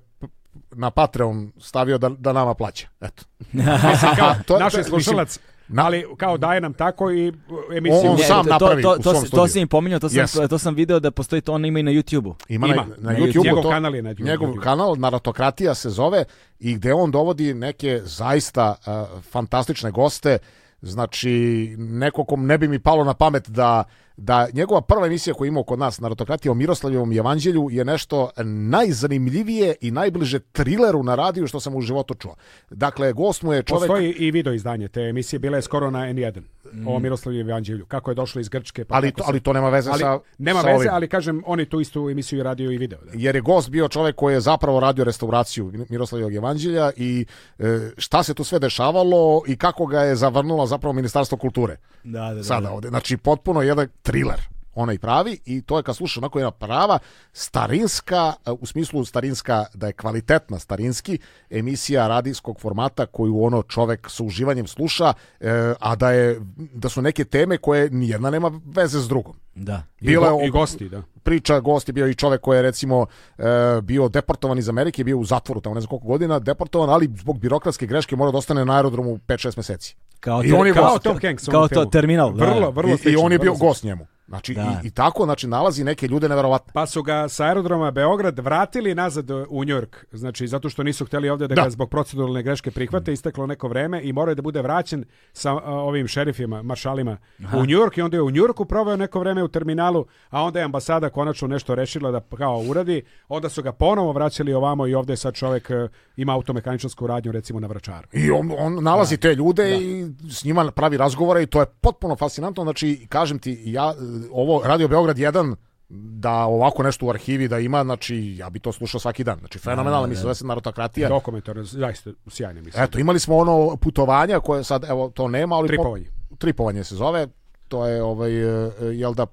na Patreon stavio da, da nama plaća. Eto. Mislim, kao, to, Naš je slušalac Na, ali kao mhm. daje nam tako i uh, emisiju. On, sam to, napravi to, to, to, to si im pominjao, to sam, yes. to sam video da postoji to, on ima i na YouTube-u. Ima, ima, na, na, YouTube-u. Njegov to, kanal je na YouTube. Njegov kanal, Naratokratija se zove, i gde on dovodi neke zaista uh, fantastične goste, znači neko kom ne bi mi palo na pamet da da njegova prva emisija koju imao kod nas, Narodokratija o Miroslavljevom evanđelju, je nešto najzanimljivije i najbliže trileru na radiju što sam u životu čuo. Dakle, gost mu je čovek... Postoji i video izdanje te emisije, bila je skoro na N1 mm. o Miroslavlju Evanđelju, kako je došlo iz Grčke. Pa ali, to, ali to nema veze ali, sa Nema sa veze, ovim. ali kažem, oni tu istu emisiju radio i video. Da. Jer je gost bio čovjek koji je zapravo radio restauraciju Miroslavljog Evanđelja i e, šta se tu sve dešavalo i kako ga je zavrnula zapravo Ministarstvo kulture. Da, da, da. Sada da. ovde. Znači, potpuno jedan thriller ona i pravi i to je kad slušaš onako jedna prava starinska, e, u smislu starinska da je kvalitetna starinski emisija radijskog formata koju ono čovek sa uživanjem sluša, e, a da je da su neke teme koje nijedna nema veze s drugom. Da. Bila I, go, I gosti, da. Priča gosti bio i čovek koji je recimo e, bio deportovan iz Amerike, bio u zatvoru tamo ne znam koliko godina, deportovan, ali zbog birokratske greške mora da ostane na aerodromu 5-6 meseci. Kao, I on je kao, gost, Tom Hanks, kao to terminal. Da, vrlo, da. vrlo I, I on je bio gost njemu. Znači, da. i, i tako, znači, nalazi neke ljude neverovatne. Pa su ga sa aerodroma Beograd vratili nazad e, u Njork, znači, zato što nisu hteli ovde da, da. ga zbog proceduralne greške prihvate, mm. isteklo neko vreme i morao da bude vraćen sa a, e, ovim šerifima, maršalima Aha. u Njork i onda je u Njorku proveo neko vreme u terminalu, a onda je ambasada konačno nešto rešila da kao uradi, onda su ga ponovo vraćali ovamo i ovde sad čovek e, ima automehaničarsku radnju, recimo, na vračaru. I on, on nalazi da. te ljude da. i s njima pravi razgovore i to je potpuno fascinantno, znači, kažem ti, ja ovo Radio Beograd 1 da ovako nešto u arhivi da ima, znači ja bi to slušao svaki dan. Znači fenomenalno, mislim da se narotokratija. Dokumentarno zaista sjajne mislim. Eto, imali smo ono putovanja koje sad evo to nema, ali tripovanje. Po, tripovanje se zove, to je ovaj e, jel da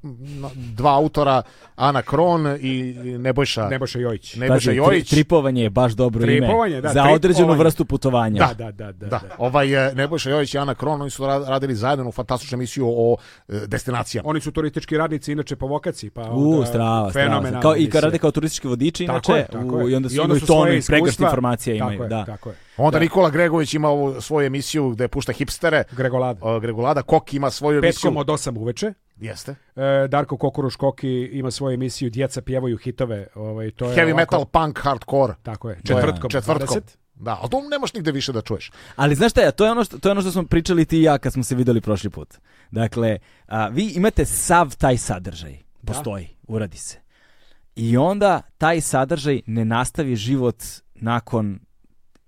dva autora Ana Kron i Nebojša Nebojša Jojić. Nebojša Pazi, Jojić. Tri, tripovanje je baš dobro tripovanje, ime da, za određenu vrstu putovanja. Da, da, da, da, da. da. Ovaj e, Nebojša Jojić i Ana Kron oni su radili zajedno u fantastičnu emisiju o e, destinacijama. Oni su turistički radnici inače po vokaciji, pa onda U, strava, strava. Kao i rade kao turistički vodiči inače tako je, tako u, i onda su, I onda su tonu pregršt informacija imaju, tako je, da. Tako je. Onda da. Nikola Gregović ima ovu svoju emisiju gde pušta hipstere. Gregolada. Uh, Gregolada. Kok ima svoju emisiju. Petkom od 8 uveče. Jeste. E, Darko Kokoruš Koki ima svoju emisiju Djeca pjevaju hitove. Ovaj, to je Heavy ovako... metal, punk, hardcore. Tako je. Četvrtkom. Četvrtkom. 20. Da, ali to nemaš nigde više da čuješ. Ali znaš šta je, to je ono što, to je ono što smo pričali ti i ja kad smo se videli prošli put. Dakle, a, vi imate sav taj sadržaj. Da. Postoji, da. uradi se. I onda taj sadržaj ne nastavi život nakon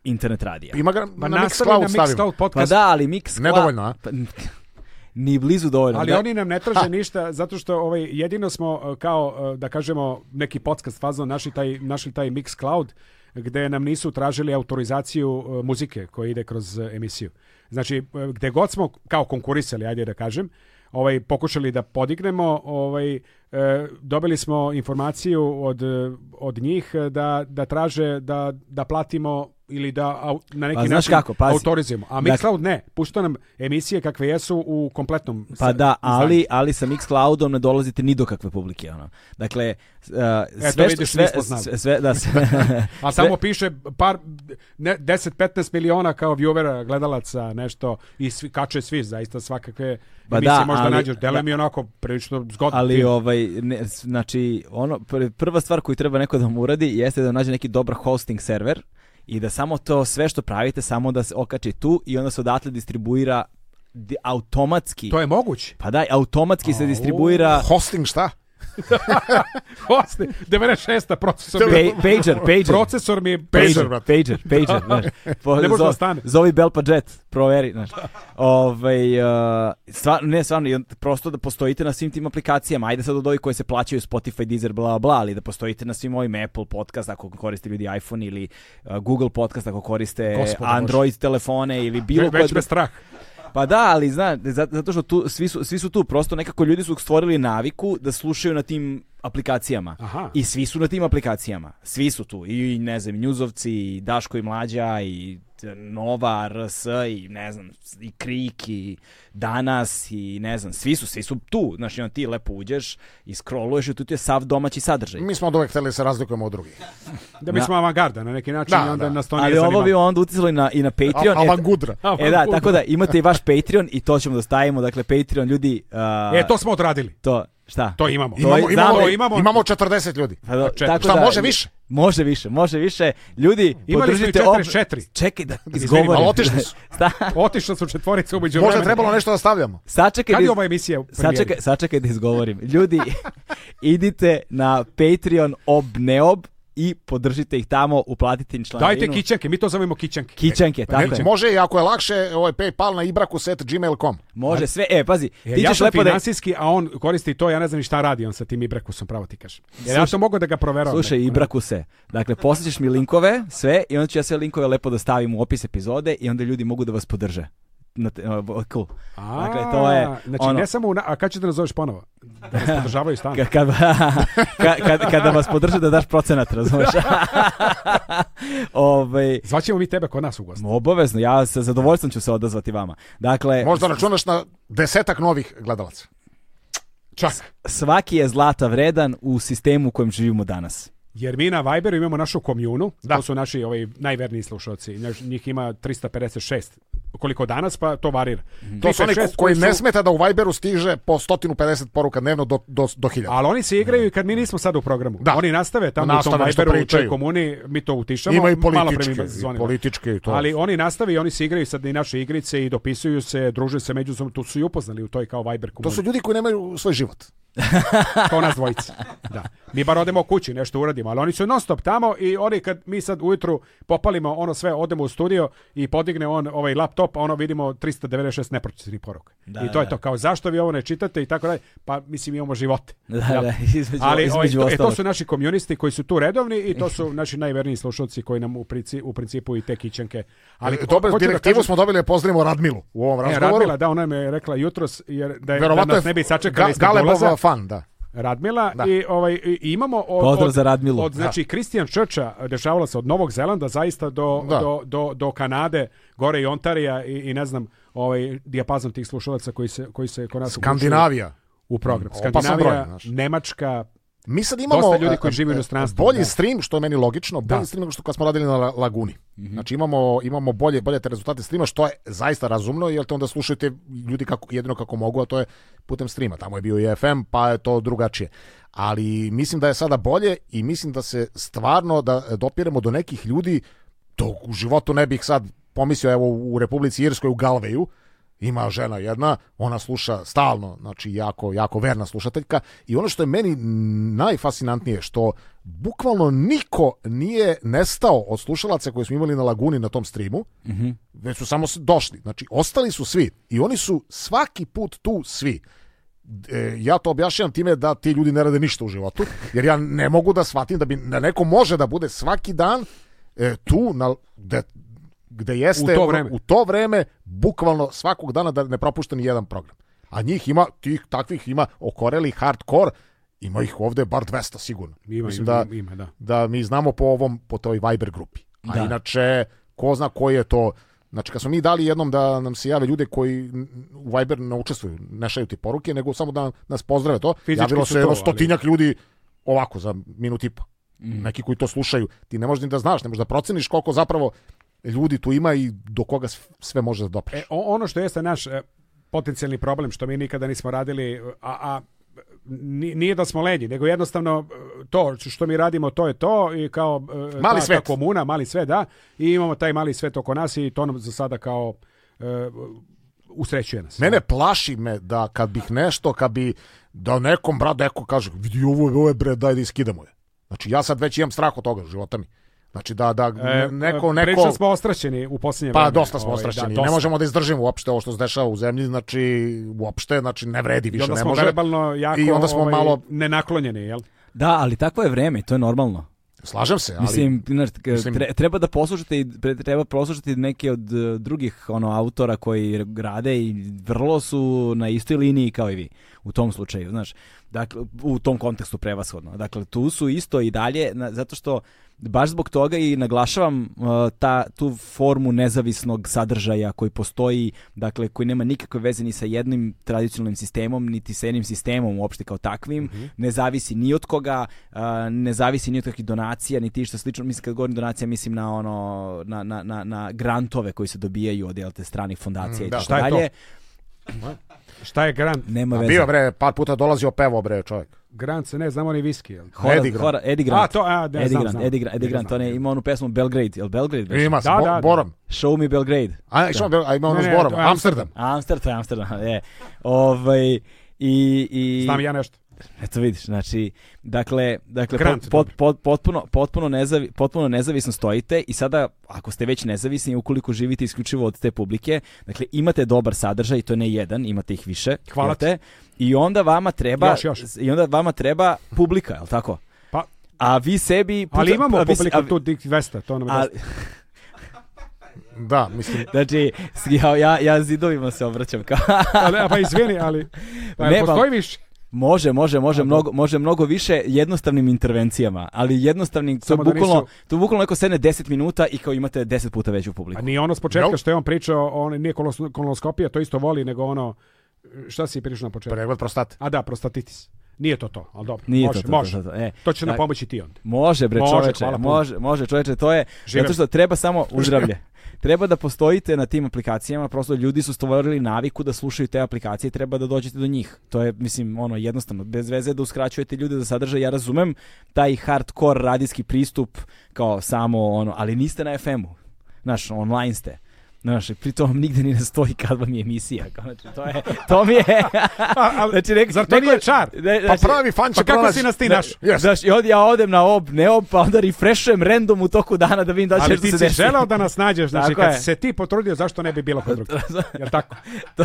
internet radija. Ima ga na, na Mixcloud stavimo. Mixcloud pa podcast. Pa da, ali Mixcloud... Nedovoljno, a? Pa, ni blizu dovoljno. Ali da. oni nam ne traže ha. ništa zato što ovaj jedino smo eh, kao eh, da kažemo neki podcast fazon našli taj našli taj Mixcloud gde nam nisu tražili autorizaciju eh, muzike koja ide kroz emisiju. Znači, gde god smo kao konkurisali, ajde da kažem, ovaj pokušali da podignemo, ovaj e, dobili smo informaciju od, od njih da, da traže da, da platimo ili da na neki pa, način kako, pazi. autorizujemo. A dakle- Mixcloud dakle, ne, pušta nam emisije kakve jesu u kompletnom Pa da, ali, ali sa Mixcloudom ne dolazite ni do kakve publike. Ono. Dakle, uh, e, e sve, vidiš, što, sve, sve, da, sve, A samo piše par, 10-15 miliona kao viewera, gledalaca, nešto, i svi, kače svi, zaista svakakve pa da, možda ali, nađeš. Dele da. mi onako prilično zgodno. Ali, ovaj, ne, znači, ono, prva stvar koju treba neko da mu uradi jeste da nađe neki dobar hosting server, i da samo to sve što pravite samo da se okači tu i onda se odatle distribuira automatski. To je moguće. Pa daj, automatski A, se distribuira... Hosting šta? Osne, 96. procesor. Pe, mi... pager, pager. Procesor mi je pager, pager, pager, pager da. znaš. ne može da stane. Zovi Belpa Jet, proveri, znaš. Ove, ovaj, uh, stvar, ne, stvarno, prosto da postojite na svim tim aplikacijama. Ajde sad od ovih koje se plaćaju Spotify, Deezer, bla, bla, ali da postojite na svim ovim Apple podcast, ako koriste ljudi iPhone ili uh, Google podcast, ako koriste Gospoda Android bože. telefone ili bilo koje... Već bez strah. Pa da, ali zna, zato što tu, svi, su, svi su tu, prosto nekako ljudi su stvorili naviku da slušaju na tim aplikacijama. Aha. I svi su na tim aplikacijama. Svi su tu. I ne znam, Njuzovci, i Daško i Mlađa, i Nova RS i ne znam, i Krik i Danas i ne znam, svi su, svi su tu. Znaš, i ti lepo uđeš i scrolluješ i tu ti je sav domaći sadržaj. Mi smo od uvek hteli da se razlikujemo od drugih. Da mi smo avangarda na neki način da, i onda da. nas to Ali ovo bi onda uticalo i na, i na Patreon. A, avangudra. E da, tako da imate i vaš Patreon i to ćemo da stavimo. Dakle, Patreon ljudi... Uh, e, to smo odradili. To, Šta? To imamo. To imamo, imamo, da, imamo, imamo 40 ljudi. Pa, tako šta, da, može više? Može više, može više. Ljudi, Imali podržite... Imali smo 44. Čekaj da izgovorim. Ali otišli su. su četvorice umeđu Možda trebalo nešto da stavljamo. Sačekaj Kad da je ova emisija sačekaj, sačekaj da izgovorim. Ljudi, idite na Patreon obneob i podržite ih tamo, uplatite im članinu. Dajte kićenke, mi to zovemo kićenke. Kićenke, tako je. Može i ako je lakše, ovaj PayPal na ibrakus@gmail.com. Može sve. E, pazi, e, ti ja ćeš sam lepo da finansijski, a on koristi to, ja ne znam ni šta radi on sa tim Ibrakusom, pravo ti kažem. Jer ja sam mogu da ga proveravam. Slušaj, Ibrakuse, dakle, posjećaš mi linkove, sve, i onda ću ja sve linkove lepo da stavim u opis epizode i onda ljudi mogu da vas podrže na te, cool. A, dakle, to je... Znači, ono, ne samo u... Na, a kad ćete nazoveš da ponovo? Da vas podržavaju stan. Kad, kad, kad, kada vas podrže da daš procenat, razumeš? Ove, ovaj- Zvaćemo mi tebe kod nas u gostu. Obavezno, ja sa zadovoljstvom ću se odazvati vama. Dakle, Možda računaš na desetak novih gledalaca. Čak. Svaki je zlata vredan u sistemu u kojem živimo danas. Jer mi na Viberu imamo našu komjunu, da. to su naši ovaj, najverniji slušalci, njih ima 356 koliko danas, pa to varira. Mm. To su oni koji, su... ne smeta da u Viberu stiže po 150 poruka dnevno do, do, do 1000. Ali oni se igraju i kad mi mhm. nismo sad u programu. Da. Oni nastave tamo nastave u tom Viberu, u toj komuni, mi to utišamo. Ima i političke. Malo i političke to. Ali oni nastave i oni se igraju sad i naše igrice i dopisuju se, druže se međusobno, tu su i upoznali u toj kao Viber komuni. To su ljudi koji nemaju svoj život. Kao nas dvojica. Da. Mi bar odemo kući, nešto uradimo, ali oni su non stop tamo i oni kad mi sad ujutru popalimo ono sve, odemo u studio i podigne on ovaj laptop, a ono vidimo 396 nepročitanih poruka. Da, I to da. je to, kao zašto vi ovo ne čitate i tako dalje. Pa mislim imamo živote. Da, da. Između, ali ovaj, između ovaj, to, e, to su naši komunisti koji su tu redovni i to su naši najverniji slušalci koji nam u, princi, u principu i te kićanke. Ali Dobre, ko, da direktivu kažem, smo dobili, pozdravimo Radmilu u ovom e, razgovoru. Ne, Radmila, da, ona mi je rekla jutros jer da, je, da nas ne bi sačekali. Ga, fan, da. Radmila da. i ovaj i imamo od, Pozdrav za Radmilu. Od, znači Kristijan da. Črča eh, dešavalo se od Novog Zelanda zaista do, da. do, do, do Kanade, gore i Ontarija i, i ne znam, ovaj dijapazon tih slušalaca koji se koji se kod nas Skandinavija u program. Mm, Skandinavija, broj, Nemačka, Mi sad imamo Dosta ljudi e, koji žive u e, inostranstvu. Bolji da. stream, što je meni logično, da. bolji da. stream nego što kad smo radili na Laguni. Mm -hmm. Znači imamo imamo bolje bolje te rezultate streama, što je zaista razumno, jer to onda slušajte ljudi kako jedino kako mogu, a to je putem streama. Tamo je bio i FM, pa je to drugačije. Ali mislim da je sada bolje i mislim da se stvarno da dopiremo do nekih ljudi to u životu ne bih sad pomislio evo u Republici Irskoj u Galveju Ima žena jedna, ona sluša stalno, znači jako, jako verna slušateljka i ono što je meni najfascinantnije što bukvalno niko nije nestao od slušalaca koje smo imali na Laguni na tom streamu, mm -hmm. već su samo došli. Znači, ostali su svi i oni su svaki put tu svi. E, ja to objašnjam time da ti ljudi ne rade ništa u životu, jer ja ne mogu da shvatim da bi da neko može da bude svaki dan e, tu na, de, gde jeste u to, vreme. u to vreme bukvalno svakog dana da ne propušta ni jedan program. A njih ima, tih takvih ima okoreli hardcore, ima ih ovde bar 200 sigurno. Ima, Mislim da, ima, da. da mi znamo po ovom po toj Viber grupi. A da. inače ko zna koji je to Znači, kad smo mi dali jednom da nam se jave ljude koji u Viber ne učestvuju, ne šalju ti poruke, nego samo da nas pozdrave to, Fizički javilo se jedno stotinjak ali... ljudi ovako za minut i pa. Mm. Neki koji to slušaju. Ti ne možeš ni da znaš, ne možeš da proceniš koliko zapravo ljudi tu ima i do koga sve može da dopreš. E, ono što jeste naš e, potencijalni problem što mi nikada nismo radili, a, a nije da smo lenji, nego jednostavno e, to što mi radimo to je to i kao e, mali ta, svet. Ta komuna, mali svet, da. I imamo taj mali svet oko nas i to nam za sada kao uh, usrećuje nas. Mene plaši me da kad bih nešto, kad bi da nekom brad neko kaže vidi ovo ovo je bre daj da iskidamo je. Znači ja sad već imam strah od toga života mi. Znači da da e, neko e, neko smo ostraćeni u posljednje Pa dosta smo ostraćeni. Ovaj, da, ne možemo da izdržimo uopšte ovo što se dešava u zemlji, znači uopšte znači ne vredi više, I onda ne smo Jako, I onda smo ovaj, malo nenaklonjeni, jel? Da, ali takvo je vreme, to je normalno. Slažem se, ali mislim, treba da poslušate i treba poslušati neke od e, drugih ono autora koji grade i vrlo su na istoj liniji kao i vi u tom slučaju, znaš. Dakle, u tom kontekstu prevashodno. Dakle, tu su isto i dalje zato što baš zbog toga i naglašavam uh, ta, tu formu nezavisnog sadržaja koji postoji, dakle koji nema nikakve veze ni sa jednim tradicionalnim sistemom, niti sa jednim sistemom uopšte kao takvim, mm -hmm. ne zavisi ni od koga, uh, ne zavisi ni od kakvih donacija, niti što slično, mislim kad govorim donacija mislim na ono, na, na, na, na grantove koji se dobijaju od jel, te stranih fondacija mm, i da, tako dalje. Šta je grant? Nema veze. A bio bre, par puta dolazio pevo bre čovjek. Grant se ne znam oni viski, jel? Horac, Eddie, Grant. A, to, a, ne, Eddie, znam, Grant, znam. Edigran, Grant, Eddie Grant, on je imao onu pesmu Belgrade, jel Belgrade? Beš? Ima, da, bo, da, da, Borom. Show me Belgrade. A, da. Show, a ima ono Borom, Amsterdam. Amsterdam, Amsterdam, je. Ovaj, i, i... Znam ja nešto. Eto vidiš, znači, dakle, dakle Grant, pot, pot, potpuno, potpuno, nezavi, potpuno nezavisno stojite i sada, ako ste već nezavisni, ukoliko živite isključivo od te publike, dakle, imate dobar sadržaj, to ne jedan, imate ih više. Hvala te. I onda vama treba, još, još. i onda vama treba publika, je li tako? Pa, a vi sebi... Puta, ali imamo publiku a, tu, 200, to nam je da, mislim. Znači, ja, ja, ja zidovima se obraćam. Kao... ali, pa izvini, ali pa, ne, postoji više? Može, može, može, mnogo, može mnogo više jednostavnim intervencijama, ali jednostavnim, to je da bukvalno, nisu... to bukvalno neko sedne 10 minuta i kao imate 10 puta veću publiku. A ni ono s početka no. što je on pričao, on nije kolonoskopija, to isto voli, nego ono, šta si pričao na početku? Pregled prostate. A da, prostatitis. Nije to to, ali dobro. Nije može, to, to, može. To, to, to. E, to će nam da. pomoći ti onda. Može, bre, može, čoveče, može, može, čoveče, to je, Živim. zato što treba samo uzdravlje. treba da postojite na tim aplikacijama, prosto ljudi su stvorili naviku da slušaju te aplikacije, treba da dođete do njih. To je, mislim, ono, jednostavno, bez veze da uskraćujete ljude za sadržaj, ja razumem taj hardcore radijski pristup kao samo ono, ali niste na FM-u, znaš, online ste Znaš, pritom nigde ni ne stoji kad vam je emisija. Znači, to, je, to mi je... znači, nek, Zar to neko, nije čar? Ne, pa znači, pa pravi fan će Pa kako pronaći. si nas ti naš? Yes. Znaš, i od, ja odem na ob, ne ob, pa onda refreshujem random u toku dana da vidim da će se desiti. Ali ti si da nas nađeš, znači kad je. se ti potrudio, zašto ne bi bilo kod drugog? Jel tako? to,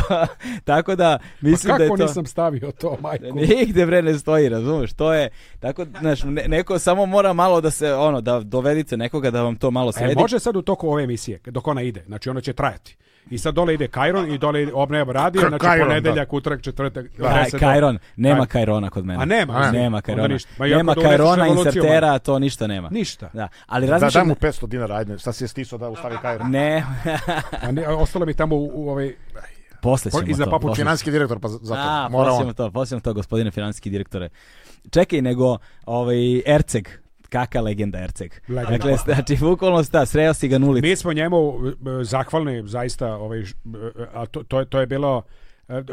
tako da, mislim pa da je to... kako nisam stavio to, majko? Nigde bre ne stoji, razumeš? To je, tako, znaš, ne, neko samo mora malo da se, ono, da dovedite nekoga da vam to malo e, sredi. E, može sad u toku ove emisije, dok ona ide. Znači, ono će će trajati. I sad dole ide Kajron i dole ide Obnev radio, K znači Kajron, ponedeljak, da. utorak, četvrtak. Da, Kajron, nema Kajron. Kajrona kod mene. A nema, a, nema Kajrona. Ništa. Ma, nema Kajrona, insertera, to ništa nema. Ništa. Da, ali da, razmišljam... Da, daj mu 500 dinara, ajde, šta se je da ustavi Kajron. Ne. a ne, ostalo mi tamo u, u ovaj... Posle ćemo Iza papu finanski direktor, pa zato a, mora on. to, posljedno to, gospodine finansijski direktore. Čekaj, nego ovaj, Erceg, kaka legenda Erceg. Legenda. Dakle, znači, bukvalno sta, sreo si ga nulicu. Mi smo njemu e, e, zahvalni, zaista, ovaj, e, a to, to, je, to je bilo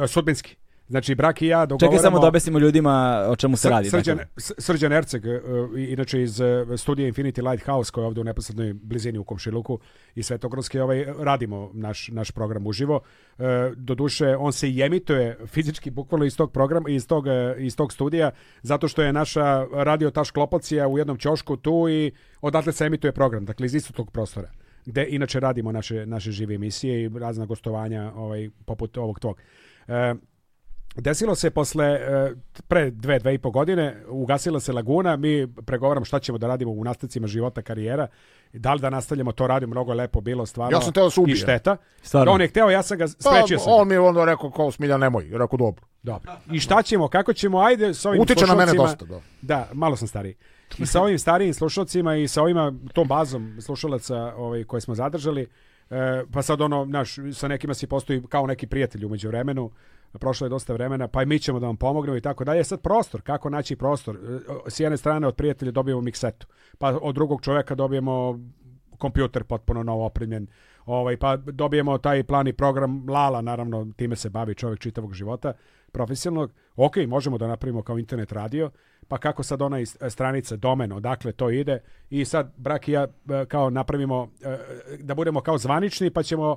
sudbinski. Znači, Brak i ja dogovaramo... Čekaj samo da objasnimo ljudima o čemu se sr radi. Srđan, dakle. srđan Erceg, e, inače iz e, studija Infinity Lighthouse, koja je ovdje u neposrednoj blizini u Komšiluku i Svetogorske, ovaj, radimo naš, naš program uživo. E, doduše, on se i emituje fizički, bukvalno iz tog, programa, iz tog, iz tog studija, zato što je naša radio Taš Klopacija u jednom ćošku tu i odatle se emituje program, dakle iz istog prostora gde inače radimo naše, naše žive emisije i razna gostovanja ovaj, poput ovog tog. E, Desilo se posle, e, pre dve, dve i po godine, ugasila se laguna, mi pregovaram šta ćemo da radimo u nastavcima života, karijera, da li da nastavljamo to radimo, mnogo je lepo bilo, stvarno. Ja sam teo da se I šteta. Stvarno. On je hteo, ja sam ga pa, sprečio pa, sam. On mi je onda rekao, kao smilja, nemoj, rekao dobro. Dobro. I šta ćemo, kako ćemo, ajde sa ovim Utiče na mene dosta, da. Da, malo sam stariji. I sa ovim starijim slušalcima i sa ovima, tom bazom slušalaca ovaj, koje smo zadržali, e, pa sad ono, naš, sa nekima si postoji kao neki prijatelj umeđu vremenu, prošlo je dosta vremena, pa i mi ćemo da vam pomognemo i tako dalje. Sad prostor, kako naći prostor? E, s jedne strane od prijatelja dobijemo miksetu, pa od drugog čoveka dobijemo kompjuter potpuno novo opremljen, ovaj, pa dobijemo taj plan i program Lala, naravno, time se bavi čovjek čitavog života, profesionalnog. Ok, možemo da napravimo kao internet radio, pa kako sad ona iz e, stranice domen odakle to ide i sad Brak i ja e, kao napravimo e, da budemo kao zvanični pa ćemo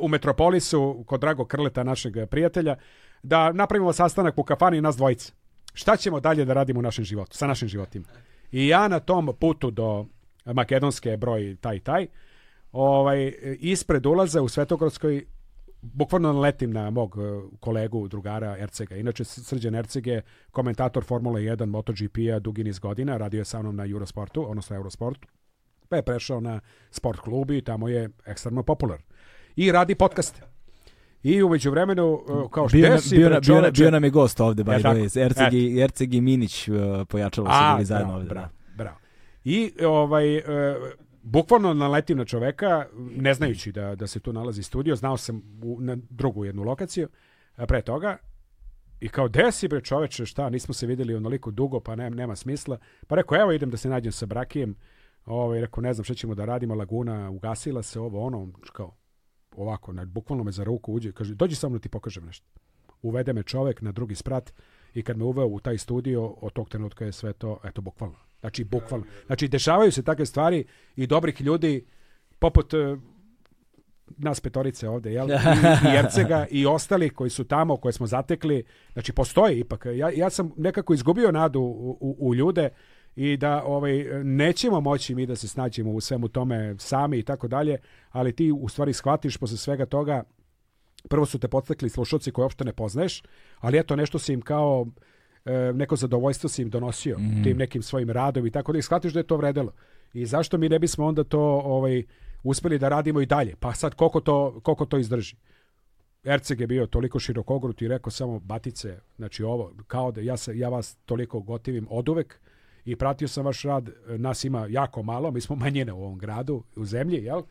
u Metropolisu kod Drago Krleta našeg prijatelja da napravimo sastanak u kafani nas dvojice. Šta ćemo dalje da radimo u našem životu, sa našim životima? I ja na tom putu do Makedonske broj taj taj ovaj, ispred ulaza u Svetogorskoj bukvalno letim na mog e, kolegu, drugara Ercega. Inače, Srđan Erceg je komentator Formule 1 MotoGP-a dugi niz godina, radio je sa mnom na Eurosportu, odnosno Eurosportu, pa je prešao na sport klub i tamo je ekstremno popular. I radi podcaste. I umeđu vremenu, e, kao što bio, si, bio, bio, bio, bio nam je gost ovde, by e, the Ercegi, Ercegi Minić uh, pojačalo se bili zajedno ovde. Da. Bravo, bravo. I ovaj, uh, bukvalno naletim na čoveka, ne znajući da, da se tu nalazi studio, znao sam u, na drugu jednu lokaciju pre toga i kao, gde si bre čoveče, šta, nismo se videli onoliko dugo, pa ne, nema smisla. Pa rekao, evo idem da se nađem sa Brakijem, ovaj, rekao, ne znam šta ćemo da radimo, laguna, ugasila se ovo, ono, kao, ovako, na, bukvalno me za ruku uđe, kaže, dođi sa mnom ti pokažem nešto. Uvede me čovek na drugi sprat i kad me uveo u taj studio, od tog trenutka je sve to, eto, bukvalno Znači, bukvalno. Znači, dešavaju se takve stvari i dobrih ljudi, poput e, nas petorice ovde, jel? I, i Ercega i ostali koji su tamo, koje smo zatekli. Znači, postoje ipak. Ja, ja sam nekako izgubio nadu u, u, u ljude i da ovaj nećemo moći mi da se snađemo u svemu tome sami i tako dalje, ali ti u stvari shvatiš posle svega toga prvo su te podstakli slušalci koje uopšte ne poznaješ, ali eto nešto si im kao E, neko zadovoljstvo si im donosio mm. tim nekim svojim radom i tako da ih shvatiš da je to vredelo. I zašto mi ne bismo onda to ovaj, uspeli da radimo i dalje? Pa sad koliko to, koliko to izdrži? Erceg je bio toliko širokogrut i rekao samo batice, znači ovo, kao da ja, se, ja vas toliko gotivim oduvek i pratio sam vaš rad, nas ima jako malo, mi smo manjine u ovom gradu, u zemlji, jel?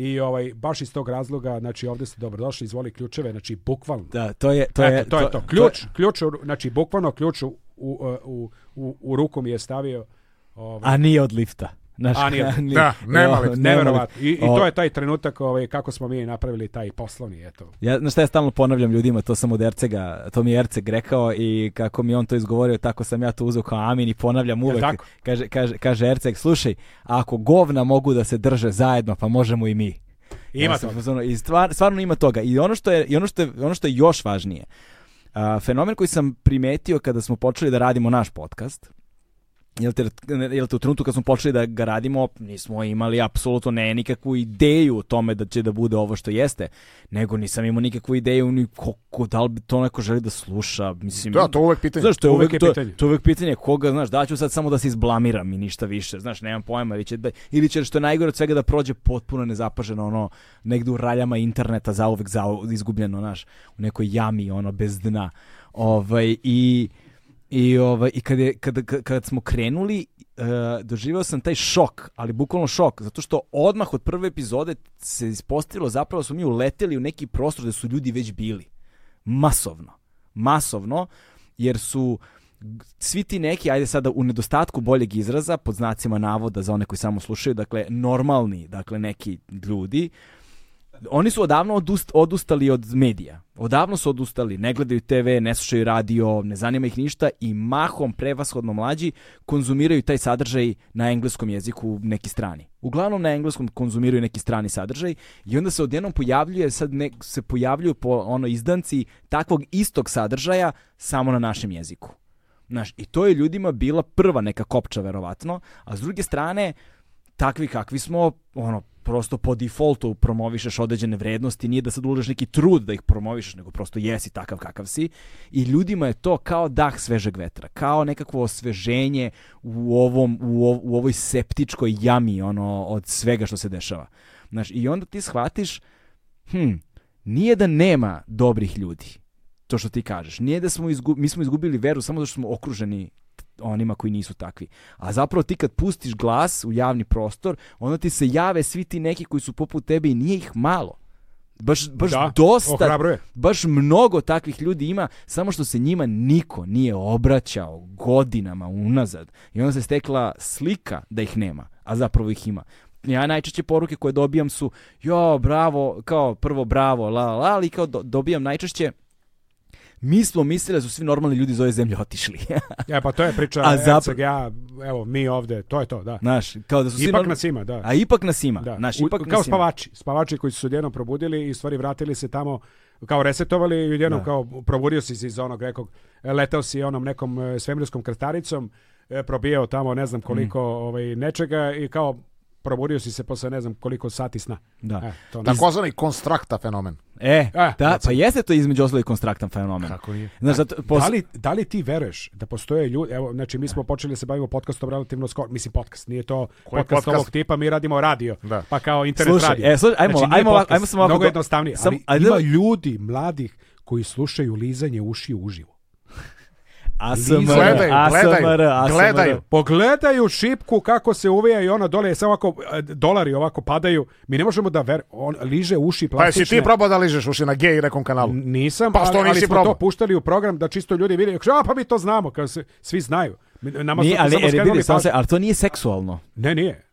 i ovaj baš iz tog razloga znači ovde ste dobrodošli izvoli ključeve znači bukvalno da to je to je to, to, je to. ključ to je... ključ znači bukvalno ključ u, u, u, u ruku mi je stavio ovaj, a nije od lifta naš Anijel. Anijel. Da, nemali, neverovatno. I, I, to je taj trenutak ovaj, kako smo mi napravili taj poslovni. Eto. Ja, na šta ja stalno ponavljam ljudima, to sam od Ercega, to mi je Erceg rekao i kako mi on to izgovorio, tako sam ja to uzeo kao amin i ponavljam uvek. Ja, kaže, kaže, kaže Erceg, slušaj, ako govna mogu da se drže zajedno, pa možemo i mi. Ima ja, toga. I stvar, stvarno ima toga. I ono što je, i ono što je, ono što je još važnije, a, fenomen koji sam primetio kada smo počeli da radimo naš podcast, Jel te, jel te u trenutku kad smo počeli da ga radimo, nismo imali apsolutno ne nikakvu ideju o tome da će da bude ovo što jeste, nego nisam imao nikakvu ideju ni kako, da li to neko želi da sluša. Mislim, da, to uvek pitanje. Znaš, to je uvek, uvek je pitanje. To, to je uvek pitanje koga, znaš, da ću sad samo da se izblamiram i ništa više, znaš, nemam pojma, ili će, da, ili će što je najgore od svega da prođe potpuno nezapaženo, ono, negde u raljama interneta za uvek za, izgubljeno, znaš, u nekoj jami, ono, bez dna. Ovaj, i... I, ovaj, i kad, je, kad, kad smo krenuli, uh, doživeo sam taj šok, ali bukvalno šok, zato što odmah od prve epizode se ispostavilo zapravo da smo mi uleteli u neki prostor gde su ljudi već bili. Masovno. Masovno, jer su svi ti neki, ajde sada u nedostatku boljeg izraza, pod znacima navoda za one koji samo slušaju, dakle normalni, dakle neki ljudi, uh, oni su odavno odust, odustali od medija. Odavno su odustali, ne gledaju TV, ne slušaju radio, ne zanima ih ništa i mahom prevashodno mlađi konzumiraju taj sadržaj na engleskom jeziku neki strani. Uglavnom na engleskom konzumiraju neki strani sadržaj i onda se odjednom pojavljuje, sad ne, se pojavljuju po ono izdanci takvog istog sadržaja samo na našem jeziku. Znaš, i to je ljudima bila prva neka kopča verovatno, a s druge strane takvi kakvi smo, ono, prosto po defaultu promovišeš određene vrednosti, nije da sad uložiš neki trud da ih promovišeš, nego prosto jesi takav kakav si. I ljudima je to kao dah svežeg vetra, kao nekakvo osveženje u, ovom, u, u ovoj septičkoj jami ono, od svega što se dešava. Znaš, I onda ti shvatiš, hm, nije da nema dobrih ljudi, to što ti kažeš. Nije da smo izgubili, mi smo izgubili veru samo zato što smo okruženi onima koji nisu takvi. A zapravo ti kad pustiš glas u javni prostor, onda ti se jave svi ti neki koji su poput tebe i nije ih malo. Baš, baš da, dosta, baš mnogo takvih ljudi ima, samo što se njima niko nije obraćao godinama unazad. I onda se stekla slika da ih nema, a zapravo ih ima ja najčešće poruke koje dobijam su jo bravo, kao prvo bravo, la la, ali kao do, dobijam najčešće mi smo mislili da su svi normalni ljudi iz ove zemlje otišli. ja, pa to je priča a zapra... ja, evo, mi ovde, to je to, da. Naš, kao da su svi... Ipak nas ima, da. A ipak nas ima, da. Naš, ipak U, kao nas spavači, spavači koji su se odjednom probudili i stvari vratili se tamo kao resetovali i odjednom da. kao probudio si se iz onog nekog, e, letao si onom nekom e, svemirskom krtaricom, e, probijao tamo ne znam koliko mm. ovaj, nečega i kao Proborio si se posle ne znam koliko sati sna. Da. E, to Takozvani konstrakta fenomen. E, e da, pa jeste to između ostalih konstraktan fenomen. Kako nije? Znaš, zato, pos... da, li, da li ti veruješ da postoje ljudi, evo, znači mi smo počeli da se bavimo podcastom relativno skoro, mislim podcast, nije to Koji podcast, podcast, ovog tipa, mi radimo radio, da. pa kao internet slušaj, radio. E, slušaj, ajmo, znači, ajmo, ajmo, ajmo samo ovako. Mnogo jednostavnije, sam, ali ajde, ima da- ljudi, mladih, koji slušaju lizanje uši uživo. ASMR, ASMR, ASMR. gledaju. Pogledaju šipku kako se uvija i ona dole, je samo ovako, e, dolari ovako padaju. Mi ne možemo da ver... On liže uši plastične. Pa jesi ti probao da ližeš uši na gej nekom kanalu? N nisam, pa što ali, ali smo to puštali u program da čisto ljudi vide. A pa mi to znamo, kao se, svi znaju. Nama nije, ali, ali, bili, se, ali to nije seksualno. Ne, nije.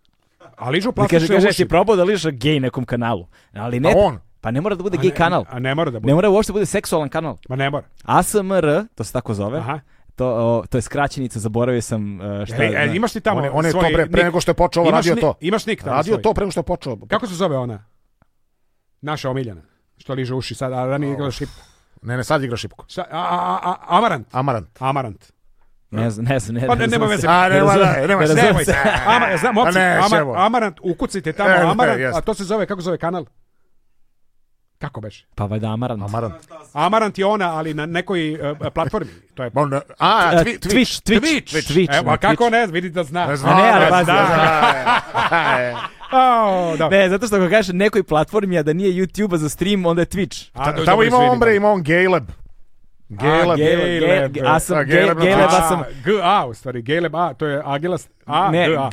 A ližu plastične kaže, uši. Kaže, probao da ližeš gej nekom kanalu. Ali ne... A pa on? Pa ne mora da bude gej kanal. A ne mora da bude. Ne mora uopšte da bude seksualan kanal. Ma ne mora. ASMR, to se tako zove. Aha to, o, to je skraćenica, zaboravio sam e, šta je... e, imaš li tamo one, one svoj to pre, pre nego što je počeo ovo radio ni, to. Imaš nik tamo Radio svoj. to pre nego što je počeo. Kako se zove ona? Naša omiljena. Što liže uši sad, a ranije igra šipku. Ne, ne, sad igra šipku. Sa, a, a, a, amarant. Amarant. Amarant. Ne znam, ne znam, ne, pa ne, nema veze. A, nema, ne, nema, nemoj se. Ama, znam, pa opci, amarant, ukucite tamo e, amarant, a to se zove, kako zove kanal? Kako beš? Pa valjda Amarant. Amarant. Amarant je ona, ali na nekoj uh, platformi. To je... On, a, e, twi, Twitch, Twitch, Twitch, Twitch. Twitch. Evo, kako ne, vidi da zna. Ne zna, a ne, ali vas da. Oh, da. Ne, zato što ako kažeš nekoj platformi, a da nije YouTube-a za stream, onda je Twitch. A, Ta, da, tamo ima Ombre, bre, ima on Galeb. Gela, Gejleb. A sam, Gejleb, a sam... G-A, u stvari, Gejleb A, to je Agilas A, ne, G-A.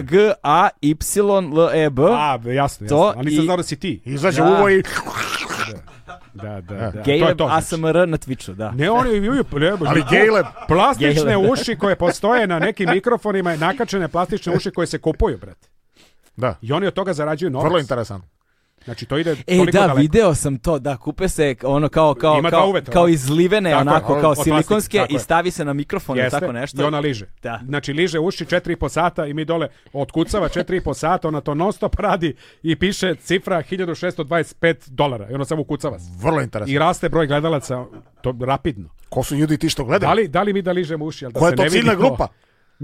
G-A-Y-L-E-B. E, a, jasno, jasno. Ali nisam znao da si ti. Izađe da. uvoj i... Da, da, e, da. Gejleb to to, ASMR znači. na Twitchu, da. Ne, oni imaju lebo, ali Gejleb. Plastične uši koje postoje na nekim mikrofonima, i nakačene plastične uši koje se kupuju, brate. Da. I oni od toga zarađuju novac. Vrlo interesantno. Znači to ide e, da, daleko. video sam to, da, kupe se ono kao, kao, Ima kao, uveta, kao izlivene, tako, onako, kao silikonske i stavi se na mikrofon ili tako nešto. I ona liže. Da. Znači liže uši 4,5 sata i mi dole otkucava 4,5 sata, ona to non stop radi i piše cifra 1625 dolara i ona samo ukucava. Vrlo interesantno. I raste broj gledalaca to rapidno. Ko su ljudi ti što gledaju? Da li, da li mi da ližemo uši? Al da Koja se je to ne vidi ciljna to? grupa?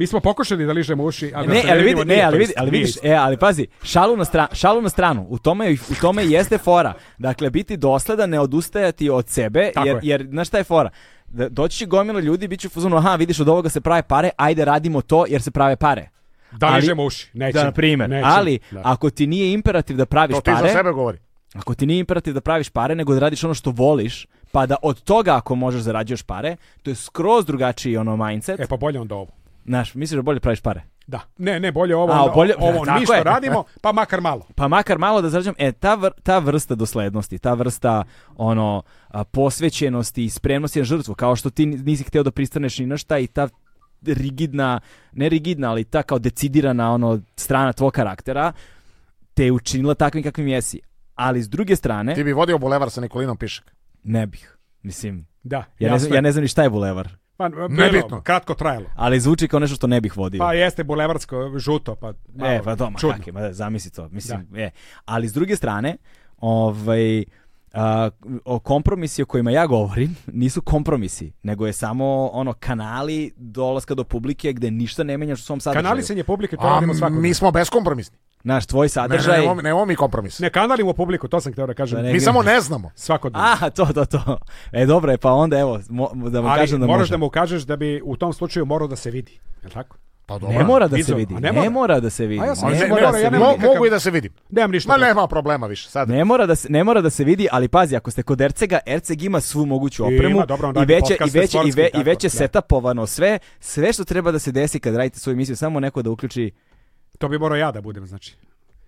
Mi smo pokušali da ližemo uši, a da ne, ali vidi, ne, ali vidi, ali vidiš, e, ali pazi, šalu na stranu, šalu na stranu. U tome u tome jeste fora. Dakle biti dosledan, ne odustajati od sebe Tako jer jer znaš šta je fora? Da doći će gomila ljudi, biće u aha, vidiš od ovoga se prave pare, ajde radimo to jer se prave pare. Da ližemo uši, nećemo. Da, na primjer. Nećem, ali, da. ako ti nije imperativ da praviš to pare... To ti za sebe govori. Ako ti nije imperativ da praviš pare, nego da radiš ono što voliš, pa da od toga ako možeš zarađuješ da pare, to je skroz drugačiji ono mindset. E pa bolje onda ovo. Znaš, misliš da bolje praviš pare? Da. Ne, ne, bolje ovo, A, bolje, ovo mi što je. radimo, pa makar malo. Pa makar malo da zarađujemo. E, ta, vr, ta vrsta doslednosti, ta vrsta ono posvećenosti i spremnosti na žrtvu, kao što ti nisi hteo da pristaneš ni na šta i ta rigidna, ne rigidna, ali ta kao decidirana ono strana tvog karaktera te je učinila takvim kakvim jesi. Ali s druge strane... Ti bi vodio bulevar sa Nikolinom Pišak. Ne bih. Mislim, da, ja, ne znam, ja ne znam ni šta je bulevar. Pa, bilo, e, Nebitno. kratko trajalo. Ali zvuči kao nešto što ne bih vodio. Pa jeste bulevarsko žuto, pa e, malo, E, pa doma, čudno. ma da, zamisli to. Mislim, da. je. Ali s druge strane, ovaj, a, o kompromisi o kojima ja govorim nisu kompromisi, nego je samo ono kanali dolaska do publike gde ništa ne menjaš u svom sadržaju. Kanalisanje publike, to radimo svakog. Mi smo beskompromisni. Naš tvoj sadržaj. Ne, ne, ne, nemamo mi kompromis. Ne kanalimo publiku, to sam htio da kažem. Da, ne, mi samo ne znamo. Svako dana. Aha, to, to, to. E, dobro je, pa onda evo, mo, da mu Ali kažem da moraš može. da mu kažeš da bi u tom slučaju morao da se vidi. Je li tako? Pa dobro. Ne mora da Vizual. se vidi. Ne mora. ne mora. da se vidi. A ja sam, ne, ne, mora, da se ja vidi. Mo, mogu i da se vidim. Nemam ništa. Ma nema problema više sad. Ne mora da se ne mora da se vidi, ali pazi, ako ste kod Ercega, Erceg ima svu moguću opremu ima, dobro, i veće i veće i, ve, i veće da. setapovano sve, sve što treba da se desi kad radite svoju misiju, samo neko da uključi To bi morao ja da budem, znači.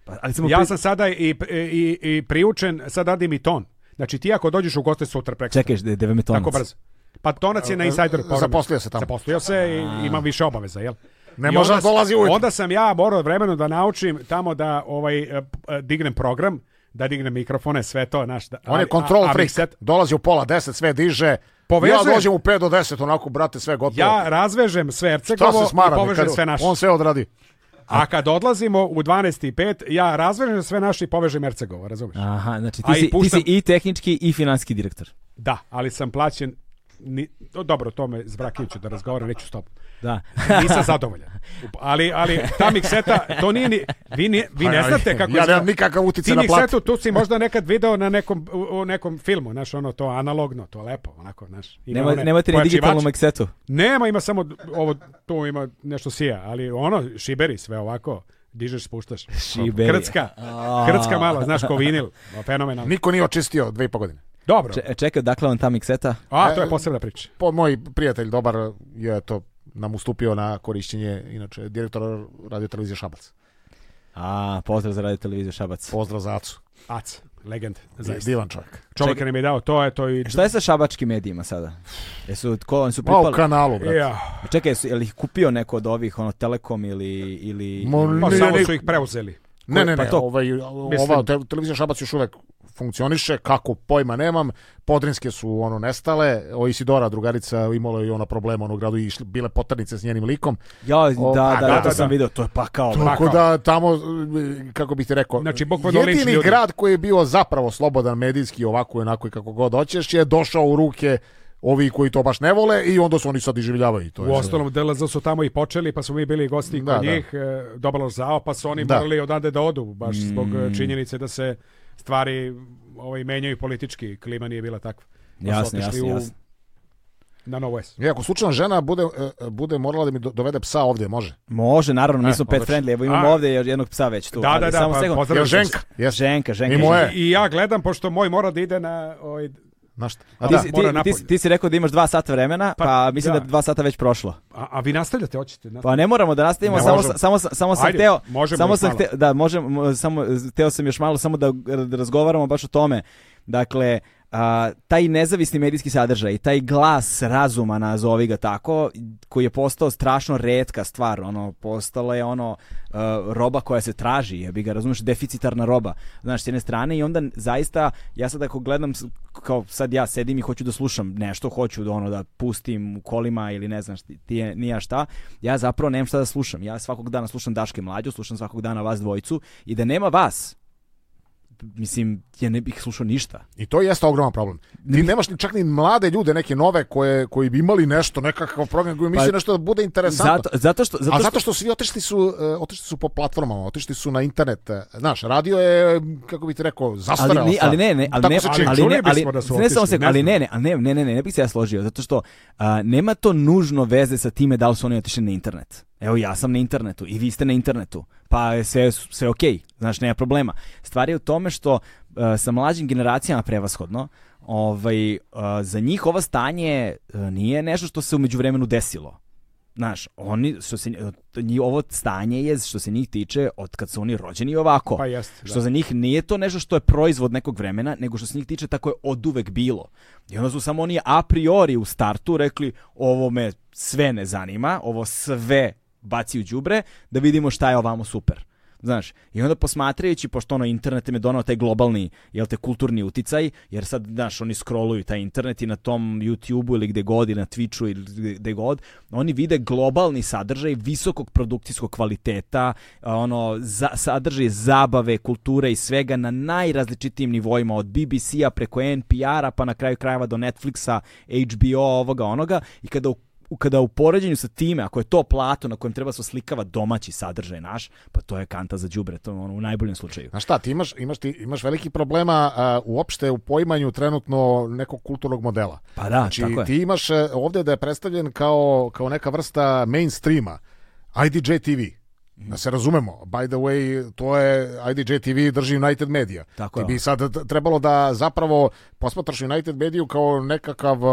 Pa, ali sam ja pri... sam sada i, i, i priučen, sad radim i ton. Znači ti ako dođeš u goste sutra preko. Čekaj, da me tonac. Tako brzo. Pa tonac je na e, Insider Forum. Zaposlio se tamo. Zaposlio se i imam više obaveza, jel? Ne I može onda, da dolazi ujutro. Onda sam ja morao vremeno da naučim tamo da ovaj e, e, dignem program, da dignem mikrofone, sve to, naš. Da, On je control freak. Set... Dolazi u pola 10, sve diže. Povezujem. Ja dođem u 5 do 10, onako, brate, sve gotovo. Ja razvežem sve Ercegovo i povežem sve naše. On sve odradi. A kad odlazimo u 12.5, ja razvežem sve naše i povežem Ercegova, razumiješ? Aha, znači ti si, puštam... ti si i tehnički i finanski direktor. Da, ali sam plaćen ni, dobro, to me zbrakiću da razgovaram, neću s tobom. Da. Nisam zadovoljan. Ali, ali ta mikseta, to nije ni, vi, ne vi ne znate kako... Ja nemam nikakav utjecaj na platu. tu si možda nekad video na nekom, u, nekom filmu, znaš, ono to analogno, to lepo, onako, znaš. Nema, nemate ni digitalnu miksetu? Nema, ima samo ovo, to ima nešto sija, ali ono, šiberi sve ovako dižeš, spuštaš. Šiberi. Krcka. Krcka malo, znaš, ko vinil. Fenomenalno. Niko nije očistio dve i po godine. Dobro. Čekaj, dakle on ta mikseta? A, to je posebna priča. Po, moj prijatelj dobar je to nam ustupio na korišćenje, inače, direktora radio televizije Šabac. A, pozdrav za radio televiziju Šabac. Pozdrav za Acu. Ac, legend, zaista. Divan čovjek. Čovjek nam je dao to, je to i... E, šta je sa šabačkim medijima sada? Jesu, ko, oni su pripali? Ma, u kanalu, brate. Ja. E, čekaj, je li ih kupio neko od ovih, ono, Telekom ili... ili... Ma, pa samo su ih preuzeli. Ne, ne, ne, pa to... ovaj, ova televizija Šabac još uvek funkcioniše, kako pojma nemam, Podrinske su ono nestale, o Isidora drugarica imala je ona problema ono gradu i išli, bile potrnice s njenim likom. Ja, o, da, da, da, da, to sam da. video, to je pa kao. Tako pa da tamo, e, kako bih ti rekao, znači, jedini ljudi. grad koji je bio zapravo slobodan medijski ovako i onako i kako god hoćeš je došao u ruke ovi koji to baš ne vole i onda su oni sad iživljavaju. To je u ostalom Delazo su tamo i počeli, pa su mi bili gosti da, kod da. njih, e, dobalo zao, pa su oni da. morali odande da odu, baš mm. zbog e, činjenice da se stvari ovaj, menjaju politički, klima nije bila takva. Jasno, pa jasno, jasno. Na Novo S. E, ako slučajno žena bude, e, bude morala da mi dovede psa ovdje, može? Može, naravno, mi e, smo pa pet friendly, evo imamo ovdje jednog psa već tu. Da, da, da, samo pa, Ja, Ženka, jes. Ženka, Ženka. I, moje. I ja gledam, pošto moj mora da ide na, ovaj, Na šta? A da, ti, da, si, ti, ti, ti, si rekao da imaš dva sata vremena, pa, pa mislim da. da dva sata već prošlo. A, a vi nastavljate, hoćete? Nastavljate. Pa ne moramo da nastavimo, ne, samo, samo, samo sam Ajde, hteo... Samo sam teo, da, možemo, samo, hteo sam još malo samo da razgovaramo baš o tome. Dakle, a, taj nezavisni medijski sadržaj, taj glas razuma, nazovi ga tako, koji je postao strašno redka stvar, ono, postala je ono a, e, roba koja se traži, ja bi ga razumeš, deficitarna roba, znaš, s jedne strane i onda zaista, ja sad ako gledam, kao sad ja sedim i hoću da slušam nešto, hoću da ono da pustim u kolima ili ne znam šti, ti, nija šta, ja zapravo nemam šta da slušam, ja svakog dana slušam Daške Mlađu, slušam svakog dana vas dvojicu i da nema vas, mislim, ja ne bih slušao ništa. I to jeste ogroman problem. Ne Ti nemaš čak ni mlade ljude, neke nove koje koji bi imali nešto, nekakav program koji misli pa, nešto da bude interesantno. Zato, zato što, zato što... A zato što svi otišli su, e, otišli su po platformama, otišli su na internet. E, znaš, radio je, kako bih ti rekao, zastareo. Ali, ni, ali ne, ne, ali ne, ali, ali ne, ali, da ne samo se, ali ne, ne, ne, ne, ne, ne, ne bih se ja složio, zato što a, nema to nužno veze sa time da li su oni otišli na internet. Evo ja sam na internetu i vi ste na internetu. Pa sve, sve okej, okay, znaš, nema problema. Stvar je u tome što Eh, sa mlađim generacijama prevashodno, ovaj, eh, za njih ovo stanje eh, nije nešto što se umeđu vremenu desilo. Znaš, oni, što se, ovo stanje je, što se njih tiče, od kad su oni rođeni ovako. Pa jest, da. Što za njih nije to nešto što je proizvod nekog vremena, nego što se njih tiče tako je od uvek bilo. I onda su samo oni a priori u startu rekli, ovo me sve ne zanima, ovo sve baci u đubre, da vidimo šta je ovamo super. Znaš, i onda posmatrajući, pošto ono, internet im je donao taj globalni, jel te, kulturni uticaj, jer sad, znaš, oni scrolluju taj internet i na tom YouTube-u ili gde god, ili na Twitchu ili gde, gde god, oni vide globalni sadržaj visokog produkcijskog kvaliteta, ono, za, sadržaj zabave, kulture i svega na najrazličitijim nivoima, od BBC-a preko NPR-a, pa na kraju krajeva do Netflixa, HBO, ovoga, onoga, i kada u kada u poređenju sa time, ako je to plato na kojem treba se slikava domaći sadržaj naš, pa to je kanta za đubre, to ono u najboljem slučaju. A šta, ti imaš imaš ti imaš veliki problema uh, uopšte u poimanju trenutno nekog kulturnog modela. Pa da, znači, tako je. ti imaš e, ovdje da je predstavljen kao kao neka vrsta mainstreama. IDJ TV Mhm. Da se razumemo, by the way, to je IDJ TV drži United Media. Tako Ti bi sad trebalo da zapravo posmatraš United Mediju kao nekakav uh,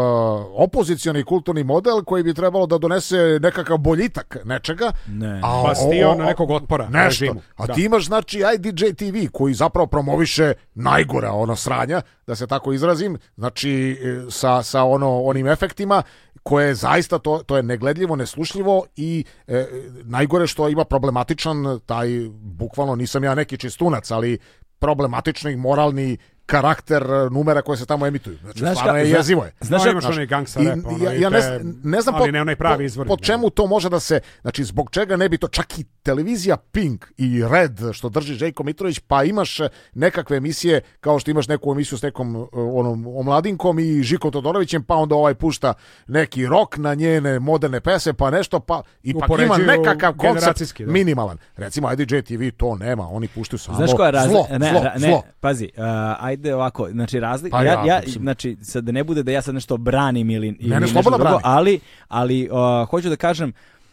opozicioni kulturni model koji bi trebalo da donese nekakav boljitak nečega. Ne, a bastion pa nekog otpora. Nešto. Režimu. A da. ti imaš znači IDJ TV koji zapravo promoviše najgore ono sranja da se tako izrazim, znači e, sa, sa ono, onim efektima koje je zaista to, to je negledljivo, neslušljivo i e, najgore što ima problematičan taj, bukvalno nisam ja neki čistunac, ali problematični moralni karakter e, numera koje se tamo emituju. Znači, znaš stvarno je jezivo je. Znaš no, imaš onaj gangsta rap, ono, ja, ja ne, ne znam po, ne onaj pravi po, izvor, po čemu to može da se, znači zbog čega ne bi to čak i televizija Pink i Red što drži Željko Mitrović, pa imaš nekakve emisije kao što imaš neku emisiju s nekom e, onom omladinkom i Žiko Todorovićem, pa onda ovaj pušta neki rok na njene moderne pese, pa nešto, pa i pa ima nekakav koncept da. minimalan. Recimo IDJ TV to nema, oni puštaju samo Znaš koja razli... zlo, ne, zlo, ne, Pazi, uh, ajde ovako, znači razlika, pa ja, ja, ja znači sad ne bude da ja sad nešto branim ili, ili ne, ne, nešto drugo, ali, ali uh, hoću da kažem,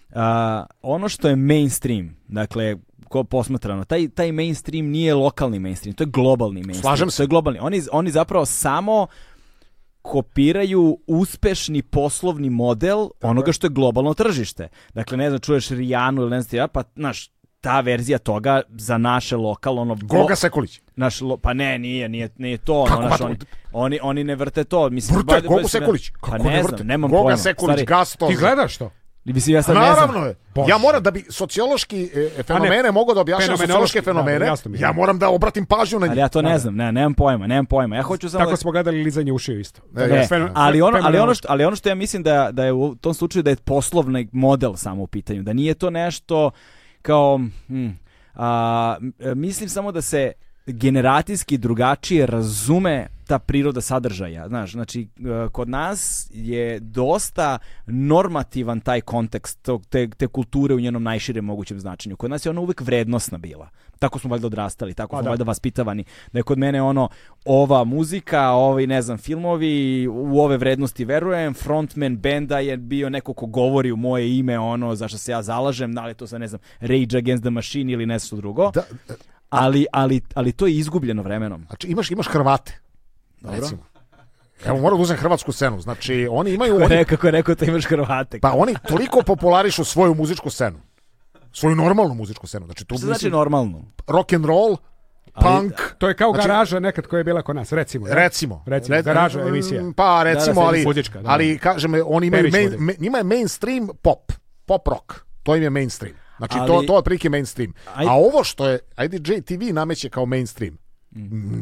Uh, ono što je mainstream, dakle ko posmatrano, taj, taj mainstream nije lokalni mainstream, to je globalni mainstream. Slažem se. To je globalni. Oni, oni zapravo samo kopiraju uspešni poslovni model onoga što je globalno tržište. Dakle, ne znam, čuješ Rijanu ili ne znam, ja, pa, znaš, ta verzija toga za naše lokal ono Goga Sekulić. Naš lo, pa ne, nije, nije, nije to ono, Kako, naš, pa oni, oni, oni ne vrte to, mislim Vrte, Goga Sekulić. Pa Kako pa ne, ne vrte? znam, nemam Goga pojma. Sekulić, Stari, Gaston. Ti gledaš to? Mislim, ja sad ne znam. Naravno je. Ja moram da bi sociološki e, fenomene ne, mogao da objašnjam sociološke fenomene, da, mi, ja moram da obratim pažnju na njih. Ali ja to ne da, da. znam, ne, nemam pojma, nemam pojma. Ja hoću samo Tako da- smo gledali lizanje ušiju isto. Ne, ne, ali ono, ali ono što ali ono što ja mislim da da je u tom slučaju da je poslovni model samo u pitanju, da nije to nešto kao hm, a, mislim samo da se generacijski drugačije razume ta priroda sadržaja. Znaš, znači, e, kod nas je dosta normativan taj kontekst tog, te, te kulture u njenom najširem mogućem značenju. Kod nas je ona uvek vrednosna bila. Tako smo valjda odrastali, tako A, pa smo da. valjda vaspitavani. Da je kod mene ono, ova muzika, ovi, ne znam, filmovi, u ove vrednosti verujem, frontman benda je bio neko ko govori u moje ime ono za što se ja zalažem, da li to sa, ne znam, Rage Against the Machine ili nešto drugo. Da, e, ali, ali, ali to je izgubljeno vremenom. Znači imaš, imaš Hrvate Dobro. Recimo. Evo, moram da uzem hrvatsku scenu. Znači, oni imaju... Kako je oni... rekao, to imaš Hrvate. Pa oni toliko popularišu svoju muzičku scenu. Svoju normalnu muzičku scenu. Znači, tu mislim, znači normalnu? Rock and roll, ali, punk. Da. To je kao znači, garaža nekad koja je bila kod nas, recimo. Recimo. Recimo, recimo garaža mm, emisija. Pa, da, da, recimo, da, ali, muzička, da. ali kažem, oni imaju main, main, njima je mainstream pop. Pop rock. To im je mainstream. Znači, ali, to, to je otprilike mainstream. Aj... A ovo što je IDJ TV nameće kao mainstream,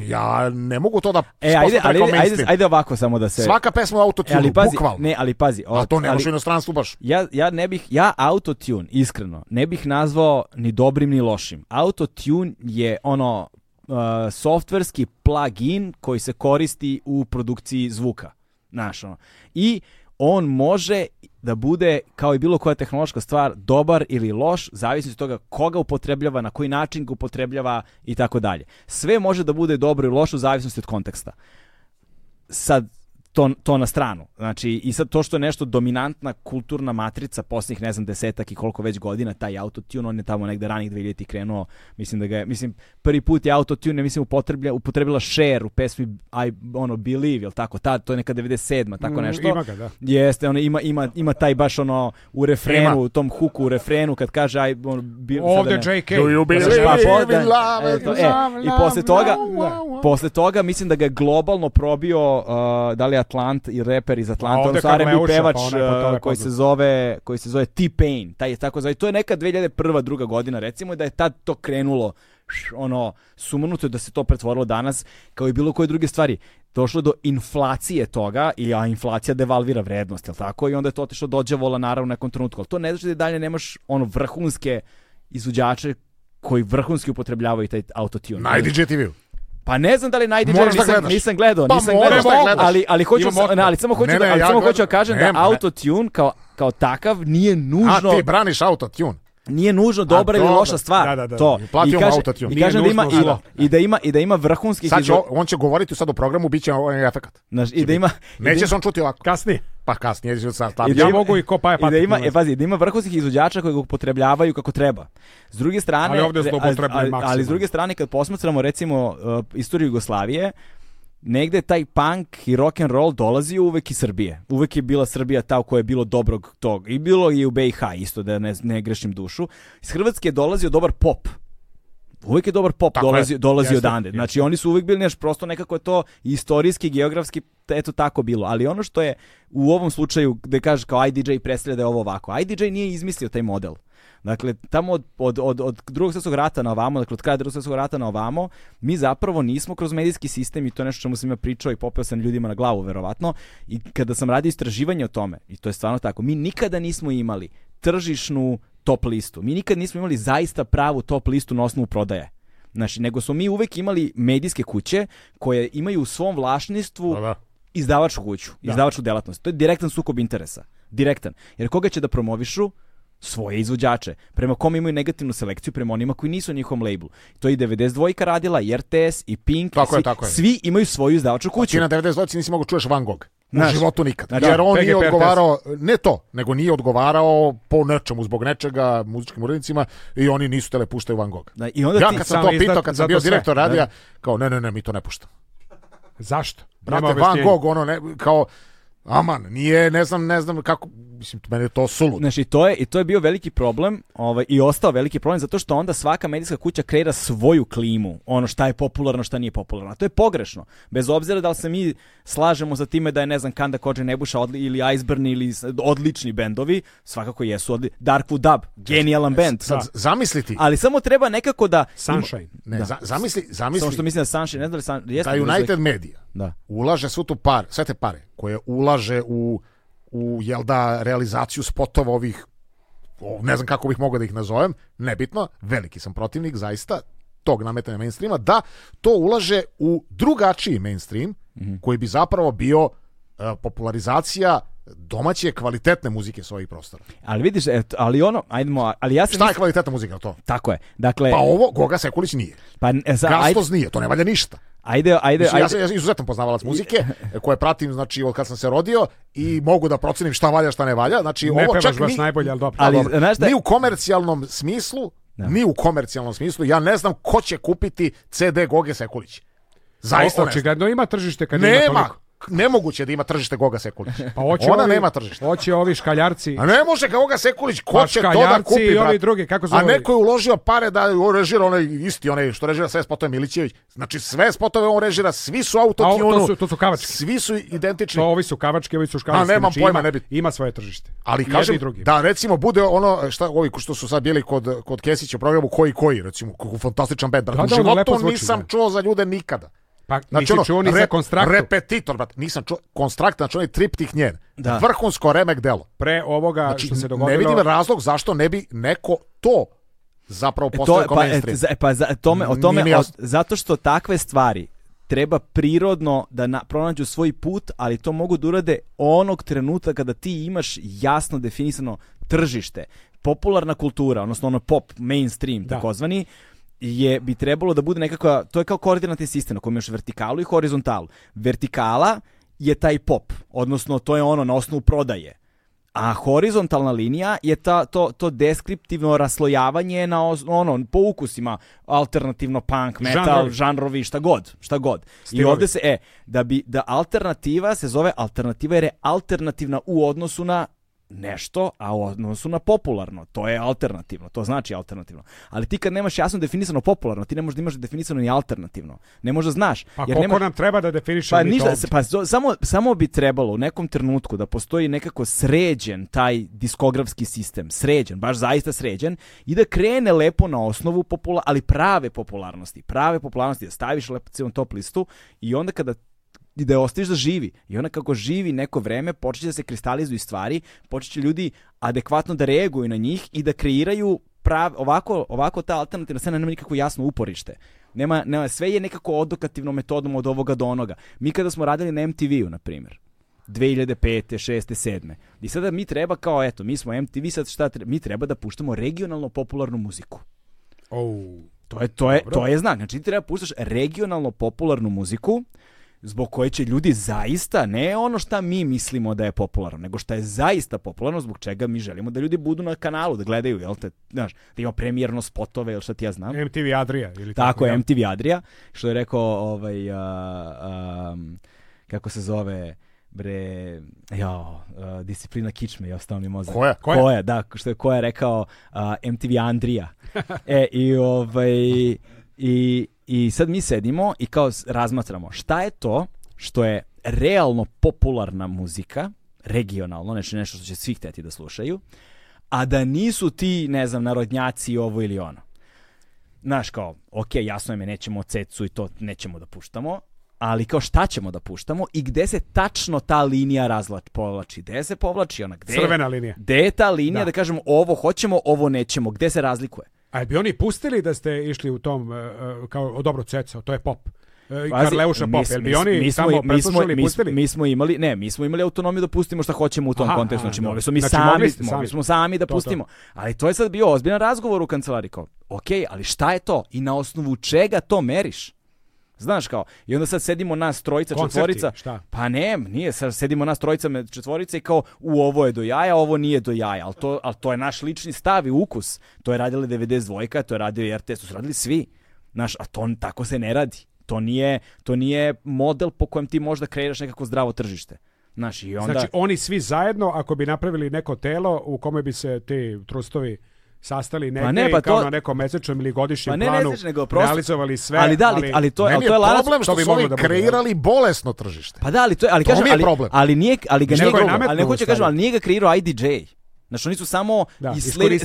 Ja ne mogu to da e, ajde, ali, ajde, ajde ovako samo da se... Svaka pesma autotune, ali bukvalno. Ne, ali pazi. O, A to ne u inostranstvu baš. Ja, ja ne bih, ja autotune, iskreno, ne bih nazvao ni dobrim ni lošim. Autotune je ono uh, softverski plugin koji se koristi u produkciji zvuka. Znaš, ono. I on može da bude, kao i bilo koja tehnološka stvar, dobar ili loš, zavisno od toga koga upotrebljava, na koji način ga upotrebljava i tako dalje. Sve može da bude dobro i loše u zavisnosti od konteksta. Sad, to, to na stranu. Znači, i sad to što je nešto dominantna kulturna matrica posljednjih, ne znam, desetak i koliko već godina, taj autotune, on je tamo negde ranih 2000 krenuo, mislim da ga je, mislim, prvi put je autotune, mislim, upotreblja, upotrebila share u pesmi I, ono, Believe, jel tako, ta, to je neka 97 tako mm, nešto. Ima ga, da. Jeste, ono, ima, ima, ima taj baš, ono, u refrenu, ima. u tom huku, u refrenu, kad kaže, I, ono, be, Ovde ne, JK. Do you believe pa, pa po, da, love, e, to, e, love, I posle toga, love, posle toga, mislim da ga je globalno probio, uh, da li ja Atlant i reper iz Atlanta, odnosno R&B pevač pa, pa uh, koji, se zove, koji se zove T-Pain, taj je tako zove, to je neka 2001. druga godina recimo da je tad to krenulo ono, sumnuto da se to pretvorilo danas, kao i bilo koje druge stvari. Došlo do inflacije toga, i, a inflacija devalvira vrednost, jel tako? I onda je to otišlo dođe vola naravno nekom trenutku. al to ne znači da dalje nemaš ono vrhunske izvođače koji vrhunski upotrebljavaju taj autotune. Na IDJ tv Pa ne znam da li najdiđe, da nisam, gledaš. nisam gledao, pa nisam gledao, da ali, ali, hoću, ne, ali samo hoću, ne, ne, ali da- ja samo hoću da kažem da autotune kao, kao takav nije nužno... A ti braniš autotune? nije nužno dobra ili loša stvar. Da, da, da. To. I kaže, da ima i, i, da ima i da ima vrhunskih sad će, on će govoriti sad u programu biće onaj e, efekat. Znaš, i da ima neće se on čuti ovako. Kasni. Pa kasnije ću sad tam. I da ja mogu i ko pa je I da ima, e, pazi, da ima vrhunskih izvođača koji ga upotrebljavaju kako treba. S druge strane, ali, ovdje ali, ali, ali s druge strane kad posmatramo recimo uh, istoriju Jugoslavije, negde taj punk i rock and roll dolazi uvek iz Srbije. Uvek je bila Srbija ta u kojoj je bilo dobrog tog. I bilo je i u BiH isto, da ne, ne grešim dušu. Iz Hrvatske je dolazio dobar pop. Uvek je dobar pop tako dolazi, je. dolazi Jeste. odande. Znači oni su uvijek bili nešto, prosto nekako je to istorijski, geografski, eto tako bilo. Ali ono što je u ovom slučaju gde kaže kao IDJ predstavlja da je ovo ovako. IDJ nije izmislio taj model. Dakle, tamo od, od, od, od drugog svjetskog rata na ovamo, dakle od kraja drugog svjetskog rata na ovamo, mi zapravo nismo kroz medijski sistem i to je nešto čemu sam ima pričao i popeo sam ljudima na glavu verovatno i kada sam radio istraživanje o tome, i to je stvarno tako, mi nikada nismo imali tržišnu top listu. Mi nikad nismo imali zaista pravu top listu na osnovu prodaje. Znači, nego smo mi uvek imali medijske kuće koje imaju u svom vlasništvu da, da. izdavačku kuću, da. izdavačku delatnost. To je direktan sukob interesa. Direktan. Jer koga će da promovišu? svoje izvođače, prema kom imaju negativnu selekciju, prema onima koji nisu u njihovom labelu. To je i 92-ka radila, i RTS, i Pink, tako i svi, je, tako je. svi imaju svoju izdavaču kuću. Ti na 92-ci nisi mogu čuješ Van Gogh. U Znaš, životu nikad. Znači, jer on PGP, nije odgovarao, ne to, nego nije odgovarao po nečemu, zbog nečega, muzičkim urednicima i oni nisu tele puštaju Van Gogh. Da, i onda ja kad sam to pitao, kad sam bio direktor da. radija, kao ne, ne, ne, mi to ne puštamo. Zašto? Brate, Van Gogh, ono, ne, kao, Aman, nije, ne znam, ne znam kako, mislim, meni je to suludo. Znači, to je, i to je bio veliki problem ovaj, i ostao veliki problem zato što onda svaka medijska kuća kreira svoju klimu, ono šta je popularno, šta nije popularno. A to je pogrešno. Bez obzira da li se mi slažemo za time da je, ne znam, Kanda Kođe Nebuša odli, ili Iceburn ili odlični bendovi, svakako jesu odli... Darkwood Dub, genijalan band. Znači, bend. E, sad, zamisliti. Ali samo treba nekako da... Sunshine. Ne, da. zamisli, zamisli. Samo što mislim da Sunshine, ne znam da li Sunshine... Jeste, da, da United Media da. ulaže svu tu par, sve te pare koje ulaže u, u jel da, realizaciju spotova ovih ne znam kako bih mogao da ih nazovem, nebitno, veliki sam protivnik, zaista, tog nametanja mainstreama, da to ulaže u drugačiji mainstream, mm -hmm. koji bi zapravo bio e, popularizacija domaće kvalitetne muzike s ovih prostora. Ali vidiš, et, ali ono, ajdemo, ali ja sam... Šta je kvalitetna muzika to? Tako je. Dakle, pa ovo, Goga Sekulić nije. Pa, e, za, Gastos ajde... nije, to ne valja ništa. Ajde, ajde, Mislim, ajde. Ja sam, ja poznavalac muzike, koje pratim znači od kad sam se rodio i mogu da procenim šta valja, šta ne valja. Znači ne ovo čak ni, najbolje, ali dobro. Ali, dobro. Znaš Ni u komercijalnom smislu, da. ni u komercijalnom smislu, ja ne znam ko će kupiti CD Goge Sekulić. Zaista o, očigledno ima tržište kad nema. Ima toliko nemoguće da ima tržište Goga Sekulić. Pa hoće Ona ovi, nema tržište. Hoće ovi škaljarci. A ne može Goga Sekulić, ko pa će to da kupi, i ovi drugi, kako zove? A neko je uložio pare da režira onaj isti, onaj što režira sve spotove Milićević. Znači sve spotove on režira, svi su autotune. To su, to su kavački. Svi su identični. To ovi su kavački, ovi su škaljarci. A nemam znači, pojma, ima, ne bi. Ima svoje tržište. Ali kažem drugi. da recimo bude ono šta ovi što su sad bili kod kod Kesića u programu koji koji recimo kako fantastičan bend. Da, da, u da, životu nisam da. čuo za ljude nikada. Pa znači, nisi čuo ni za konstraktu. Repetitor, brat. Nisam čuo. Konstrakt, znači onaj triptih njen. Da. Vrhunsko remek delo. Pre ovoga znači, što se dogodilo... Ne vidim razlog zašto ne bi neko to zapravo postao e, to, pa, e, e, pa za, tome, o tome, o, zato što takve stvari treba prirodno da na, pronađu svoj put, ali to mogu da urade onog trenutka kada ti imaš jasno definisano tržište. Popularna kultura, odnosno ono pop, mainstream, da. takozvani, je bi trebalo da bude nekako, to je kao koordinatni sistem na kojem imaš vertikalu i horizontalu. Vertikala je taj pop, odnosno to je ono na osnovu prodaje. A horizontalna linija je ta, to, to deskriptivno raslojavanje na os, ono, po ukusima, alternativno punk, metal, žanrovi, žanrovi šta god, šta god. Stilovi. I ovde se, e, da bi, da alternativa se zove alternativa jer je alternativna u odnosu na nešto, a u odnosu na popularno. To je alternativno, to znači alternativno. Ali ti kad nemaš jasno definisano popularno, ti ne možeš da imaš definisano ni alternativno. Ne možeš da znaš. Pa jer koliko nemaš... nam treba da definišemo pa, ništa, pa samo, samo bi trebalo u nekom trenutku da postoji nekako sređen taj diskografski sistem, sređen, baš zaista sređen, i da krene lepo na osnovu, popula... ali prave popularnosti, prave popularnosti, da staviš lepo cijelom top listu i onda kada i da je da živi. I ona kako živi neko vreme, počeće da se kristalizuju stvari, počeće ljudi adekvatno da reaguju na njih i da kreiraju prav, ovako, ovako ta alternativna scena nema nikako jasno uporište. Nema, nema, sve je nekako odokativnom metodom od ovoga do onoga. Mi kada smo radili na MTV-u, na primjer, 2005. 6. 7. I sada mi treba kao, eto, mi smo MTV, sad šta treba, mi treba da puštamo regionalno popularnu muziku. Oh. To je, to, je, Dobro. to je znak. Znači ti treba da puštaš regionalno popularnu muziku zbog koje će ljudi zaista, ne ono šta mi mislimo da je popularno, nego šta je zaista popularno, zbog čega mi želimo da ljudi budu na kanalu, da gledaju, jel te, znaš, da ima premijerno spotove, jel šta ti ja znam. MTV Adria. Ili tako, tako MTV Adria, što je rekao, ovaj, a, a, kako se zove, bre, jao, uh, disciplina kičme, jao, stao mi mozak. Koja? Koja? koja da, što je koja rekao uh, MTV Andrija. e, i ovaj, i I sad mi sedimo i kao razmatramo šta je to što je realno popularna muzika, regionalno, znači nešto što će svi hteti da slušaju, a da nisu ti, ne znam, narodnjaci ovo ili ono. Znaš, kao, ok, jasno je me, nećemo cecu i to nećemo da puštamo, ali kao šta ćemo da puštamo i gde se tačno ta linija razlač povlači, gde se povlači ona, gde, Crvena linija. gde je ta linija da. da kažemo ovo hoćemo, ovo nećemo, gde se razlikuje. A bi oni pustili da ste išli u tom, e, e, kao, o dobro ceca, to je pop. E, Pazi, Karleuša Pop, jel bi oni mi smo, tamo mi smo, mi, pustili? Mi smo imali, ne, mi smo imali autonomiju da pustimo šta hoćemo u tom aha, kontekstu, znači da. mogli smo mi znači, sami, mogli, sami. smo sami da to, pustimo. To. Ali to je sad bio ozbiljan razgovor u kancelariji, kao, ok, ali šta je to i na osnovu čega to meriš? Znaš kao, i onda sad sedimo nas trojica, Koncerti, četvorica. Šta? Pa ne, nije, sad sedimo nas trojica, četvorica i kao u ovo je do jaja, ovo nije do jaja. Ali to, al to je naš lični stav i ukus. To je radila 92-ka, to je radio RTS, to su radili svi. Znaš, a to tako se ne radi. To nije, to nije model po kojem ti možda kreiraš nekako zdravo tržište. Znaš, i onda... Znači, oni svi zajedno, ako bi napravili neko telo u kome bi se ti trustovi sastali pa negde pa ne, pa i kao to... na nekom mesečnom ili godišnjem pa ne, planu ne nego prosto... realizovali sve. Ali da, ali, ali to, ali to je, je lanac... problem što, što bi moglo da, da kreirali bolesno tržište. Pa da, ali to je, ali to kažem, ali, ali, nije, ali ga nije, ali neko će da kažem, ali nije ga kreirao IDJ. Znači oni su samo da, i slede,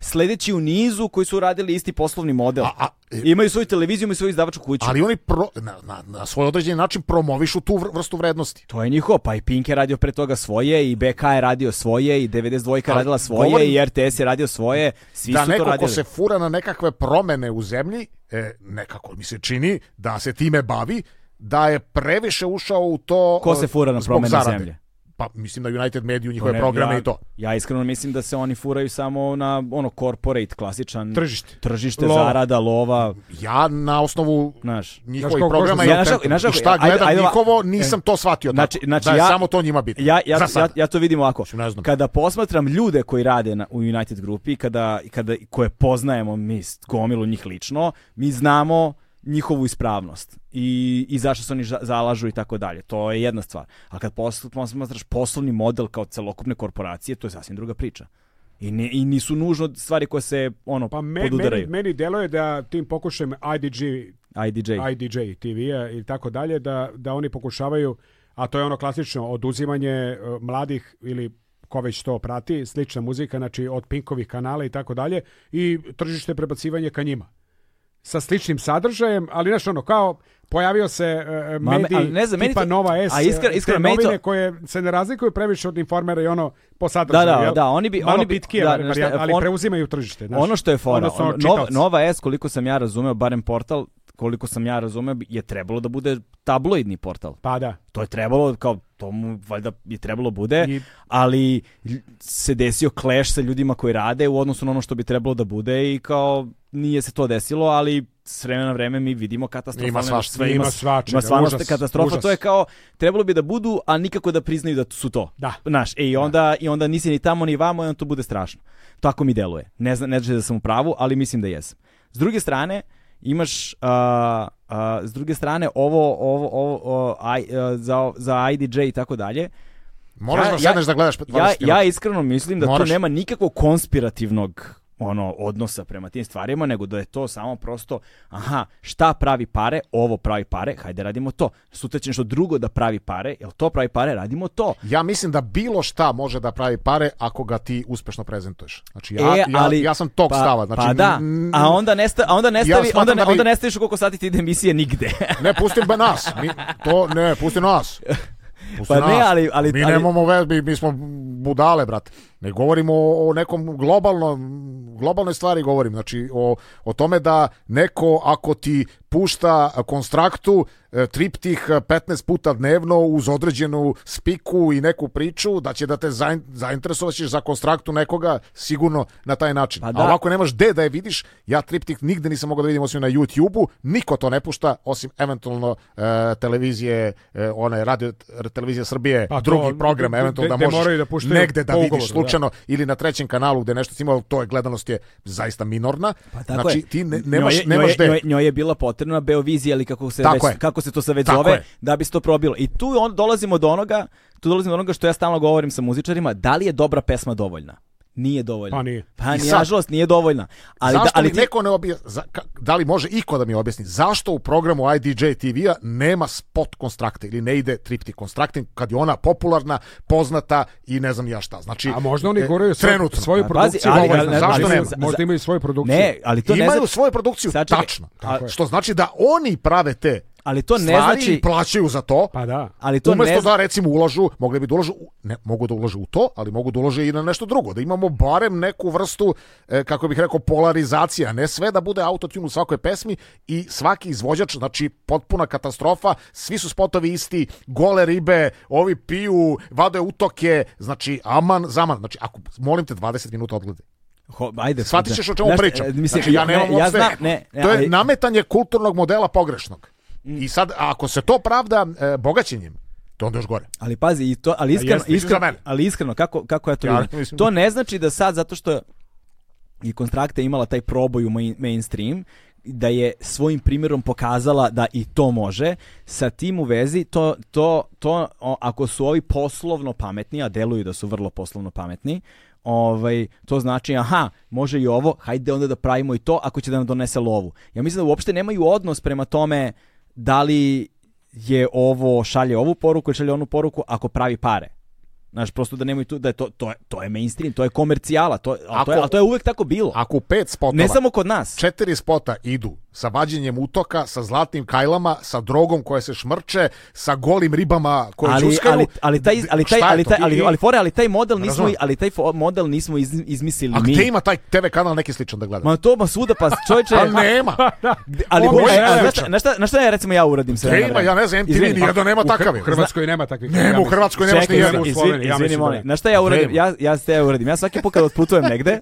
sledeći u nizu koji su radili isti poslovni model. A, a, e, imaju svoju televiziju, imaju svoju izdavačku kuću. Ali oni pro, na, na, na svoj određeni način promovišu tu vrstu vrednosti. To je njihovo, pa i Pink je radio pre toga svoje, i BK je radio svoje, i 92 je radila svoje, govorim, i RTS je radio svoje, svi da su to radili. Da neko ko se fura na nekakve promene u zemlji, e, nekako mi se čini da se time bavi, da je previše ušao u to Ko se fura na promene zemlje? pa mislim da United mediju njihove ne, programe ja, i to. Ja iskreno mislim da se oni furaju samo na ono corporate klasičan tržište, tržište lova. zarada lova. Ja na osnovu naš njihovih programa ja, naša, naša, šta gledam ajde, njihovo nisam e, to shvatio znači, tako. Znači, da je ja, samo to njima bitno. Ja ja, ja, ja to vidim ovako. Znači, kada posmatram ljude koji rade na, u United grupi, kada kada koje poznajemo mi gomilu njih lično, mi znamo njihovu ispravnost i, i zašto se oni zalažu i tako dalje. To je jedna stvar. A kad posmatraš poslovni model kao celokupne korporacije, to je sasvim druga priča. I, ne, I nisu nužno stvari koje se ono, pa me, podudaraju. Meni, meni deluje da tim pokušajem IDG, IDJ, IDJ TV-a i tako dalje, da, da oni pokušavaju, a to je ono klasično, oduzimanje uh, mladih ili ko već to prati, slična muzika, znači od Pinkovih kanala i tako dalje, i tržište prebacivanje ka njima. Sa sličnim sadržajem, ali znaš ono, kao Pojavio se uh, e, medij Ma, ne znam, tipa to, Nova S, a iskra, e, iskra, novine to... koje se ne razlikuju previše od informera i ono po sadržaju. Da, da, jel? da, oni bi... Malo oni bi, pitkije, da, varijant, ali for... preuzimaju tržište. Znaš, ono što je fora, ono, nova, nova S, koliko sam ja razumeo, barem portal, koliko sam ja razumeo, je trebalo da bude tabloidni portal. Pa da. To je trebalo, kao, to mu valjda je trebalo bude, I... ali se desio clash sa ljudima koji rade u odnosu na ono što bi trebalo da bude i kao nije se to desilo, ali s vremena vreme mi vidimo katastrofalne ima sve, ima, svačega, ima stvarno užas, katastrofa, užas. to je kao trebalo bi da budu, a nikako da priznaju da su to. Da. Znaš, e, i da. onda da. i onda nisi ni tamo ni vamo i onda to bude strašno. Tako mi deluje. Ne znam, ne znam da sam u pravu, ali mislim da jesam. S druge strane, imaš uh, a, s druge strane ovo ovo ovo, aj, a, e, za za IDJ i tako dalje. Moraš ja, da sedneš ja, da gledaš 20 Ja, ja iskreno mislim da Moraš. tu nema nikakvog konspirativnog ono odnosa prema tim stvarima, nego da je to samo prosto, aha, šta pravi pare, ovo pravi pare, hajde radimo to. Sutra će nešto drugo da pravi pare, jel to pravi pare, radimo to. Ja mislim da bilo šta može da pravi pare ako ga ti uspešno prezentuješ. Znači ja, e, ali, ja, ja, sam tog pa, stava. Znači, pa da, a onda, nesta, a onda, nestavi, ja da onda, ne, onda nestaviš u koliko sati ti ide emisije nigde. ne, pusti ba nas. Mi, to, ne, pusti nas. Pusti pa nas. ne, ali... ali mi nemamo mi, mi smo budale, brate. Ne govorimo o, nekom globalnom, globalnoj stvari govorim, znači o, o tome da neko ako ti pušta konstraktu e, triptih 15 puta dnevno uz određenu spiku i neku priču, da će da te zainteresovaćeš za konstraktu nekoga sigurno na taj način. Pa da. A ovako nemaš gde da je vidiš, ja triptih nigde nisam mogao da vidim osim na YouTube-u, niko to ne pušta osim eventualno e, televizije, e, one radio televizije Srbije, pa drugi program, eventualno da možeš da negde da vidiš slučajno Sunčano ili na trećem kanalu gde nešto snimao, to je gledanost je zaista minorna. Pa tako znači je. ti ne, nemaš njoj nemaš njoj, njoj, njoj je bila potrebna Beovizija ili kako se već, kako se to sve već zove je. da bi se to probilo. I tu on dolazimo do onoga, tu dolazimo do onoga što ja stalno govorim sa muzičarima, da li je dobra pesma dovoljna? Nije dovoljna. Pa nije. Pa nije, nažalost, nije dovoljna. Ali, da- zašto da, ali mi ti... neko ne objasni, da li može iko da mi objasni, zašto u programu IDJ TV-a nema spot konstrakte ili ne ide tripti konstrakting kad je ona popularna, poznata i ne znam ja šta. Znači, A možda oni e, goraju svoju, svoju pa produkciju. Ali, ali, ne, zašto nema? Možda imaju svoju produkciju. Ne, ali to Imaju ne Imaju svoju produkciju, Sačekaj, tačno. A, što znači da oni prave te ali to ne znači plaćaju za to. Pa da. Ali to Umesto ne zna... da recimo ulažu, mogli bi da ulažu, ne, mogu da ulažu u to, ali mogu da ulažu i na nešto drugo, da imamo barem neku vrstu e, kako bih rekao polarizacija, ne sve da bude autotune u svakoj pesmi i svaki izvođač, znači potpuna katastrofa, svi su spotovi isti, gole ribe, ovi piju, vade utoke, znači aman zaman, znači ako molim te 20 minuta odgledaj. Ho, ajde, Shvatit ćeš da. o čemu pričam. E, znači, ja nemam ne, ja znam, ne, ne, to je ali... nametanje kulturnog modela pogrešnog. I sad, ako se to pravda e, bogaćenjem, to onda još gore. Ali pazi, i to, ali iskreno, jest, iskreno, ali iskreno kako, kako ja to ja, vidim? Mislim... To ne znači da sad, zato što i kontrakta imala taj proboj u main, mainstream, da je svojim primjerom pokazala da i to može sa tim u vezi to, to, to o, ako su ovi poslovno pametni a deluju da su vrlo poslovno pametni ovaj, to znači aha, može i ovo, hajde onda da pravimo i to ako će da nam donese lovu. Ja mislim da uopšte nemaju odnos prema tome da li je ovo šalje ovu poruku ili šalje onu poruku ako pravi pare. Znaš, prosto da nemoj tu, da je to, to, je, to je mainstream, to je komercijala, to, ali, ako, to je, ali to je uvek tako bilo. Ako pet spotova, ne samo kod nas, četiri spota idu sa vađenjem utoka, sa zlatnim kajlama, sa drogom koja se šmrče, sa golim ribama koje ali, čuskaju. Ali, ali taj, ali taj, ali taj, ali, ali, fore, ali taj model nismo, Razumem. ali taj model nismo iz, izmislili mi. A gde ima taj TV kanal neki sličan da gledam? Ma to ma svuda pa čoveče. pa nema. Da. ali bo, na šta, na šta, ja recimo ja uradim sve. Gde ima, ja ne znam, MTV ni jedan nema takav. U Hrvatskoj nema takvih. Nema, u Hrvatskoj nema ni jedan u Sloveniji. Ja mislim. Da na šta ja uradim? Ja ja se ja uradim. Ja svaki put kad otputujem negde,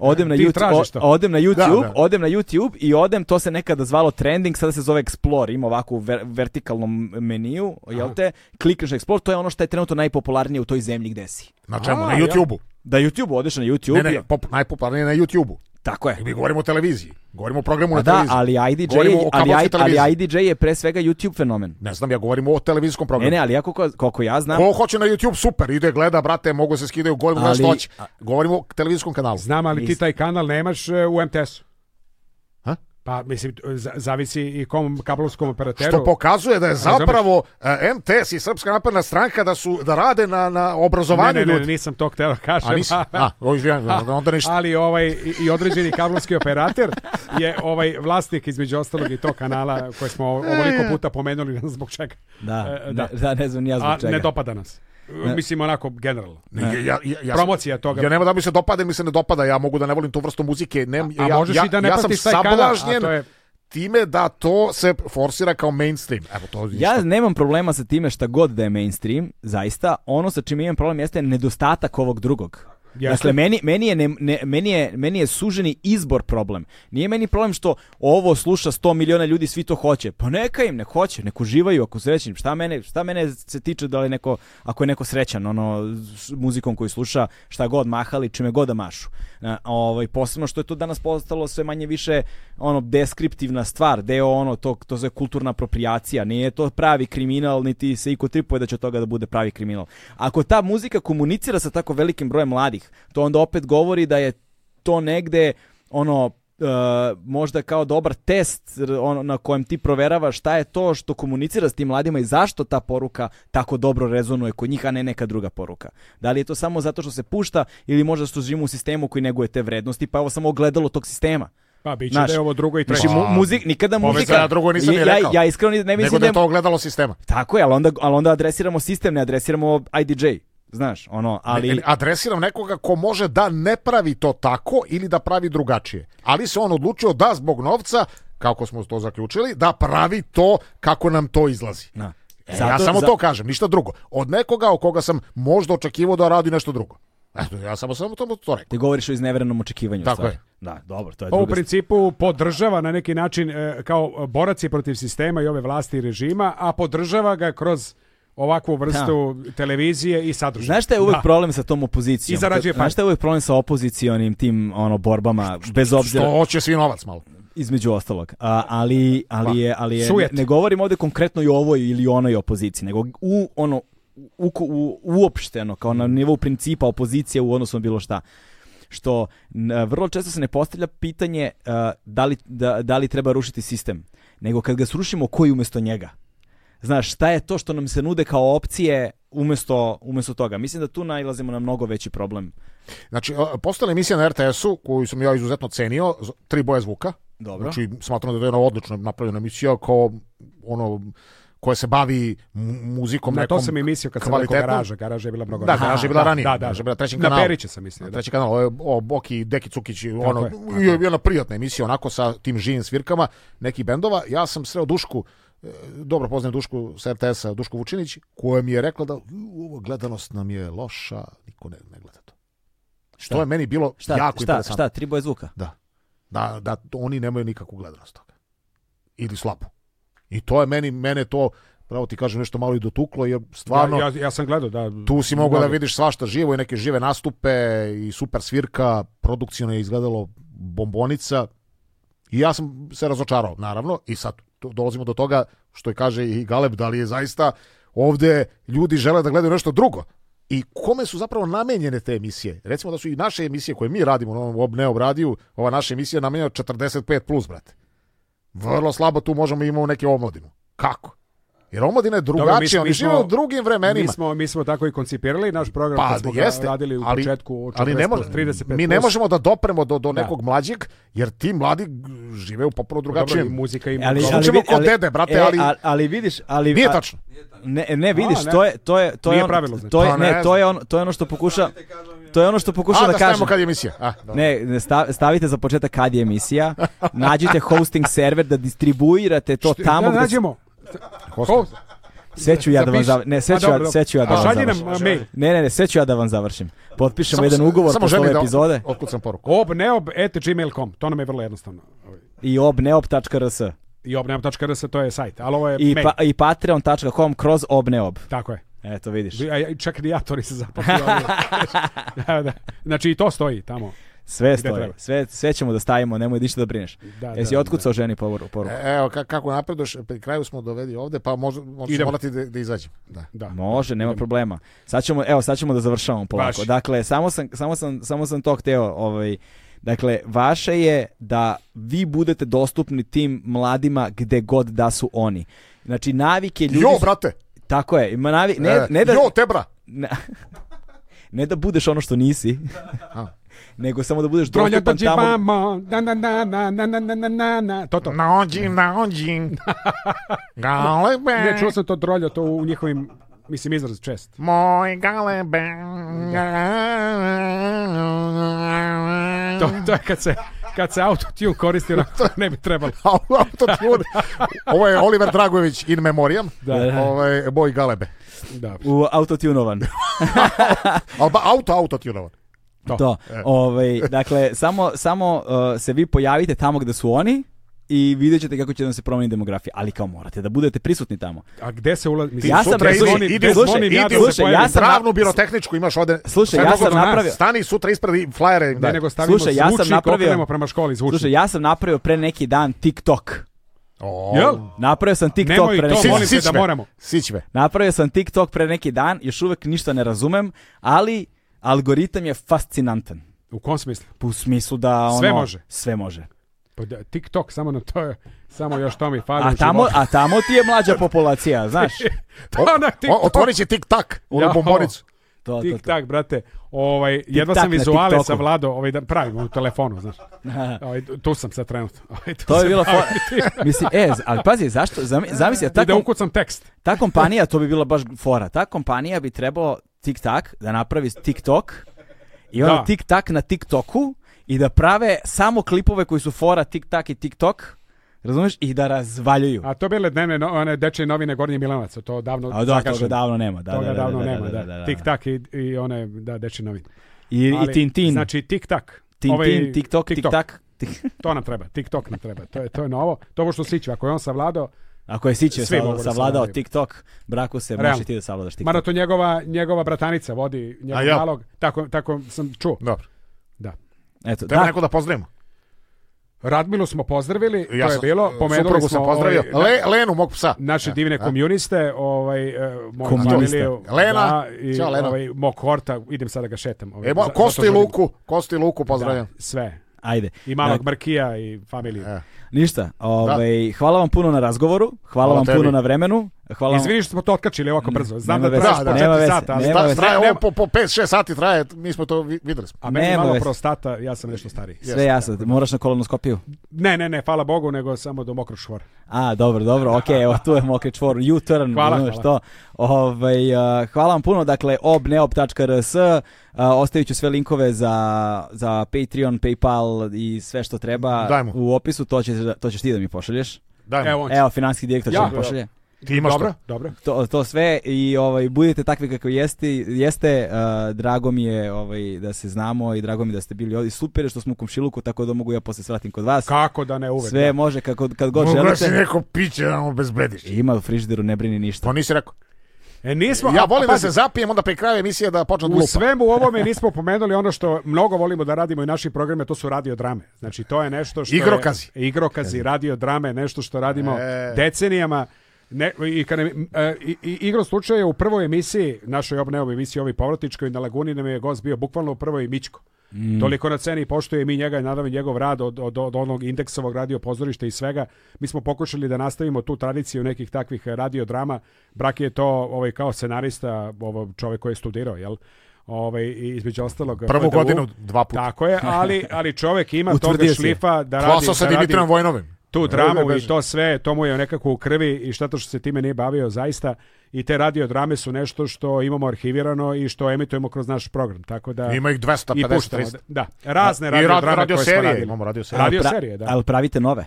Odem na YouTube, odem na da, YouTube, da. odem na YouTube i odem, to se nekada zvalo trending, sada se zove explore, ima ovakvu ver, vertikalnom meniju, jel Aha. te, klikneš explore, to je ono što je trenutno najpopularnije u toj zemlji gde si. Na čemu? A, na YouTubeu. Da YouTube, odeš na YouTube. Ne, ne, pop, najpopularnije na YouTubeu. Tako je. Mi govorimo o televiziji. Govorimo o programu na da, televiziji. ali IDJ, govorimo ali, ali, ali IDJ je pre svega YouTube fenomen. Ne znam, ja govorim o televizijskom programu. Ne, ne, ali ja koliko, ja znam... Ko hoće na YouTube, super, ide, gleda, brate, mogu se skidaju, govorimo ali... što hoće. Govorimo o televizijskom kanalu. Znam, ali ti taj kanal nemaš e, u MTS-u. Pa, mislim, zavisi i kom kablovskom operateru. Što pokazuje da je zapravo eh, MTS i Srpska napadna stranka da su da rade na, na obrazovanju ljudi. Ne, ne, ne, nisam to hteo da kažem. A, nisam, a, onda ništa. Ali ovaj, i određeni kablovski operater je ovaj vlasnik između ostalog i tog kanala koje smo ovoliko e. puta pomenuli, ne znam zbog čega. Da, e, da. Ne, da, ne znam ja zbog čega. A ne dopada nas. Ne. Mislim, onako, generalno. Ne, ja, ja, ja, Promocija toga. Ja nema da mi se dopada, mi se ne dopada. Ja mogu da ne volim tu vrstu muzike. Ne, a, a ja, možeš ja, i da ne ja sam taj sablažnjen kada, je... time da to se forsira kao mainstream. Evo, to je ja nemam problema sa time šta god da je mainstream, zaista. Ono sa čim imam problem jeste nedostatak ovog drugog. Jasne. Dakle, meni, meni, je ne, ne, meni, je, meni je suženi izbor problem. Nije meni problem što ovo sluša 100 miliona ljudi, svi to hoće. Pa neka im, ne hoće, neko živaju ako srećni. Šta mene, šta mene se tiče da li neko, ako je neko srećan, ono, muzikom koju sluša, šta god mahali, čime god da mašu. A, ovaj, posebno što je to danas postalo sve manje više ono deskriptivna stvar, deo ono, to, to zove kulturna apropriacija, nije to pravi kriminal, niti se iko tripuje da će od toga da bude pravi kriminal. Ako ta muzika komunicira sa tako velikim brojem mladih, ostalih. To onda opet govori da je to negde ono Uh, možda kao dobar test ono, na kojem ti proveravaš šta je to što komunicira s tim mladima i zašto ta poruka tako dobro rezonuje kod njih, a ne neka druga poruka. Da li je to samo zato što se pušta ili možda što živimo u sistemu koji neguje te vrednosti, pa evo samo ogledalo tog sistema. Pa biće Znaš, da je ovo drugo i treće. Znači, mu, muzik, nikada muzika. ja drugo nisam ja, rekao. Ja, ja iskreno ne mislim Nego da, da je to ogledalo sistema. Tako je, ali onda, ali onda adresiramo sistem, ne adresiramo IDJ. Znaš, ono, ali... adresiram nekoga ko može da ne pravi to tako ili da pravi drugačije. Ali se on odlučio da zbog novca, kako smo to zaključili, da pravi to kako nam to izlazi. Na. Da. E, zato, ja samo zato... to kažem, ništa drugo. Od nekoga o koga sam možda očekivao da radi nešto drugo. Eto, ja samo samo to, to rekao. Ti govoriš o izneverenom očekivanju. Tako stvari. je. Da, dobro, to je pa druga U principu podržava na neki način e, kao borac je protiv sistema i ove vlasti i režima, a podržava ga kroz ovakvu da. vrstu da. televizije i sadržaja. Znaš šta je uvek da. problem sa tom opozicijom? I zarađuje Znaš šta je uvek problem sa opozicionim tim ono borbama što, bez obzira što hoće svi novac malo između ostalog. A, ali, ali pa, je, ali je ne, ne govorim ovdje konkretno i ovoj ili onoj opoziciji, nego u ono u, u, uopšteno kao na nivou principa opozicije u odnosu na bilo šta što n, vrlo često se ne postavlja pitanje uh, da, li, da, da li treba rušiti sistem nego kad ga srušimo koji umesto njega znaš, šta je to što nam se nude kao opcije umesto, umesto toga. Mislim da tu najlazimo na mnogo veći problem. Znači, postala emisija na RTS-u, koju sam ja izuzetno cenio, tri boje zvuka. Dobro. Znači, smatram da je jedna odlično napravljena emisija, kao ono, koja se bavi muzikom na nekom to sam i mislio kad sam rekao garaža, garaža je bila mnogo da, garaža je bila da, ranije, da, da, da. garaža bila treći kanal. Na Perića sam mislio. Da. Treći kanal, o, o Boki, Deki Cukić, ono, je, je, je ona prijatna emisija, onako sa tim živim svirkama nekih bendova. Ja sam sreo Dušku dobro poznajem Dušku sa RTS-a, Dušku Vučinić, koja mi je rekla da ovo gledanost nam je loša, niko ne, ne gleda to. Što je meni bilo šta, jako šta, interesantno. Šta, tri boje zvuka? Da. Da, da oni nemaju nikakvu gledanost toga. Ili slabu. I to je meni, mene to, pravo ti kažem, nešto malo i dotuklo, jer stvarno... Ja, ja, ja sam gledao, da. Tu si mogao da vidiš svašta živo i neke žive nastupe i super svirka, produkcijno je izgledalo bombonica. I ja sam se razočarao, naravno, i sad to, dolazimo do toga što je kaže i Galeb, da li je zaista ovde ljudi žele da gledaju nešto drugo. I kome su zapravo namenjene te emisije? Recimo da su i naše emisije koje mi radimo na ovom radiju, ova naša emisija je namenjena 45+, plus, brate. Vrlo slabo tu možemo imati neke omladinu. Kako? Jer omladina je drugačija, oni žive u drugim vremenima. Mi smo, mi smo tako i koncipirali naš program pa, kad smo jeste, radili u ali, početku ali ne može, 35 Mi ne možemo da dopremo do, do da. nekog da. mlađeg, jer ti mladi žive u popuno drugačijem. Dobro, i muzika im. Ali, ali, ali, kod dede, brate, e, ali, ali... vidiš, ali... Nije tačno. Ne, ne vidiš, A, ne. to je... To je, to je on, pravilo, znači. To je, pa ne, to je, on, to je ono što pokuša... To je ono što pokušam da, da kažem. kad je emisija. A, ne, stavite za početak kad je emisija. Nađite hosting server da distribuirate to tamo. Da, nađemo. Host. Seću ja da vam završim. Ne, seću, ja, seću ja da vam završim. nam mail. Ne, ne, ne, seću ja da vam završim. Potpišemo samo, jedan ugovor samo posle ove da epizode. Otkucam poruku. Obneob.gmail.com. To nam je vrlo jednostavno. Ovaj. I obneob.rs. I obneob.rs to je sajt, ali ovo je I, Pa, I patreon.com kroz obneob. Tako je. Eto, vidiš. Čak i ja to nisam zapamtio. da, da. Znači, i to stoji tamo. Sve stoji, sve, sve ćemo da stavimo, nemoj ništa da brineš. Da, Jesi da, da, otkucao da. ženi povoru, poruku? E, evo, kako napredoš, pri kraju smo doveli ovde, pa možda, možda ćemo morati da, da izađemo. Da. da. Može, nema Idemo. problema. Sad ćemo, evo, sad ćemo da završavamo polako. Baš. Dakle, samo sam, samo, sam, samo sam to hteo, ovaj, Dakle, vaše je da vi budete dostupni tim mladima gde god da su oni. Znači, navike ljudi... Jo, brate! Tako je. Ima navi... ne, e, ne da... Jo, tebra! Ne, ne da budeš ono što nisi nego samo da budeš dostupan tamo. Mamo, na na na na na na na na na To to. Naođi, naođi. Galebe. Ne, čuo sam to droljo, to u njihovim Mislim, izraz čest. Moj galebe. To, to je kad se, kad se autotune koristi, na to ne bi trebalo. autotune. Ovo je Oliver Dragović in memoriam. Da, Ovo je moj galebe. Da. U autotunovan. auto autotunovan. To. to. E. Ovaj, dakle, samo, samo uh, se vi pojavite tamo gde su oni i vidjet ćete kako će nam se promijeniti demografija. Ali kao morate da budete prisutni tamo. A gde se ulazi? Mislim, ja sam sutra izvoni, izvoni, idi, slušaj, zvoni, idi, ja slušaj, ja sam pravnu birotehničku imaš ovde. Slušaj, ja sam napravio. Stani sutra ispred flajere. Ne, nego stavimo slušaj, ja sam napravio, prema školi zvučnik. Slušaj, ja sam napravio pre neki dan TikTok. Oh. Jel? Napravio sam TikTok pre neki dan. Sić, da Napravio sam TikTok pre neki dan, još uvek ništa ne razumem, ali Algoritam je fascinantan. U kom smislu? U smislu da ono... Sve može. Sve može. Pa da, TikTok, samo na to je, samo još to mi fali. A tamo, a tamo ti je mlađa populacija, znaš. to da, na TikTok. Otvorit će TikTok, onu ja, bombonicu. To, to, Tik tak, brate. Ovaj Tik jedva sam vizuale sa Vlado, ovaj da pravim u telefonu, znaš. Ovaj tu sam sad trenutno. Ovaj, tu to je bilo for... mislim e, al pazi, zašto zamisli zami, tako. ta da kom... ukucam tekst. Ta kompanija to bi bila baš fora. Ta kompanija bi trebalo tik-tak, da napravi TikTok i ono da. tik-tak na TikToku i da prave samo klipove koji su fora tik-tak i tik Razumeš? I da razvaljuju. A to bile dnevne no, one dečje novine Gornji Milanovac, to davno A da, toga davno nema, da. Toga da, da, davno da, da nema, da. da. da tik tak i, i one da dečje novine. I Ali, i Tin Tin. Znači Tik tak. Tin ovaj, Tin, TikTok. Tok, Tik tak. To nam treba, TikTok nam treba. To je to je novo. To što sliči, ako je on savladao, Ako je Siće savladao TikTok, braku se Realno. može ti da savladaš TikTok. Mara to njegova, njegova bratanica vodi njegov ja. nalog. Tako, tako sam čuo. Dobro. Da. Eto, Treba da. neko da pozdravimo. Radmilu smo pozdravili, ja to je bilo. Pomenuli smo sam pozdravio. Ovaj, Le, Lenu, mog psa. Naše ja, e, divne ja. E. komuniste, ovaj, e, komuniste. Lena, da, i, Ćao, Lena. Ovaj, mog horta, idem sada ga šetam. Ovaj, e, mo, kostu i Luku, Kostu i Luku da, pozdravljam. Da, sve. Ajde. I malog Markija i familiju. Ništa. Da. Ovaj, da. Hvala vam puno na razgovoru, hvala, hvala vam tebi. puno na vremenu. Hvala vam. što smo to otkačili ovako brzo. Znam nema da traje da, da, 4 sata. Ali nema traje, ovo po, po 5-6 sati traje, mi smo to videli. Smo. A meni nema malo veze. prostata, ja sam nešto stariji. Sve jasno, moraš na kolonoskopiju. Ne, ne, ne, hvala Bogu, nego samo do mokro čvor. A, dobro, dobro, ok, evo tu je mokri čvor, U-turn, hvala, hvala. što. Ovaj, uh, hvala vam puno, dakle, obneob.rs, uh, ostavit ću sve linkove za, za Patreon, Paypal i sve što treba Dajmo. u opisu, to će da, to ćeš ti da mi pošalješ. Dajmo. Evo, on Evo, finanski direktor Ja. će da mi pošalje. Ti imaš dobro, to. dobro. To, to sve i ovaj, budite takvi kakvi jeste, jeste uh, drago mi je ovaj, da se znamo i drago mi da ste bili ovdje. Super je što smo u komšiluku, tako da mogu ja posle svratim kod vas. Kako da ne uvek. Sve da. može kako, kad god Mogu da si želite. neko piće da mu bezblediš. Ima u frižderu, ne brini ništa. Pa nisi rekao. E, nismo, ja volim a, da se zapijem, onda pri kraju emisije da počnem U svemu ovome nismo pomenuli ono što mnogo volimo da radimo i naši programe, to su radio drame. Znači, to je nešto što Igrokazi. Je, igrokazi, radio drame, nešto što radimo e... decenijama. Ne, i, kad, e, i, igro igrom slučaja u prvoj emisiji, našoj obneovoj emisiji, ovi povratničkoj, na Laguni nam je gost bio bukvalno u prvoj Mićko. Mm. Toliko na ceni poštuje mi njega i naravno njegov rad od, od, od onog indeksovog radiopozorišta i svega. Mi smo pokušali da nastavimo tu tradiciju nekih takvih radiodrama. Brak je to ovaj, kao scenarista, ovaj, čovjek koji je studirao, jel? ovaj između ostalog prvu godinu dva puta. Tako je, ali ali čovjek ima toga šlifa da radi. Posao sa da Dimitrom Vojnovim. Tu dramu i to sve, to mu je nekako u krvi i šta to što se time nije bavio zaista i te radio drame su nešto što imamo arhivirano i što emitujemo kroz naš program. Tako da ima ih 250 300. Da, razne radio, drame radio koje serije, smo imamo radio serije. Radio serije, da. Al pravite nove?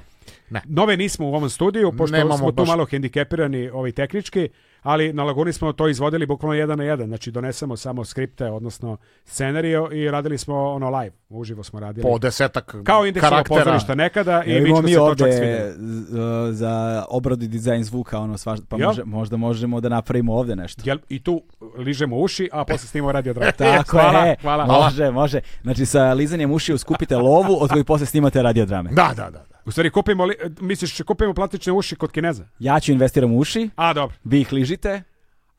Ne. Nove nismo u ovom studiju, pošto Nemamo smo baš... tu malo hendikepirani ovaj, tehnički ali na Laguni smo to izvodili bukvalno jedan na jedan, znači donesemo samo skripte, odnosno scenario i radili smo ono live, uživo smo radili. Po desetak Kao indeksno pozorišta nekada i ja, mi se to čak e, za obradu i dizajn zvuka, ono svašta, pa može, možda možemo da napravimo ovde nešto. Jel, I tu ližemo uši, a posle snimamo radio dragu. Tako hvala, je, hvala, hvala. može, može. Znači sa lizanjem uši skupite lovu od kojih posle snimate radio drame. Da, da, da. da. U stvari, kopimo, li, misliš, kupimo platične uši kod Kineza? Ja ću investiram u uši. A, dobro. Vi ih ližite.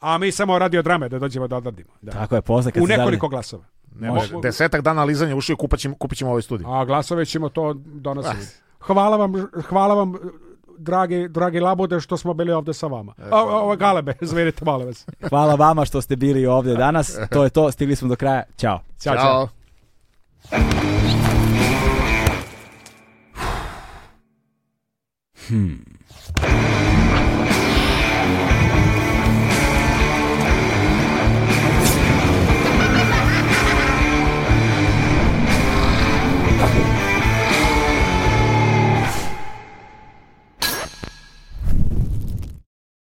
A mi samo radio drame da dođemo da odradimo. Da. Tako je, pozna kad U nekoliko zavljeni. glasova. Ne može. Desetak dana lizanja uši kupit ćemo, ovaj studio. A glasove ćemo to donositi. Ah. Hvala vam, hvala vam dragi, dragi labode što smo bili ovde sa vama. E, o, galebe, zverite malo vas. Hvala vama što ste bili ovde danas. To je to, stigli smo do kraja. Ćao. Ćao. Ćao. Ćao. Hmm.